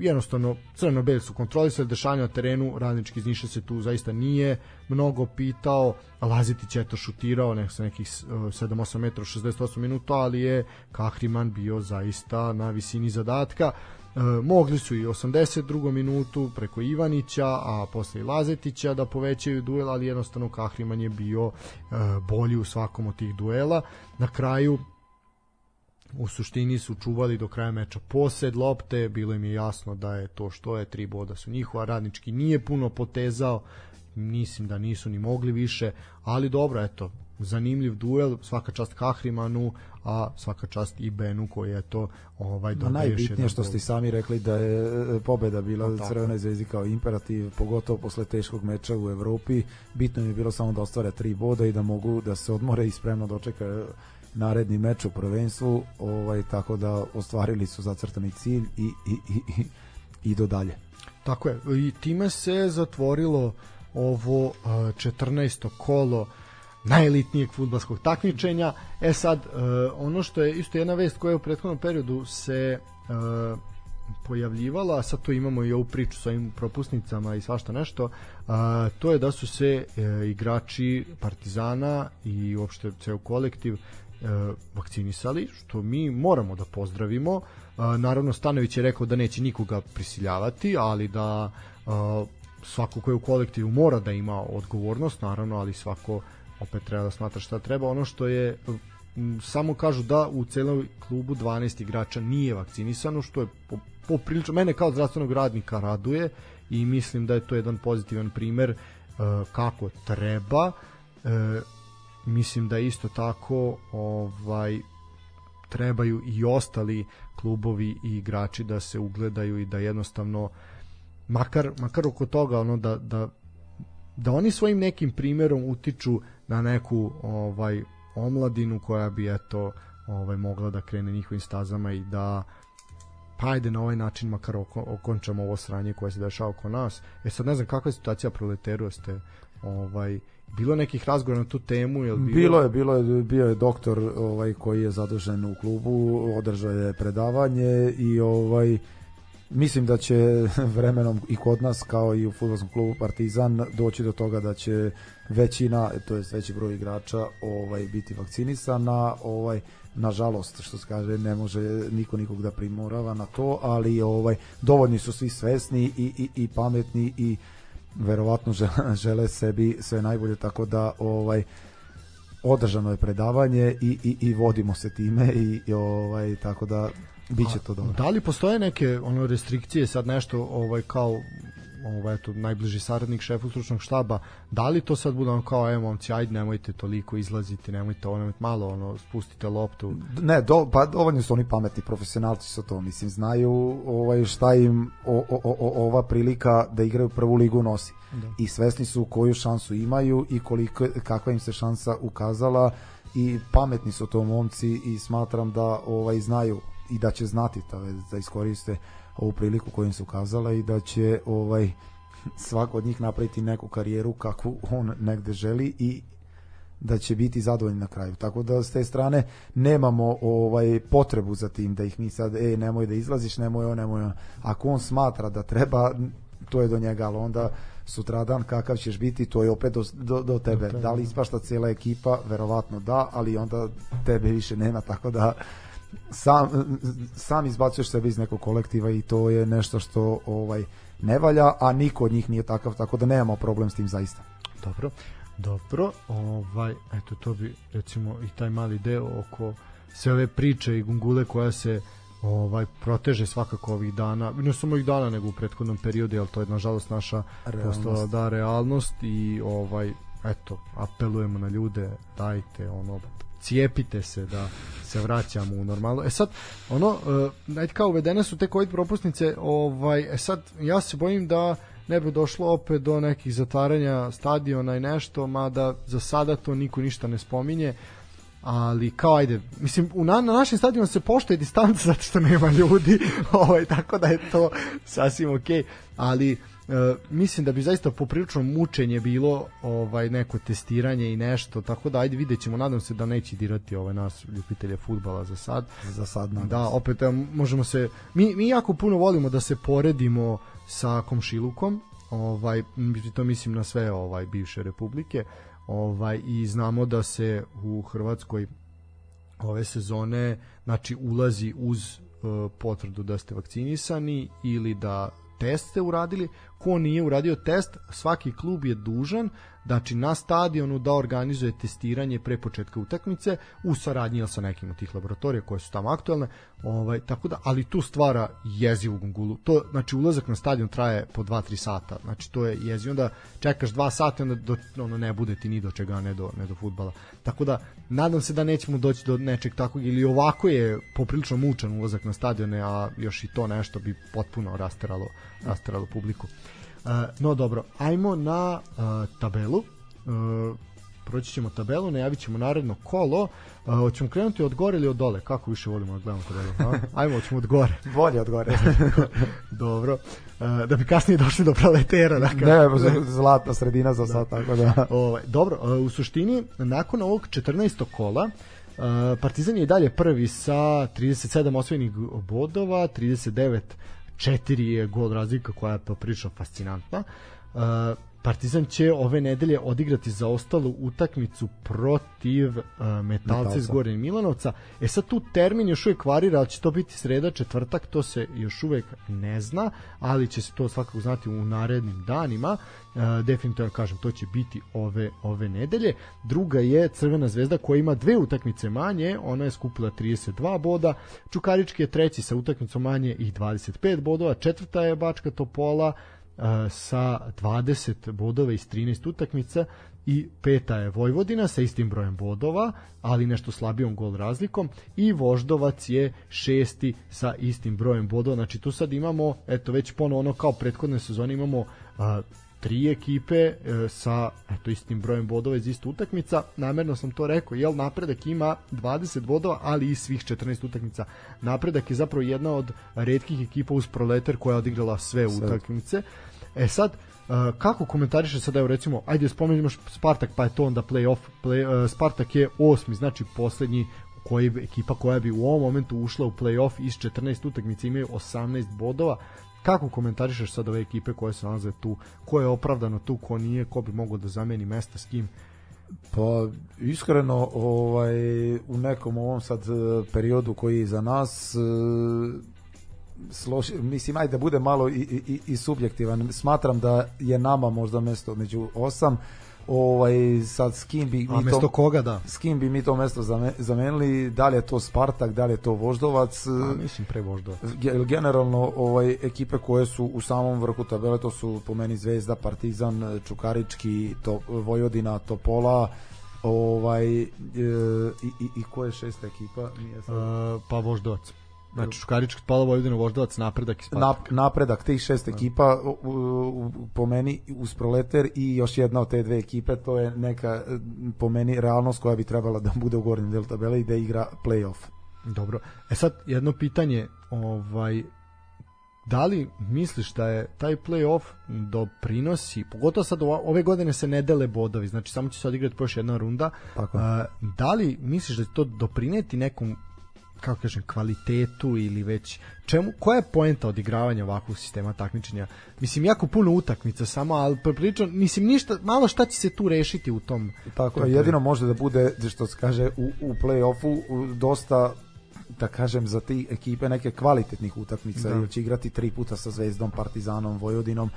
jednostavno, crno-bel su kontrolisali dešanja na terenu, radnički iz Niša se tu zaista nije mnogo pitao, Lazetić je to šutirao nek sa nekih 7-8 e, metra 68 minuta, ali je Kahriman bio zaista na visini zadatka. E, mogli su i 82. minutu preko Ivanića, a posle i Lazetića da povećaju duel, ali jednostavno Kahriman je bio e, bolji u svakom od tih duela. Na kraju u suštini su čuvali do kraja meča posed lopte, bilo im je jasno da je to što je, tri boda su njihova, radnički nije puno potezao, mislim da nisu ni mogli više, ali dobro, eto, zanimljiv duel, svaka čast Kahrimanu, a svaka čast i Benu koji je to ovaj do najbitnije što ste sami rekli da je e, pobeda bila u Crvenoj zvezdi kao imperativ, pogotovo posle teškog meča u Evropi. Bitno je bilo samo da ostvare tri boda i da mogu da se odmore i spremno dočekaju naredni meč u prvenstvu, ovaj tako da ostvarili su zacrtani cilj i i i i, i do dalje. Tako je. I time se zatvorilo ovo 14. kolo najelitnijeg futbalskog takmičenja. E sad, ono što je isto jedna vest koja je u prethodnom periodu se pojavljivala, a sad to imamo i ovu priču sa ovim propusnicama i svašta nešto, a, to je da su se e, igrači Partizana i uopšte ceo kolektiv vakcinisali, što mi moramo da pozdravimo. E, naravno, Stanović je rekao da neće nikoga prisiljavati, ali da e, svako ko je u kolektivu mora da ima odgovornost, naravno, ali svako opet treba da smatra šta treba. Ono što je samo kažu da u celom klubu 12 igrača nije vakcinisano, što je poprilično mene kao zdravstvenog radnika raduje i mislim da je to jedan pozitivan primer kako treba. Mislim da isto tako ovaj trebaju i ostali klubovi i igrači da se ugledaju i da jednostavno makar, makar oko toga ono da, da, da oni svojim nekim primerom utiču na neku ovaj omladinu koja bi eto ovaj mogla da krene njihovim stazama i da pa ajde na ovaj način makar oko, okončamo ovo sranje koje se dešava oko nas. E sad ne znam kakva je situacija proleteru ste ovaj bilo nekih razgovora na tu temu jel bilo... bilo je bilo je bio je doktor ovaj koji je zadužen u klubu održao je predavanje i ovaj mislim da će vremenom i kod nas kao i u fudbalskom klubu Partizan doći do toga da će većina to jest veći broj igrača ovaj biti vakcinisana. Ovaj nažalost što se kaže ne može niko nikog da primorava na to ali ovaj dovoljni su svi svesni i, i, i pametni i verovatno žele, sebi sve najbolje tako da ovaj održano je predavanje i, i, i vodimo se time i, i ovaj tako da biće to dobro. Da li postoje neke ono restrikcije sad nešto ovaj kao ovaj eto najbliži saradnik šefu stručnog štaba. Da li to sad bude on kao evo momci ajde nemojte toliko izlaziti nemojte ono malo ono spustite loptu. Ne do pa dovoljno su oni pametni profesionalci su to mislim znaju ovaj šta im o, o, o, ova prilika da igraju prvu ligu nosi. Da. i svesni su koju šansu imaju i koliko kakva im se šansa ukazala i pametni su to momci i smatram da ovaj znaju i da će znati da, da iskoriste ovu priliku koju im se ukazala i da će ovaj svako od njih napraviti neku karijeru kakvu on negde želi i da će biti zadovoljni na kraju. Tako da s te strane nemamo ovaj potrebu za tim da ih mi sad ej nemoj da izlaziš, nemoj on, nemoj on. Ako on smatra da treba, to je do njega, ali onda sutradan kakav ćeš biti, to je opet do, do, do tebe. Da li ispašta cijela ekipa? Verovatno da, ali onda tebe više nema, tako da sam, sam izbacuješ sebe iz nekog kolektiva i to je nešto što ovaj ne valja, a niko od njih nije takav, tako da nemamo problem s tim zaista. Dobro, dobro, ovaj, eto to bi recimo i taj mali deo oko sve ove priče i gungule koja se ovaj proteže svakako ovih dana, ne samo ovih dana nego u prethodnom periodu, al to je nažalost naša realnost. postala da realnost i ovaj eto apelujemo na ljude dajte ono cijepite se da se vraćamo u normalno. E sad, ono, uh, ajde kao uvedene su te COVID propusnice, ovaj, e sad, ja se bojim da ne bi došlo opet do nekih zatvaranja stadiona i nešto, mada za sada to niko ništa ne spominje, ali kao ajde, mislim u na, na našem stadionu se poštuje distanca zato što nema ljudi, ovaj tako da je to sasvim okej, okay, ali E, mislim da bi zaista poprilično mučenje bilo ovaj neko testiranje i nešto tako da ajde videćemo nadam se da neće dirati ovaj nas ljubitelje fudbala za sad. Za sad nadam da opet možemo se mi mi jako puno volimo da se poredimo sa komšilukom ovaj to mislim na sve ovaj bivše republike ovaj i znamo da se u Hrvatskoj ove sezone znači ulazi uz uh, potvrdu da ste vakcinisani ili da test ste uradili, ko nije uradio test, svaki klub je dužan znači na stadionu da organizuje testiranje pre početka utakmice u saradnji sa nekim od tih laboratorija koje su tamo aktuelne, ovaj tako da ali tu stvara jezivu gungulu. To znači ulazak na stadion traje po 2-3 sata. Znači to je jezivo da čekaš 2 sata onda do, ono ne bude ti ni do čega ne do ne do fudbala. Tako da nadam se da nećemo doći do nečeg takvog ili ovako je poprilično mučan ulazak na stadione, a još i to nešto bi potpuno rasteralo rasteralo publiku. No dobro, ajmo na uh, tabelu. Uh, proći ćemo tabelu, najavit ćemo naredno kolo. Uh, hoćemo krenuti od gore ili od dole? Kako više volimo da gledamo tabelu? Ajmo, hoćemo od gore. Bolje od gore. dobro. Uh, da bi kasnije došli do proletera. Dakle. Ne, zlatna sredina za sad, da. tako da. Ovaj, dobro, uh, u suštini, nakon ovog 14. kola, Uh, Partizan je i dalje prvi sa 37 osvojenih bodova, 39 četiri je gol razlika koja je poprično fascinantna. Uh, Partizan će ove nedelje odigrati za ostalu utakmicu protiv uh, Metalca iz Gornjeg Milanovca. E sad tu termin još uvijek varira, ali će to biti sreda, četvrtak, to se još uvijek ne zna, ali će se to svakako znati u narednim danima. Uh, definitivno kažem, to će biti ove ove nedelje. Druga je Crvena zvezda koja ima dve utakmice manje, ona je skupila 32 boda. Čukarički je treći sa utakmicom manje i 25 bodova. Četvrta je Bačka Topola sa 20 bodova iz 13 utakmica i peta je Vojvodina sa istim brojem bodova, ali nešto slabijom gol razlikom i Voždovac je šesti sa istim brojem bodova. Znači tu sad imamo, eto već ponovo ono kao prethodne sezone imamo a, tri ekipe e, sa eto istim brojem bodova iz istu utakmica. Namerno sam to rekao, jel napredak ima 20 bodova, ali i svih 14 utakmica. Napredak je zapravo jedna od redkih ekipa uz Proletar koja je odigrala sve utakmice. E sad, kako komentariše sad, evo recimo, ajde spomenimo Spartak, pa je to onda play, uh, Spartak je osmi, znači poslednji koji ekipa koja bi u ovom momentu ušla u play-off iz 14 utakmica imaju 18 bodova. Kako komentarišeš sad ove ekipe koje se nalaze tu? Ko je opravdano tu, ko nije, ko bi mogao da zameni mesta s kim? Pa iskreno ovaj u nekom ovom sad e, periodu koji je za nas složi, mislim ajde da bude malo i, i, i subjektivan. Smatram da je nama možda mesto među osam. Ovaj sad s kim bi A, mi to koga da? S kim bi mi to mesto zamenili? Da li je to Spartak da li je to Voždovac? A, mislim pre Voždovac. Generalno ovaj ekipe koje su u samom vrhu tabele to su po meni Zvezda Partizan Čukarički to Vojvodina Topola ovaj e, i, i, i ko je šesta ekipa? Nije sad... uh, pa Voždovac Znači Škarički Pala Vojvodina Voždovac napredak i Spartak. napredak tih šest da. ekipa u, u, po meni uz Proleter i još jedna od te dve ekipe to je neka po meni realnost koja bi trebala da bude u gornjem delu tabele i da igra play-off. Dobro. E sad jedno pitanje, ovaj da li misliš da je taj play-off doprinosi, pogotovo sad ove godine se ne dele bodovi, znači samo će se odigrati još jedna runda, Tako. Da li misliš da će to doprineti nekom kako kažem, kvalitetu ili već čemu, koja je poenta odigravanja ovakvog sistema takmičenja? Mislim, jako puno utakmica samo, ali prilično, mislim, ništa, malo šta će se tu rešiti u tom... Tako, tom jedino može da bude, što se kaže, u, u play-offu dosta da kažem za te ekipe neke kvalitetnih utakmica Da. jer će igrati tri puta sa Zvezdom, Partizanom, Vojvodinom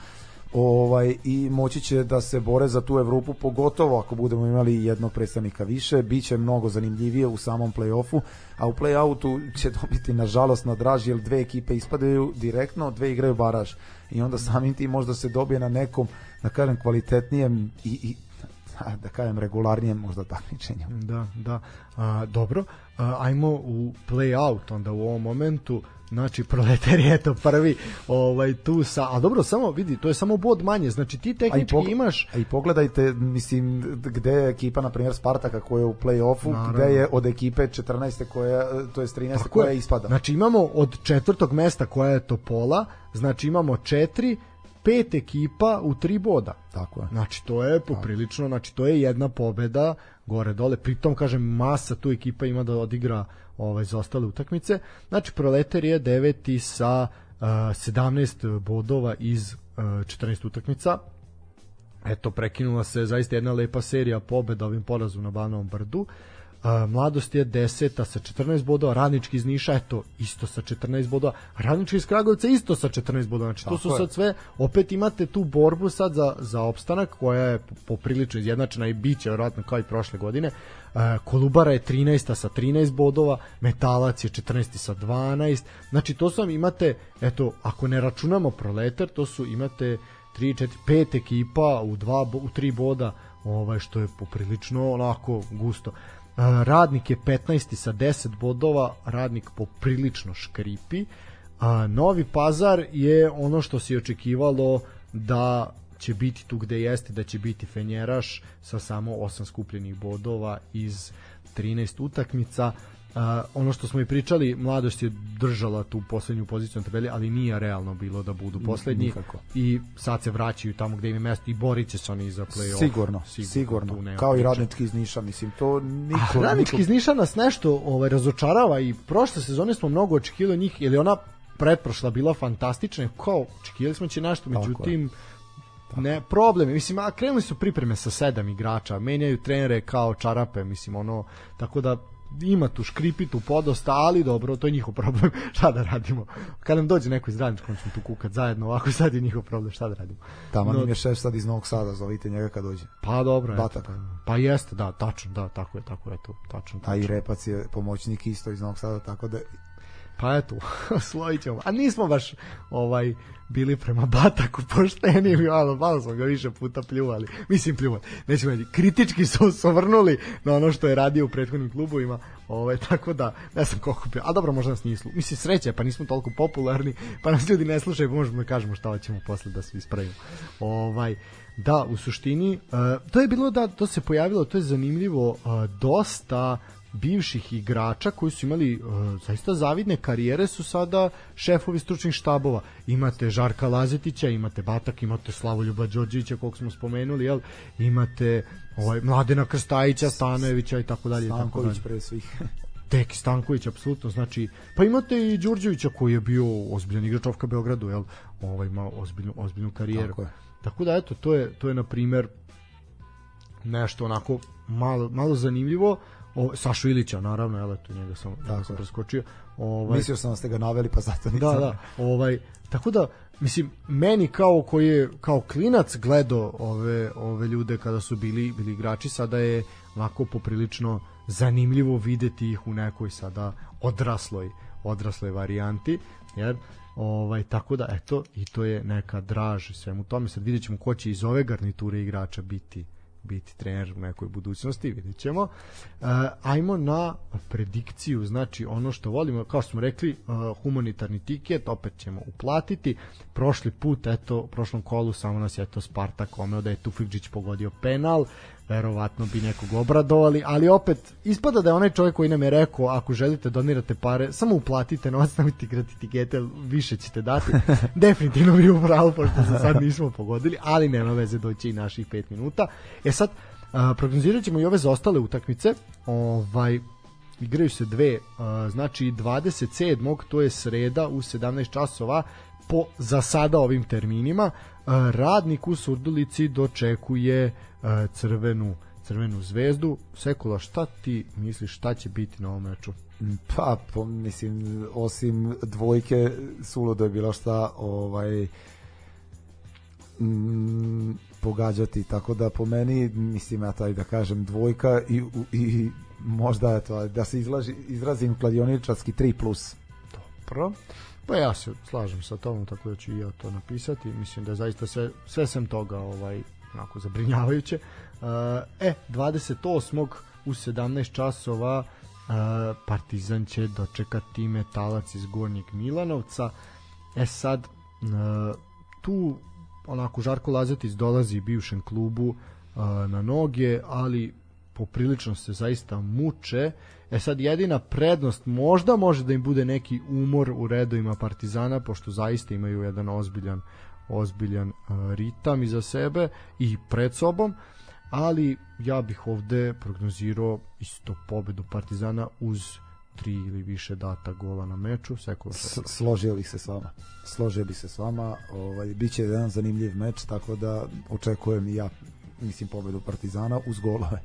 ovaj i moći će da se bore za tu Evropu pogotovo ako budemo imali jednog predstavnika više. Biće mnogo zanimljivije u samom plej-ofu a u play-outu će dobiti nažalost na draži jer dve ekipe ispadaju direktno dve igraju baraž. I onda samim tim možda se dobije na nekom da kažem kvalitetnijem i, i da kažem regularnijem možda takmičenju. Da, da. A, dobro, a, ajmo u play out onda u ovom momentu znači proletar je eto prvi ovaj tu sa a dobro samo vidi to je samo bod manje znači ti A tehnički pog- imaš a i pogledajte, mislim, gde je ekipa, na primjer, Spartaka koja je u Naravno. gde je od ekipe 14. koja, to je 13. Tako koja je. ispada. Znači imamo od četvrtog mesta koja je Topola, znači imamo četiri, pet ekipa u tri boda. Tako je. Znači to je poprilično, znači to je jedna pobeda gore dole. Pritom kažem masa tu ekipa ima da odigra ovaj za ostale utakmice. Znači Proletar je deveti sa uh, 17 bodova iz uh, 14 utakmica. Eto, prekinula se zaista jedna lepa serija pobeda ovim porazom na Banovom brdu. A, mladost je deseta sa 14 bodova, radnički iz Niša, eto, isto sa 14 bodova, radnički iz Kragujevca isto sa 14 bodova, znači to su sad sve, opet imate tu borbu sad za, za opstanak koja je poprilično izjednačena i bit će vjerojatno kao i prošle godine. Kolubara je 13. sa 13 bodova, Metalac je 14. sa 12, znači to su vam imate, eto, ako ne računamo proletar, to su imate 3, 4, 5 ekipa u, dva, u tri boda, ovaj, što je poprilično onako gusto. Radnik je 15. sa 10 bodova, radnik poprilično škripi. A, Novi Pazar je ono što se očekivalo da će biti tu gde jeste, da će biti Fenjeraš sa samo 8 skupljenih bodova iz 13 utakmica. Ono što smo i pričali, mladost je držala tu poslednju poziciju na tabeli, ali nije realno bilo da budu poslednji Nikako. i sad se vraćaju tamo gde im je mesto i borit će se oni za play-off. Sigurno, sigurno. nema Kao i priče. radnički iz Niša, mislim, to niko... A radnički iz Niša nas nešto ovaj, razočarava i prošle sezone smo mnogo očekivali njih, je ona pretprošla bila fantastična, kao očekivali smo će nešto, Tako je. međutim ne, problem je, mislim, a krenuli su pripreme sa sedam igrača, menjaju trenere kao čarape, mislim, ono, tako da ima tu škripitu podosta, ali dobro, to je njihov problem, šta da radimo. Kad nam dođe neko iz radničkog, on ćemo tu kukat zajedno, ovako sad je njihov problem, šta da radimo. Tamo No, im je šef sad iz Novog Sada, zovite njega kad dođe. Pa dobro, eto, Batak. pa, pa jeste, da, tačno, da, tako je, tako je, to, tačno, A i tačno. Repac je pomoćnik isto iz Novog Sada, tako da Pa eto, slojit ćemo. A nismo baš ovaj bili prema Bataku pošteni, malo, malo smo ga više puta pljuvali. Mislim pljuvali. Nećemo reći, kritički su se ovrnuli na ono što je radio u prethodnim klubovima. Ovaj, tako da, ne znam koliko pio. A dobro, možda nas nisu. Mislim, sreće, pa nismo toliko popularni, pa nas ljudi ne slušaju, pa možemo da kažemo šta ćemo posle da se ispravimo. Ovaj, da, u suštini, uh, to je bilo da, to se pojavilo, to je zanimljivo, uh, dosta bivših igrača koji su imali uh, zaista zavidne karijere su sada šefovi stručnih štabova. Imate Žarka Lazetića, imate Batak, imate Slavoljuba Đorđevića kog smo spomenuli, jel? Imate ovaj Mladena Krstajića, Stanojevića i tako dalje Stanković pre svih. Tek Stanković apsolutno znači pa imate i Đurđevića koji je bio ozbiljan igrač OFK Beogradu jel ovaj ima ozbiljnu ozbiljnu karijeru Tako je. tako da eto to je to je na primer nešto onako malo malo zanimljivo o, Sašu Ilića naravno jel eto njega sam Tako sam preskočio. Ovaj Mislio sam da ste ga naveli, pa zato nisam. da, da, ovaj, tako da, mislim, meni kao koji je, kao klinac gledao ove, ove ljude kada su bili, bili igrači, sada je onako poprilično zanimljivo videti ih u nekoj sada odrasloj, odrasloj varijanti, jer ovaj tako da eto i to je neka draž svemu tome. Sad vidjet ćemo ko će iz ove garniture igrača biti biti trener u nekoj budućnosti, vidjet ćemo. E, ajmo na predikciju, znači ono što volimo, kao smo rekli, e, humanitarni tiket, opet ćemo uplatiti. Prošli put, eto, prošlom kolu samo nas je to Spartak omeo da je Tufikđić pogodio penal, verovatno bi nekog obradovali, ali opet ispada da je onaj čovjek koji nam je rekao ako želite donirate pare, samo uplatite novac, nemojte igrati tikete, više ćete dati. Definitivno bi upravo, pošto se sad nismo pogodili, ali nema veze doći i naših 5 minuta. E sad, a, prognozirat ćemo i ove zaostale utakmice. Ovaj, igraju se dve, a, znači 27. to je sreda u 17 časova po za sada ovim terminima. Radnik u Surdulici dočekuje crvenu Crvenu zvezdu. Sekula, šta ti misliš šta će biti na ovom meču? Pa, po, mislim, osim dvojke, suludo je bilo šta ovaj, mm, pogađati, tako da po meni, mislim ja taj da kažem dvojka i, i možda je to, da se izlaži, izrazim kladioničarski 3 plus. Dobro. Pa ja se slažem sa tom, tako da ću i ja to napisati. Mislim da je zaista sve, sve sem toga ovaj, onako zabrinjavajuće. Uh, e, 28. u 17 časova uh, Partizan će dočekati metalac iz Gornjeg Milanovca. E sad, uh, tu onako Žarko Lazetic dolazi bivšem klubu na noge, ali poprilično se zaista muče. E sad jedina prednost možda može da im bude neki umor u redovima Partizana pošto zaista imaju jedan ozbiljan ozbiljan uh, ritam iza sebe i pred sobom, ali ja bih ovde prognozirao isto pobedu Partizana uz tri ili više data gola na meču. Složio bih se s vama. Složio bih se s vama. Ovaj, biće jedan zanimljiv meč, tako da očekujem i ja mislim pobedu Partizana uz golove.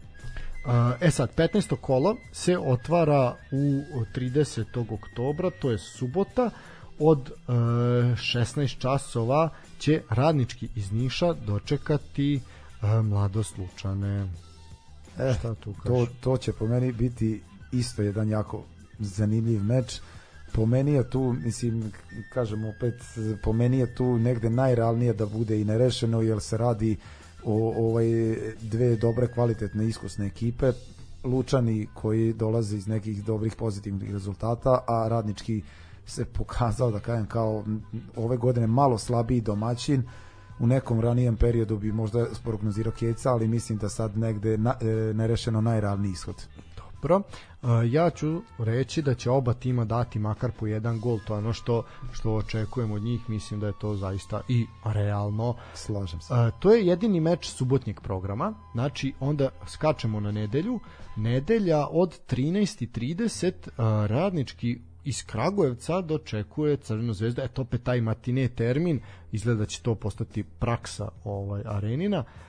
E sad, 15. kolo se otvara u 30. oktobra, to je subota, od e, 16 časova će radnički iz Niša dočekati e, mladoslučane. E, Šta tu to, to će po meni biti isto jedan jako zanimljiv meč. Po meni je tu, mislim, kažem opet, po meni je tu negde najrealnije da bude i nerešeno, jer se radi o ovaj dve dobre kvalitetne iskusne ekipe Lučani koji dolaze iz nekih dobrih pozitivnih rezultata a radnički se pokazao da kažem kao ove godine malo slabiji domaćin u nekom ranijem periodu bi možda prognozirao Keca, ali mislim da sad negde na, e, nerešeno najravniji ishod. Dobro. Ja ću reći da će oba tima dati makar po jedan gol, to je ono što, što očekujemo od njih, mislim da je to zaista i realno. Slažem se. To je jedini meč subotnjeg programa, znači onda skačemo na nedelju, nedelja od 13.30 radnički iz Kragujevca dočekuje Crvenu zvezdu, eto opet taj matine termin, izgleda da će to postati praksa ovaj arenina. Uh,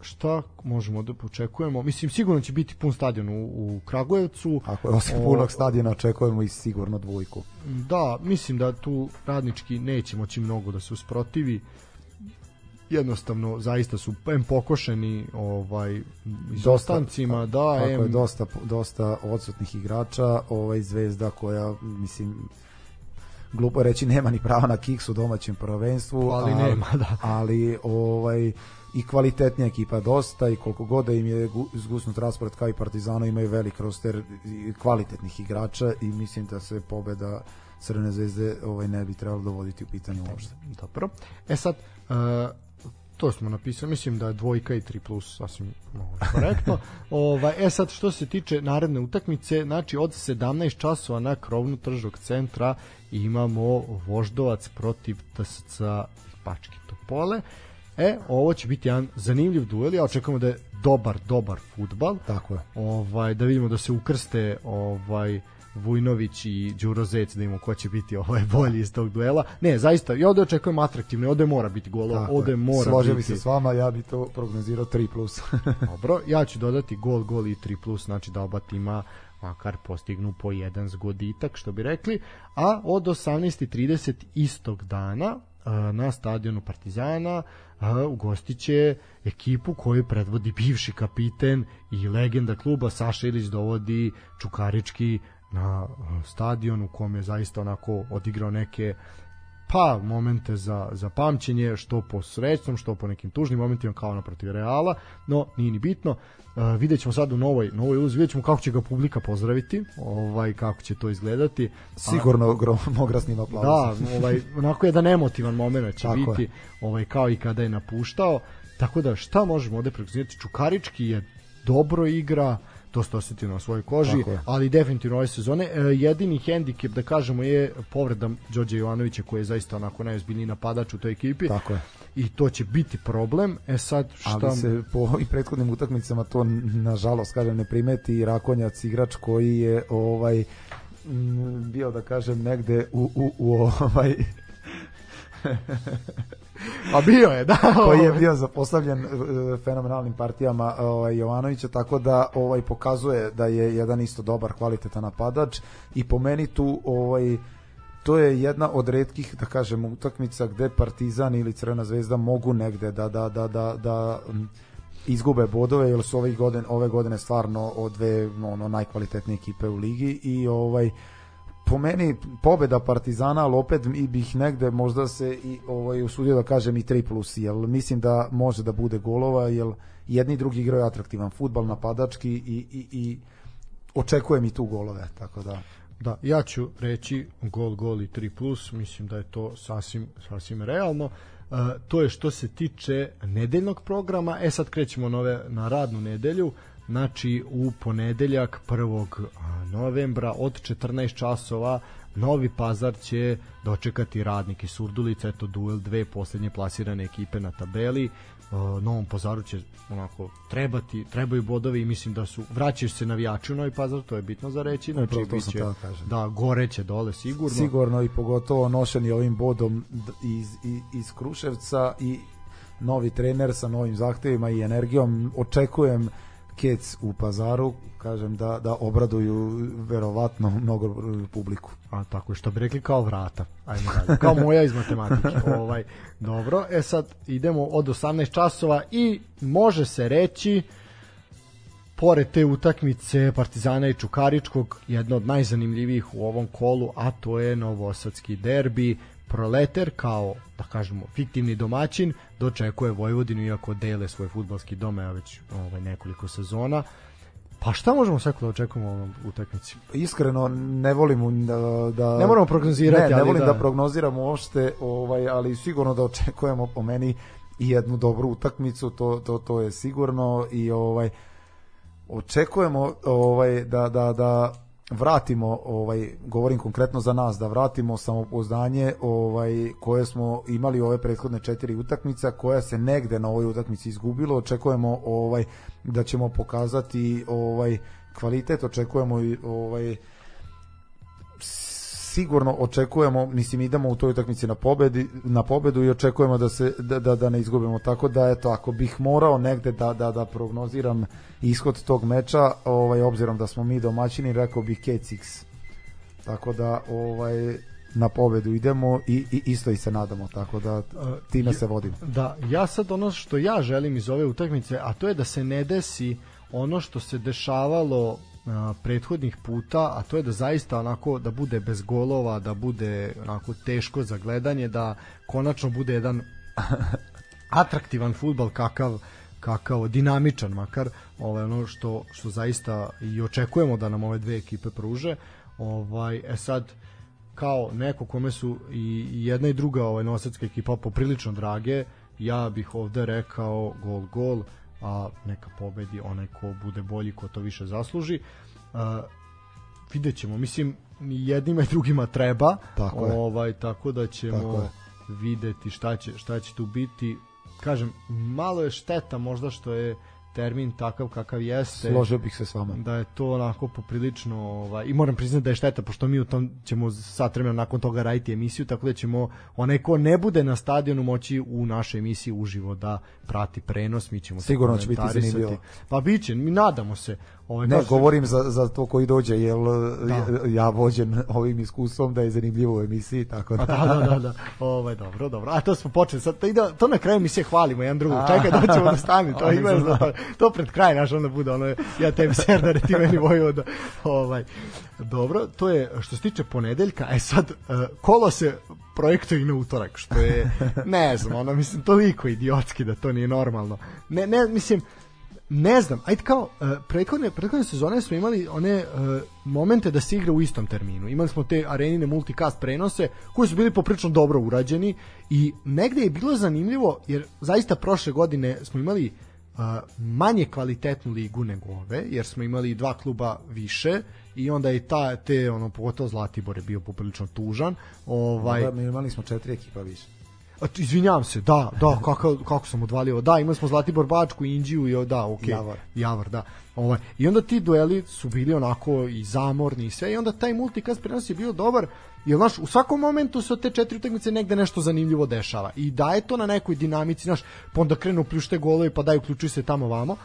šta možemo da očekujemo? Mislim, sigurno će biti pun stadion u, u Kragujevcu. Ako je osim punog stadiona, očekujemo i sigurno dvojku. Da, mislim da tu radnički neće moći mnogo da se usprotivi. Jednostavno, zaista su em pokošeni ovaj, izostancima, da, kako em... je dosta, dosta odsutnih igrača, ovaj zvezda koja, mislim, glupo reći nema ni prava na kiks u domaćem prvenstvu, ali, ali nema, da. Ali ovaj i kvalitetnija ekipa dosta i koliko god da im je zgusnut raspored kao i Partizano imaju velik roster kvalitetnih igrača i mislim da se pobeda Crvene zvezde ovaj ne bi trebalo dovoditi u pitanje uopšte. Dobro. E sad uh, to smo napisali, mislim da je dvojka i 3 plus sasvim korektno. ovaj, e sad što se tiče naredne utakmice, znači od 17 časova na krovnu tržog centra imamo Voždovac protiv TSC Pački Topole. E, ovo će biti jedan zanimljiv duel. Ja očekujemo da je dobar, dobar futbal. Tako je. Ovaj, da vidimo da se ukrste ovaj Vujnović i Đuro Zec da vidimo ko će biti ovaj bolji iz tog duela. Ne, zaista, ja ovde očekujem atraktivno, ovde mora biti gol, ovde mora Složio biti. se s vama, ja bi to prognozirao 3+. plus. Dobro, ja ću dodati gol, gol i 3+, plus, znači da oba tima makar postignu po jedan zgoditak, što bi rekli, a od 18.30 istog dana na stadionu Partizana ugostiće ekipu koju predvodi bivši kapiten i legenda kluba Saša Ilić dovodi Čukarički na stadion u kom je zaista onako odigrao neke pa momente za, za pamćenje, što po srećnom, što po nekim tužnim momentima kao naprotiv Reala, no nije ni bitno. Uh, vidjet ćemo sad u novoj, novoj ulozi, vidjet ćemo kako će ga publika pozdraviti, ovaj, kako će to izgledati. Sigurno gromograsnim aplauzom. Da, ovaj, onako jedan emotivan moment će Tako biti, je. ovaj, kao i kada je napuštao. Tako da šta možemo ovde prekonizirati? Čukarički je dobro igra, to ste osetio na svojoj koži, ali definitivno ove sezone. E, jedini hendikep, da kažemo, je povreda Đorđe Jovanovića, koji je zaista onako najozbiljniji napadač u toj ekipi. Tako je. I to će biti problem. E sad, šta... Ali se po ovim prethodnim utakmicama to, nažalost, kažem, ne primeti Rakonjac, igrač koji je ovaj bio, da kažem, negde u, u, u ovaj A bio je, da. koji je ovaj. bio zapostavljen e, fenomenalnim partijama ovaj, Jovanovića, tako da ovaj pokazuje da je jedan isto dobar kvalitetan napadač i po meni tu ovaj to je jedna od retkih da kažem utakmica gde Partizan ili Crvena zvezda mogu negde da da da da da izgube bodove jer su ove godine ove godine stvarno od dve ono najkvalitetnije ekipe u ligi i ovaj po meni pobeda Partizana, ali opet i bih negde možda se i ovaj usudio da kažem i 3 plus, jer mislim da može da bude golova, jer jedni drugi igraju atraktivan futbal, napadački i, i, i očekujem i tu golove, tako da Da, ja ću reći gol, gol i 3 plus, mislim da je to sasvim, sasvim realno. E, to je što se tiče nedeljnog programa. E sad krećemo na, ove, na radnu nedelju. Znači u ponedeljak 1. novembra od 14 časova Novi Pazar će dočekati radnike Surdulica, eto duel dve poslednje plasirane ekipe na tabeli. Uh, Novom Pazaru će onako trebati, trebaju bodovi i mislim da su vraćaju se navijači u Novi Pazar, to je bitno za reći. Znači, Upravo biće- da gore će dole sigurno. sigurno i pogotovo nošeni ovim bodom iz, iz, iz Kruševca i novi trener sa novim zahtevima i energijom očekujem Kec u pazaru kažem da, da obraduju verovatno mnogo e, publiku A tako što bi rekli kao vrata. Ajmo dalje. Kao moja iz matematike. ovaj, dobro, e sad idemo od 18 časova i može se reći pored te utakmice Partizana i Čukaričkog, jedna od najzanimljivijih u ovom kolu, a to je Novosadski derbi. Proleter kao, da kažemo, fiktivni domaćin dočekuje Vojvodinu iako dele svoj futbalski dom evo već ovaj, nekoliko sezona. Pa šta možemo sve da očekujemo u ovom utakmici? iskreno ne volim da, da Ne moramo prognozirati, ne, ne ali volim da. da, prognoziramo uopšte ovaj ali sigurno da očekujemo po meni i jednu dobru utakmicu to, to, to je sigurno i ovaj očekujemo ovaj da da da vratimo ovaj govorim konkretno za nas da vratimo samopouzdanje ovaj koje smo imali ove prethodne četiri utakmice koja se negde na ovoj utakmici izgubilo. Očekujemo ovaj da ćemo pokazati ovaj kvalitet očekujemo ovaj sigurno očekujemo, mislim idemo u toj utakmici na pobedi, na pobedu i očekujemo da se da, da, da ne izgubimo. Tako da eto, ako bih morao negde da da da prognoziram ishod tog meča, ovaj obzirom da smo mi domaćini, rekao bih Kecix. Tako da ovaj na pobedu idemo i, i isto i se nadamo, tako da time se vodim. Da, ja sad ono što ja želim iz ove utakmice, a to je da se ne desi ono što se dešavalo a, prethodnih puta, a to je da zaista onako da bude bez golova, da bude onako teško za gledanje, da konačno bude jedan atraktivan futbal kakav kakav dinamičan makar ovaj ono što što zaista i očekujemo da nam ove dve ekipe pruže. Ovaj e sad kao neko kome su i jedna i druga ovaj nosadska ekipa poprilično drage ja bih ovde rekao gol gol a neka pobedi onaj ko bude bolji ko to više zasluži uh, vidjet ćemo mislim ni jednima i drugima treba Tako je. ovaj tako da ćemo Tako je. videti šta će šta će tu biti kažem malo je šteta možda što je termin takav kakav jeste Složio bih se s vama. da je to onako poprilično ovaj, i moram priznati da je šteta pošto mi u tom ćemo sat vremena nakon toga raditi emisiju tako da ćemo onaj ko ne bude na stadionu moći u našoj emisiji uživo da prati prenos mi ćemo Sigurno će biti zanimljivo. pa biće mi nadamo se ovaj, Ne, govorim za, za to koji dođe, jer Da. ja, vođen ovim iskustvom da je zanimljivo u emisiji, tako da... A da, da, da, da. Ovaj dobro, dobro. A to smo počeli. Sad to ide to na kraju mi se hvalimo jedan drugog. A. Čekaj da ćemo da stane. To ima da, to, to pred kraj naš onda bude ono ja tebi serdare ti meni Vojvoda. Ovaj dobro, to je što se tiče ponedeljka. E sad eh, kolo se projektuje i na utorak, što je ne znam, ono mislim toliko idiotski da to nije normalno. Ne ne mislim ne znam, ajde kao uh, prethodne, prethodne sezone smo imali one uh, momente da se igra u istom terminu. Imali smo te arenine multicast prenose koji su bili poprično dobro urađeni i negde je bilo zanimljivo jer zaista prošle godine smo imali uh, manje kvalitetnu ligu nego ove, jer smo imali dva kluba više i onda i ta te ono pogotovo Zlatibor je bio poprilično tužan. Ovaj Da, imali smo četiri ekipa više. A, izvinjavam se, da, da, kako, kako sam odvalio. Da, imali smo Zlatibor Bačku, Inđiju i da. Okay. Javor. Javor, da. Ovaj, I onda ti dueli su bili onako i zamorni i sve i onda taj multikast prenos je bio dobar jer znaš, u svakom momentu se od te četiri utakmice negde nešto zanimljivo dešava i daje to na nekoj dinamici, znaš, pa onda krenu pljušte golovi pa daj uključuj se tamo vamo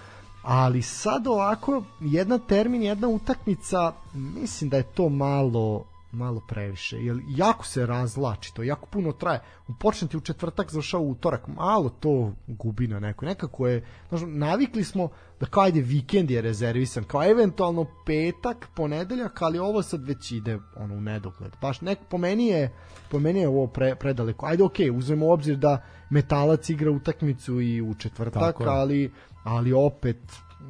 ali sad ovako jedna termin, jedna utakmica mislim da je to malo malo previše, jer jako se razlači to, jako puno traje. Počne u četvrtak, završava u utorak, malo to gubi na neko. Nekako je, znaš, navikli smo da kao ajde vikend je rezervisan, kao eventualno petak, ponedeljak, ali ovo sad već ide ono u nedogled. Baš nek, po meni je, po meni je ovo pre, predaleko. Ajde, okej, okay, uzmemo u obzir da metalac igra utakmicu i u četvrtak, ali, ali opet,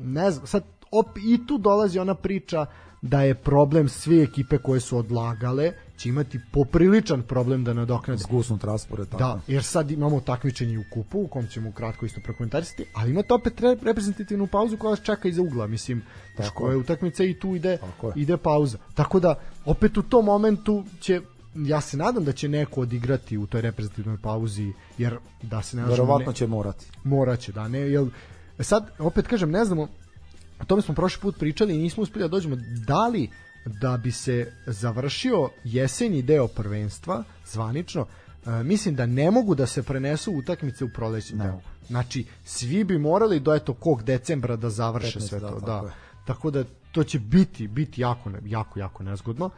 ne znam, sad op, i tu dolazi ona priča da je problem sve ekipe koje su odlagale će imati popriličan problem da nadoknade zgusnut raspored tako. Da, jer sad imamo takmičenje u kupu u kom ćemo kratko isto prokomentarisati, ali imate opet reprezentativnu pauzu koja vas čeka iza ugla, mislim, tako je utakmica i tu ide ide pauza. Tako da opet u tom momentu će ja se nadam da će neko odigrati u toj reprezentativnoj pauzi jer da se ne verovatno će morati. Moraće, da ne, jel sad opet kažem ne znamo o tome smo prošli put pričali i nismo uspeli da dođemo da li da bi se završio jesenji deo prvenstva zvanično e, mislim da ne mogu da se prenesu utakmice u prolećni deo. Znači, svi bi morali do eto kog decembra da završe 15, sve to. Da, da. Tako, tako da to će biti biti jako, jako, jako nezgodno.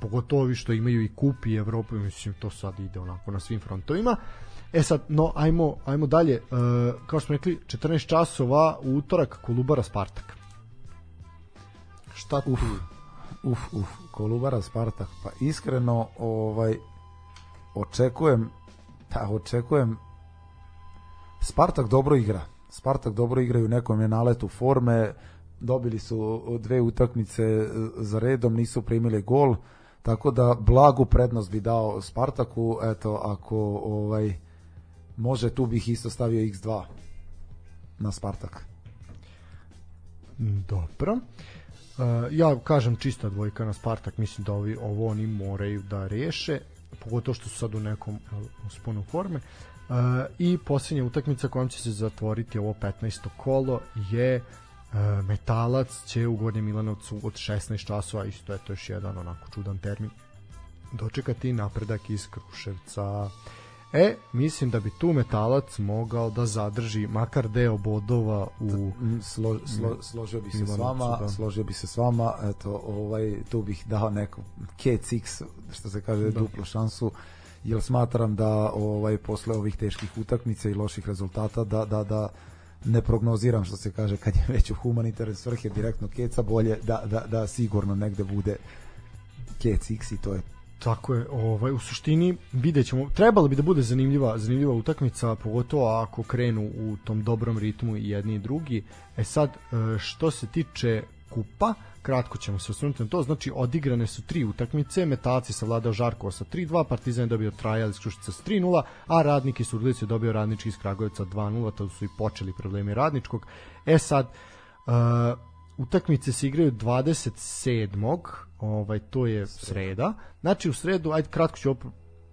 Pogotovo što imaju i kup i Evropu, mislim, to sad ide onako na svim frontovima. E sad, no, ajmo, ajmo dalje. E, kao što smo rekli, 14 časova u utorak Kolubara Spartak. Šta tu? Uf, uf, uf, Kolubara Spartak. Pa iskreno, ovaj, očekujem, da, očekujem, Spartak dobro igra. Spartak dobro igra u nekom je naletu forme, dobili su dve utakmice za redom, nisu primili gol, tako da blagu prednost bi dao Spartaku, eto, ako ovaj, može tu bih isto stavio x2 na Spartak. Dobro. Uh, ja kažem čista dvojka na Spartak, mislim da ovi, ovo oni moraju da reše, pogotovo što su sad u nekom usponu forme. Uh, I posljednja utakmica kojom će se zatvoriti ovo 15. kolo je uh, Metalac će u Gornjem Milanovcu od 16 časova, isto je to još jedan onako čudan termin, dočekati napredak iz Kruševca. Uh, E, mislim da bi tu metalac mogao da zadrži makar deo bodova u slo, slo, složio bi se s vama, da. složio bi se s vama, eto, ovaj tu bih dao neku KCX, što se kaže, da. duplu šansu jer smatram da ovaj posle ovih teških utakmica i loših rezultata da da da ne prognoziram što se kaže kad je već u humanitarne svrhe direktno keca bolje da, da, da sigurno negde bude KCX i to je Tako je, ovaj u suštini videćemo. Trebalo bi da bude zanimljiva, zanimljiva utakmica, pogotovo ako krenu u tom dobrom ritmu i jedni i drugi. E sad e, što se tiče kupa, kratko ćemo se osvrnuti na to, znači odigrane su tri utakmice, Metalci savladao Žarko sa 3-2, Partizan je dobio Trajal iz Kruševca sa 3-0, a Radnik iz Surdulice je dobio Radnički iz Kragujevca 2-0, tada su i počeli problemi Radničkog. E sad, uh, utakmice se igraju 27 ovaj to je sreda. Znači u sredu, ajde kratko ću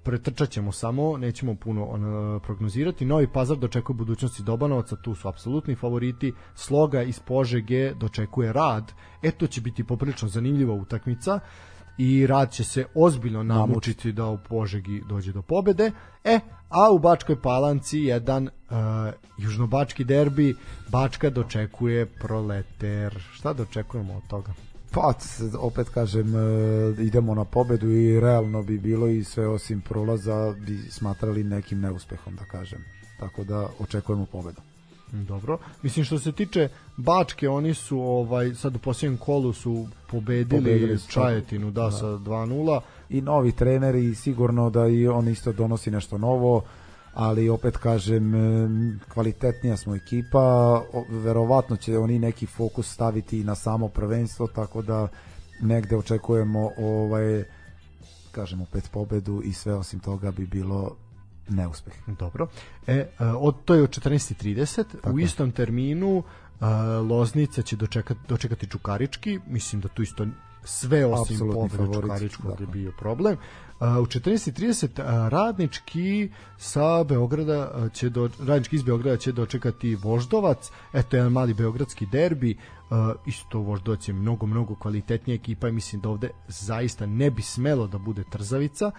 pretrčat ćemo samo, nećemo puno on, prognozirati. Novi Pazar dočekuje budućnosti Dobanovaca, tu su apsolutni favoriti. Sloga iz Požege dočekuje Rad. Eto će biti poprilično zanimljiva utakmica i Rad će se ozbiljno namučiti da u Požegi dođe do pobede. E, a u Bačkoj Palanci jedan uh, južnobački derbi, Bačka dočekuje Proleter. Šta dočekujemo od toga? Pa, opet kažem, e, idemo na pobedu i realno bi bilo i sve osim prolaza bi smatrali nekim neuspehom, da kažem. Tako da očekujemo pobedu. Dobro. Mislim što se tiče Bačke, oni su ovaj sad u posljednjem kolu su pobedili, pobedili Čajetinu da, da. sa 2:0 i novi trener i sigurno da i on isto donosi nešto novo ali opet kažem kvalitetnija smo ekipa verovatno će oni neki fokus staviti na samo prvenstvo tako da negde očekujemo ovaj kažem opet pobedu i sve osim toga bi bilo neuspeh. Dobro. E, e od to je od 14:30 u istom terminu uh, Loznica će dočekati dočekati Čukarički, mislim da tu isto sve osim pobjede Čukaričkog da. je bio problem. Uh, u 14.30 uh, radnički sa Beograda uh, će do, radnički iz Beograda će dočekati Voždovac, eto jedan mali beogradski derbi, uh, isto Voždovac je mnogo, mnogo kvalitetnija ekipa i mislim da ovde zaista ne bi smelo da bude trzavica.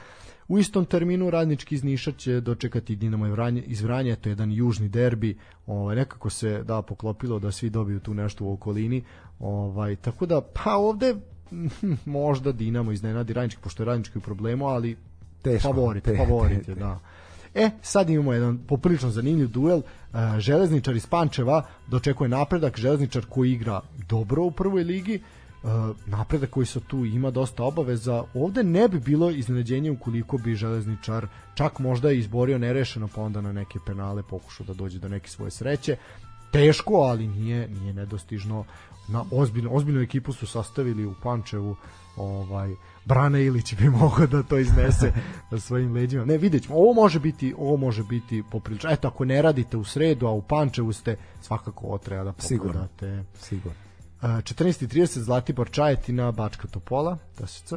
U istom terminu radnički iz Niša će dočekati Dinamo iz Vranja, to je jedan južni derbi, ovaj, nekako se da poklopilo da svi dobiju tu nešto u okolini, ovaj, tako da pa ovde možda Dinamo iznenadi Radnički, pošto je Radnički u problemu, ali Teško, favorit, te- favorit te- je, da. E, sad imamo jedan poprilično zanimljiv duel. E, Železničar iz Pančeva dočekuje napredak, Železničar koji igra dobro u prvoj ligi, napredak koji sa tu ima dosta obaveza. Ovde ne bi bilo iznenađenje ukoliko bi Železničar čak možda i izborio nerešeno, pa onda na neke penale pokušao da dođe do neke svoje sreće. Teško, ali nije nije nedostižno. Na ozbiljnu ozbiljnu ekipu su sastavili u Pančevu ovaj Brane Ilić bi mogao da to iznese na svojim leđima. Ne, vidjet ćemo. Ovo može biti, ovo može biti poprilično. Eto, ako ne radite u sredu, a u Pančevu ste, svakako ovo treba da Sigurno. pogledate. Sigurno. Uh, 14.30 Zlatibor Čajetina, Bačka Topola, TSC,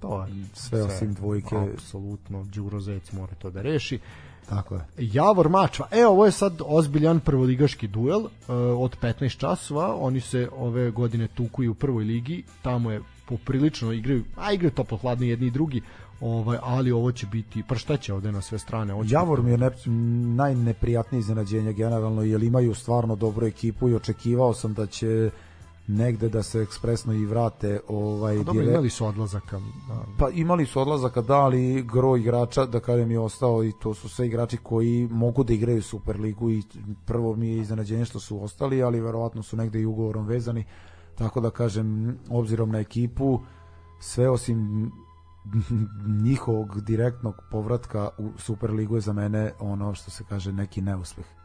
to je Sve osim dvojke. Apsolutno, Đuro Zec mora to da reši. Tako je. Javor Mačva. E, ovo je sad ozbiljan prvoligaški duel uh, od 15 časova. Oni se ove godine tuku i u prvoj ligi. Tamo je poprilično igraju, a igraju toplo hladno jedni i drugi. Ovaj, ali ovo će biti prštaće ovde na sve strane. Ovo Javor mi je ne, najneprijatnije iznenađenje generalno, jer imaju stvarno dobru ekipu i očekivao sam da će negde da se ekspresno i vrate ovaj A Dobro, direkt- imali su odlazaka. Da. Pa imali su odlazaka, da, ali gro igrača, da kažem, je ostao i to su sve igrači koji mogu da igraju Superligu i prvo mi je iznenađenje što su ostali, ali verovatno su negde i ugovorom vezani, tako da kažem, obzirom na ekipu, sve osim njihovog direktnog povratka u Superligu je za mene ono što se kaže neki neuspeh.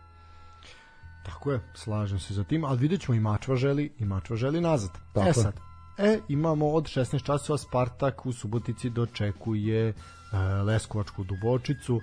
Tako je, slažem se za tim, ali vidjet ćemo i Mačva želi, i Mačva želi nazad. Tako e sad, e, imamo od 16 časova Spartak u Subotici dočekuje e, Leskovačku Dubočicu,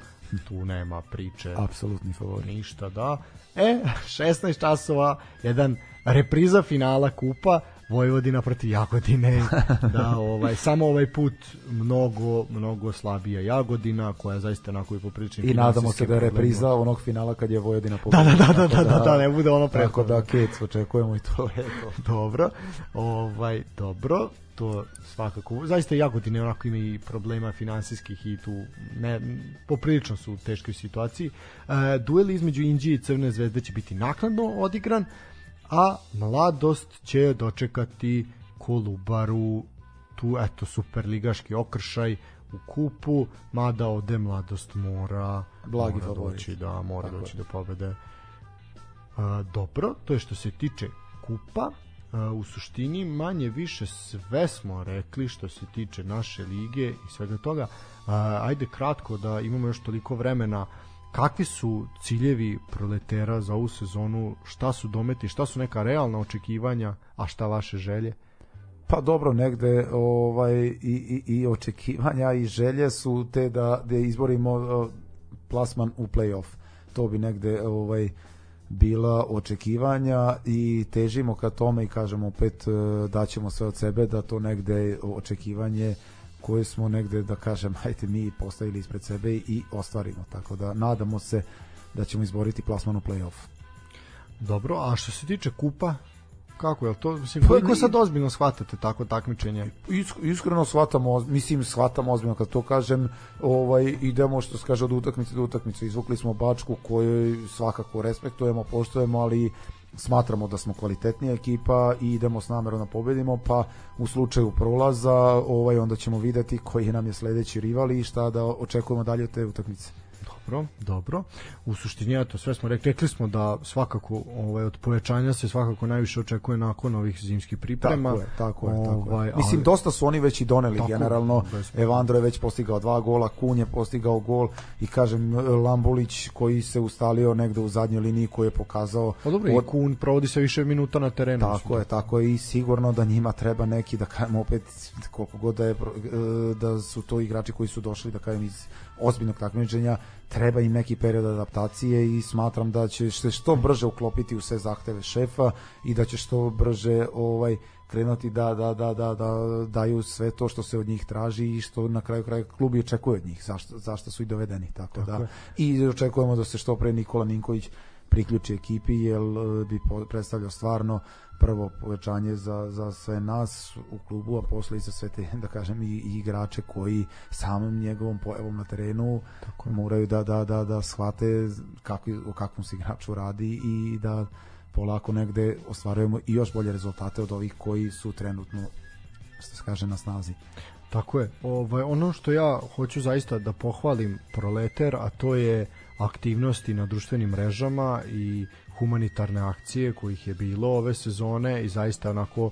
tu nema priče, Apsolutni favorit. ništa da. E, 16 časova, jedan repriza finala kupa, Vojvodina protiv Jagodine da ovaj samo ovaj put mnogo mnogo slabija Jagodina koja zaista onako i poprilično I nadamo se da je repriza onog finala kad je Vojvodina da pobedila. da da da, Tako da, da, da, ne bude ono Tako prethodno da Kec očekujemo i to je to. dobro. Ovaj dobro, to svakako. Zaista Jagodina onako ima i problema finansijskih i tu ne poprilično su u teškoj situaciji. E, duel između Inđije i Crvene zvezde će biti naknadno odigran, a Mladost će dočekati Kolubaru tu eto superligaški okršaj u kupu, mada ovde Mladost mora Blagi mora favorit. doći da mora Tako doći je. do pobede. A, dobro, to je što se tiče kupa. A, u suštini manje više sve smo rekli što se tiče naše lige i svega toga. A, ajde kratko da imamo još toliko vremena kakvi su ciljevi proletera za ovu sezonu, šta su dometi, šta su neka realna očekivanja, a šta vaše želje? Pa dobro, negde ovaj, i, i, i očekivanja i želje su te da, da izborimo uh, plasman u play-off. To bi negde ovaj, bila očekivanja i težimo ka tome i kažemo opet uh, daćemo sve od sebe da to negde očekivanje koje smo negde da kažem hajte mi postavili ispred sebe i ostvarimo tako da nadamo se da ćemo izboriti plasman u play-off. Dobro, a što se tiče kupa, kako je to? Mislim, Pa koliko sad ozbiljno shvatate tako takmičenje? Isk- iskreno shvatamo, mislim shvatamo ozbiljno kad to kažem, ovaj idemo što se kaže od utakmice do utakmice. Izvukli smo Bačku koju svakako respektujemo, poštujemo, ali smatramo da smo kvalitetnija ekipa i idemo s namerom da pobedimo, pa u slučaju prolaza, ovaj onda ćemo videti koji nam je sledeći rival i šta da očekujemo dalje od te utakmice. Dobro, dobro. U suštini eto sve smo rekli, rekli smo da svakako ovaj od povećanja se svakako najviše očekuje nakon ovih zimskih priprema. Tako je, tako je, tako Ovaj, je. Mislim, ali- dosta su oni već i doneli Tako, generalno. bez- Evandro je već postigao dva gola, Kun je postigao gol i kažem Lambulić koji se ustalio negde u zadnjoj liniji koji je pokazao Pa dobro, i Kun provodi se više minuta na terenu. Tako je, tako je i sigurno da njima treba neki da kažemo opet koliko god da je e, da su to igrači koji su došli da kažem iz ozbiljnog takmičenja treba im neki period adaptacije i smatram da će se što brže uklopiti u sve zahteve šefa i da će što brže ovaj krenuti da, da, da, da, da daju sve to što se od njih traži i što na kraju kraja klubi očekuje od njih, zašto, zašto su i dovedeni. Tako, tako da. Je. I očekujemo da se što pre Nikola Ninković priključi ekipi jer e, bi predstavljao stvarno prvo povećanje za, za sve nas u klubu, a posle i za sve te, da kažem, i, i igrače koji samim njegovom pojavom na terenu Tako. moraju da, da, da, da shvate kako, o kakvom se igraču radi i da polako negde ostvarujemo i još bolje rezultate od ovih koji su trenutno što se kaže na snazi. Tako je. Ovaj, ono što ja hoću zaista da pohvalim Proleter, a to je aktivnosti na društvenim mrežama i humanitarne akcije kojih je bilo ove sezone i zaista onako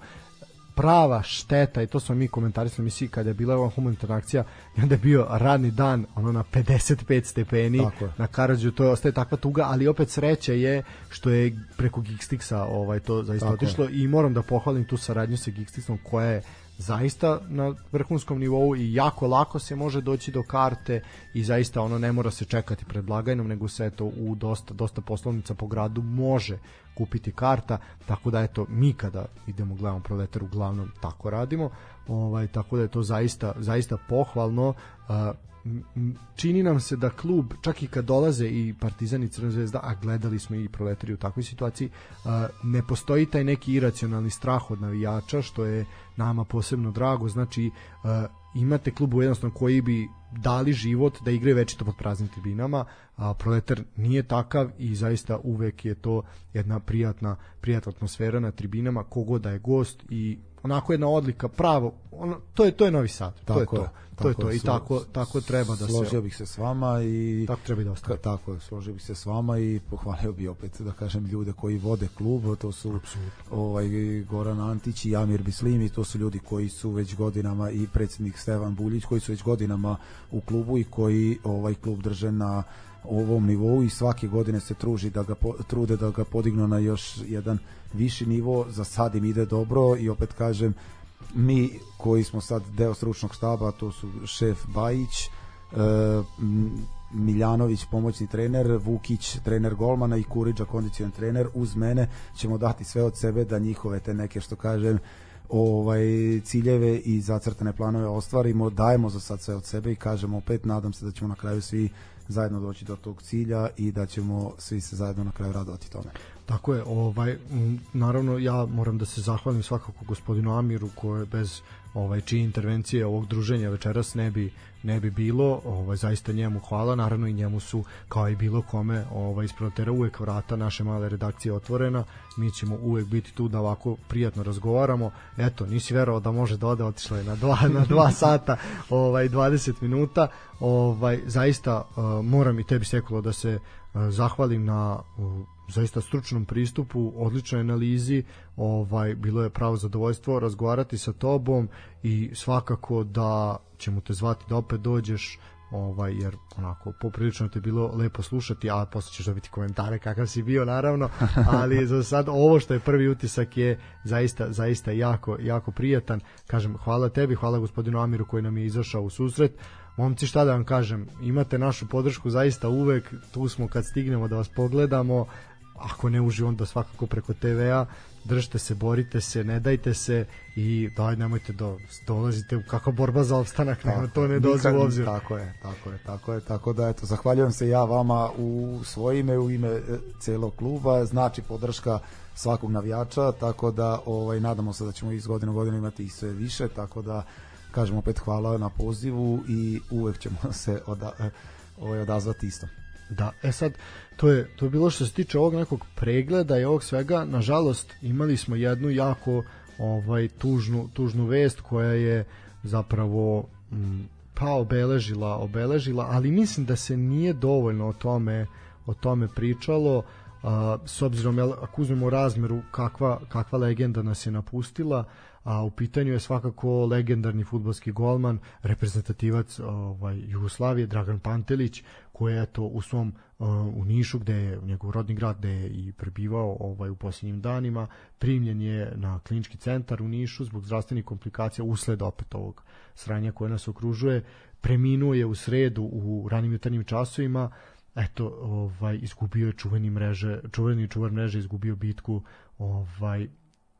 prava šteta i to smo mi komentarisali misli kada je bila ova humanitarna akcija i onda je bio radni dan ono na 55 stepeni na Karadžu to je ostaje takva tuga ali opet sreće je što je preko Geekstixa ovaj to zaista Tako otišlo je. i moram da pohvalim tu saradnju sa Geekstixom koja je zaista na vrhunskom nivou i jako lako se može doći do karte i zaista ono ne mora se čekati pred blagajnom nego se to u dosta dosta poslovnica po gradu može kupiti karta tako da eto mi kada idemo gledamo proletar uglavnom tako radimo. Ovaj tako da je to zaista zaista pohvalno. Čini nam se da klub, čak i kad dolaze i Partizan i Crna zvezda, a gledali smo i proletari u takvoj situaciji, ne postoji taj neki iracionalni strah od navijača, što je nama posebno drago, znači imate klubu jednostavno koji bi dali život da igraju večito pod praznim tribinama, a Proletar nije takav i zaista uvek je to jedna prijatna, prijatna atmosfera na tribinama, kogod da je gost i onako jedna odlika pravo ono, to je to je Novi Sad tako to je to je, to je to i tako tako treba da se složio bih se s vama i tako treba i da ostane tako je složio bih se s vama i pohvalio bih opet da kažem ljude koji vode klub to su Absolutno. ovaj Goran Antić i Amir Bislim i to su ljudi koji su već godinama i predsjednik Stevan Buljić koji su već godinama u klubu i koji ovaj klub drže na ovom nivou i svake godine se truži da ga trude da ga podignu na još jedan viši nivo, za sad im ide dobro i opet kažem mi koji smo sad deo stručnog štaba, to su šef Bajić, e, Miljanović pomoćni trener, Vukić trener golmana i Kuriđa kondicion trener, uz mene ćemo dati sve od sebe da njihove te neke što kažem ovaj ciljeve i zacrtane planove ostvarimo, dajemo za sad sve od sebe i kažemo opet nadam se da ćemo na kraju svi zajedno doći do tog cilja i da ćemo svi se zajedno na kraju radovati tome. Tako je, ovaj naravno ja moram da se zahvalim svakako gospodinu Amiru koje bez ovaj čije intervencije ovog druženja večeras ne bi ne bi bilo, ovaj zaista njemu hvala, naravno i njemu su kao i bilo kome ovaj isprotera uvek vrata naše male redakcije otvorena. Mi ćemo uvek biti tu da ovako prijatno razgovaramo. Eto, nisi verovao da može da ode, otišlo je na 2 na 2 sata, ovaj 20 minuta. Ovaj zaista uh, moram i tebi sekulo da se zahvalim na uh, zaista stručnom pristupu, odličnoj analizi, ovaj bilo je pravo zadovoljstvo razgovarati sa tobom i svakako da ćemo te zvati da opet dođeš ovaj jer onako poprilično te bilo lepo slušati, a posle ćeš dobiti komentare kakav si bio naravno, ali za sad ovo što je prvi utisak je zaista zaista jako jako prijatan. Kažem hvala tebi, hvala gospodinu Amiru koji nam je izašao u susret momci šta da vam kažem, imate našu podršku zaista uvek, tu smo kad stignemo da vas pogledamo, ako ne uživo onda svakako preko TV-a držite se, borite se, ne dajte se i daj nemojte da dolazite u kakva borba za opstanak, tako, nema to ne dozi u obzir. Tako je, tako je, tako je, tako da eto zahvaljujem se ja vama u svoje ime, u ime e, celog kluba, znači podrška svakog navijača, tako da ovaj nadamo se da ćemo iz godine u godinu imati i sve više, tako da kažemo opet hvala na pozivu i uvek ćemo se oda, ovaj, odazvati isto. Da, e sad, to je, to je bilo što se tiče ovog nekog pregleda i ovog svega, nažalost imali smo jednu jako ovaj tužnu, tužnu vest koja je zapravo m, mm, pa obeležila, obeležila, ali mislim da se nije dovoljno o tome o tome pričalo a, s obzirom jel, ako uzmemo razmeru kakva, kakva legenda nas je napustila a u pitanju je svakako legendarni futbolski golman reprezentativac ovaj Jugoslavije Dragan Pantelić koji je to u svom uh, u Nišu gde je njegov rodni grad gde je i prebivao ovaj u posljednjim danima primljen je na klinički centar u Nišu zbog zdravstvenih komplikacija usled opet ovog sranja koje nas okružuje. Preminuo je u sredu u ranim jutarnjim časovima. Eto ovaj izgubio je čuveni mreže čuveni čuvar mreže izgubio bitku ovaj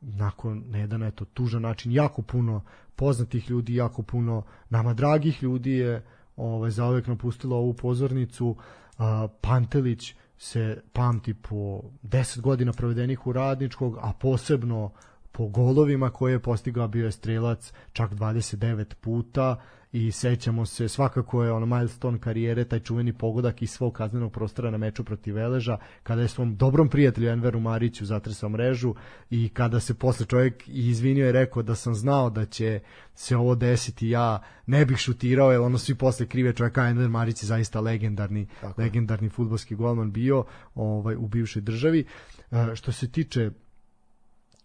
nakon na jedan eto tužan način jako puno poznatih ljudi jako puno nama dragih ljudi je ovaj zauvek napustilo ovu pozornicu. A, Pantelić se pamti po 10 godina provedenih u radničkog a posebno po golovima koje je postigao bio je strelac čak 29 puta i sećamo se svakako je ono milestone karijere taj čuveni pogodak iz svog kaznenog prostora na meču protiv Veleža kada je svom dobrom prijatelju Enveru Mariću zatresao mrežu i kada se posle čovjek izvinio i rekao da sam znao da će se ovo desiti ja ne bih šutirao jer ono svi posle krive čovjeka Enver Marić je zaista legendarni Tako. legendarni fudbalski golman bio ovaj u bivšoj državi e, što se tiče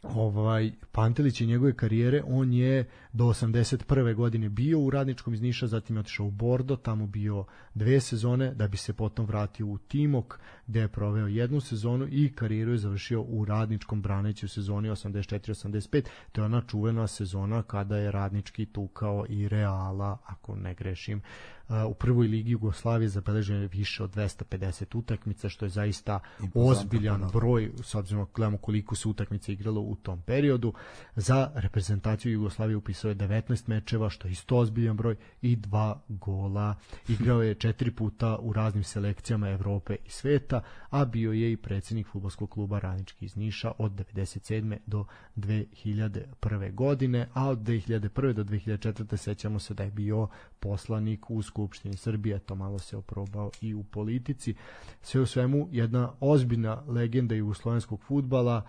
ovaj Pantelić i njegove karijere, on je do 81. godine bio u Radničkom iz Niša, zatim je otišao u Bordo, tamo bio dve sezone, da bi se potom vratio u Timok, gde je proveo jednu sezonu i karijeru je završio u Radničkom braneći u sezoni 84-85. To je ona čuvena sezona kada je Radnički tukao i Reala, ako ne grešim, u prvoj ligi Jugoslavije zabeleženo je više od 250 utakmica, što je zaista ozbiljan broj, s obzirom da gledamo koliko se utakmica igralo u tom periodu. Za reprezentaciju Jugoslavije upisao je 19 mečeva, što je isto ozbiljan broj, i dva gola. Igrao je četiri puta u raznim selekcijama Evrope i sveta, a bio je i predsednik futbolskog kluba Radnički iz Niša od 97. do 2001. godine, a od 2001. do 2004. sećamo se da je bio poslanik u Skupštini Srbije, to malo se oprobao i u politici. Sve u svemu jedna ozbiljna legenda jugoslovenskog futbala,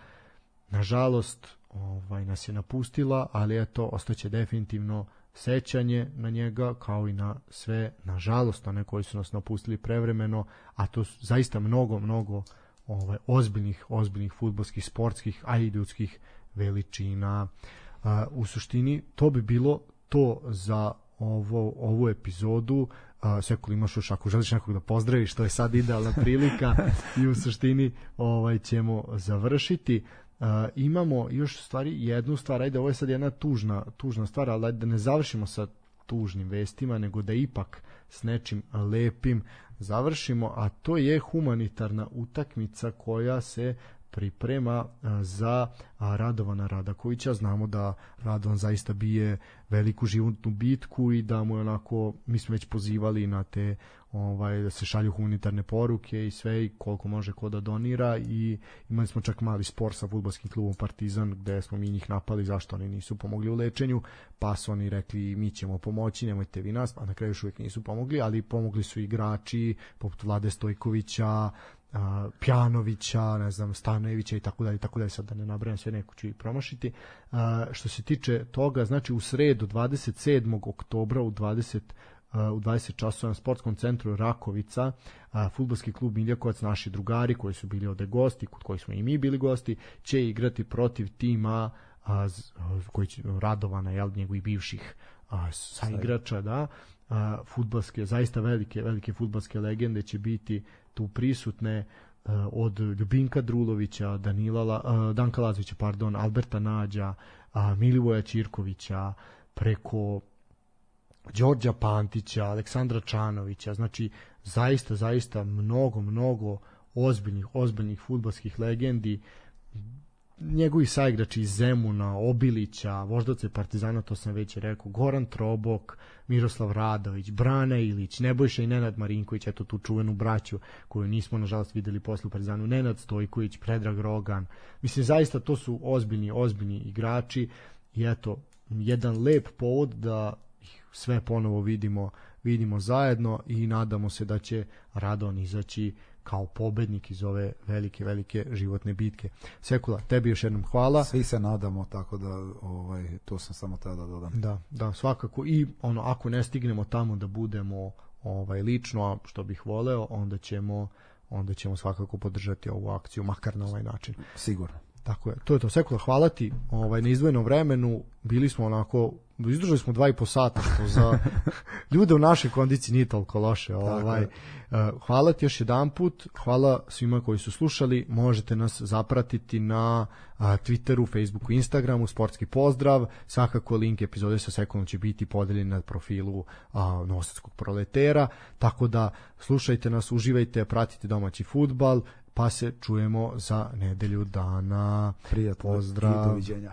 nažalost ovaj, nas je napustila, ali eto, ostaće definitivno sećanje na njega kao i na sve, nažalost, one koji su nas napustili prevremeno, a to su zaista mnogo, mnogo ovaj, ozbiljnih, ozbiljnih futbolskih, sportskih, a i ljudskih veličina. Uh, u suštini to bi bilo to za ovo, ovu epizodu. Uh, Sekul imaš još ako želiš nekog da pozdraviš to je sad idealna prilika. I u suštini ovaj ćemo završiti. Uh, imamo još stvari jednu stvar. Ajde ovo je sad jedna tužna, tužna stvar ali da ne završimo sa tužnim vestima nego da ipak s nečim lepim završimo a to je humanitarna utakmica koja se priprema za Radovana Radakovića. Znamo da Radovan zaista bije veliku životnu bitku i da mu je onako, mi smo već pozivali na te ovaj, da se šalju humanitarne poruke i sve i koliko može ko da donira i imali smo čak mali spor sa futbolskim klubom Partizan gde smo mi njih napali zašto oni nisu pomogli u lečenju pa su oni rekli mi ćemo pomoći nemojte vi nas, a na kraju još uvijek nisu pomogli ali pomogli su igrači poput Vlade Stojkovića Pjanovića, ne znam, Stanojevića i tako dalje, tako dalje, sad da ne nabrajam sve neko ću i promašiti. Što se tiče toga, znači u sredu 27. oktobra u 20 u 20 časova na sportskom centru Rakovica, a, futbolski klub Miljakovac, naši drugari koji su bili ovde gosti, kod kojih smo i mi bili gosti, će igrati protiv tima a, koji će, Radovana, jel, njegovih bivših a, saigrača, da, a, futbalske, zaista velike, velike futbalske legende će biti tu prisutne uh, od Ljubinka Drulovića, Danila, uh, Danka Lazovića, pardon, Alberta Nađa, Milivoja Ćirkovića, preko Đorđa Pantića, Aleksandra Čanovića, znači zaista, zaista mnogo, mnogo ozbiljnih, ozbiljnih futbalskih legendi njegovi saigrači iz Zemuna, Obilića, voždovce Partizana, to sam već rekao, Goran Trobok, Miroslav Radović, Brana Ilić, Nebojša i Nenad Marinković, eto tu čuvenu braću koju nismo nažalost videli posle u Partizanu, Nenad Stojković, Predrag Rogan. Mislim, zaista to su ozbiljni, ozbiljni igrači i eto, jedan lep povod da sve ponovo vidimo vidimo zajedno i nadamo se da će Radon izaći kao pobednik iz ove velike, velike životne bitke. Sekula, tebi još jednom hvala. Svi se nadamo, tako da ovaj, to sam samo tada da dodam. Da, da, svakako. I ono, ako ne stignemo tamo da budemo ovaj lično, što bih voleo, onda ćemo onda ćemo svakako podržati ovu akciju, makar na ovaj način. Sigurno. Tako je, to je to. Sekula, hvala ti ovaj, na izdvojenom vremenu. Bili smo onako, izdržali smo dva i po sata, što za ljude u našoj kondiciji nije toliko loše. Ovaj. Hvala ti još jedan put, hvala svima koji su slušali. Možete nas zapratiti na Twitteru, Facebooku, Instagramu, sportski pozdrav. Svakako link epizode sa Sekulom će biti podeljen na profilu a, Novosadskog proletera. Tako da slušajte nas, uživajte, pratite domaći futbal pa se čujemo za nedelju dana. Prijatno Pozdrav. i doviđenja.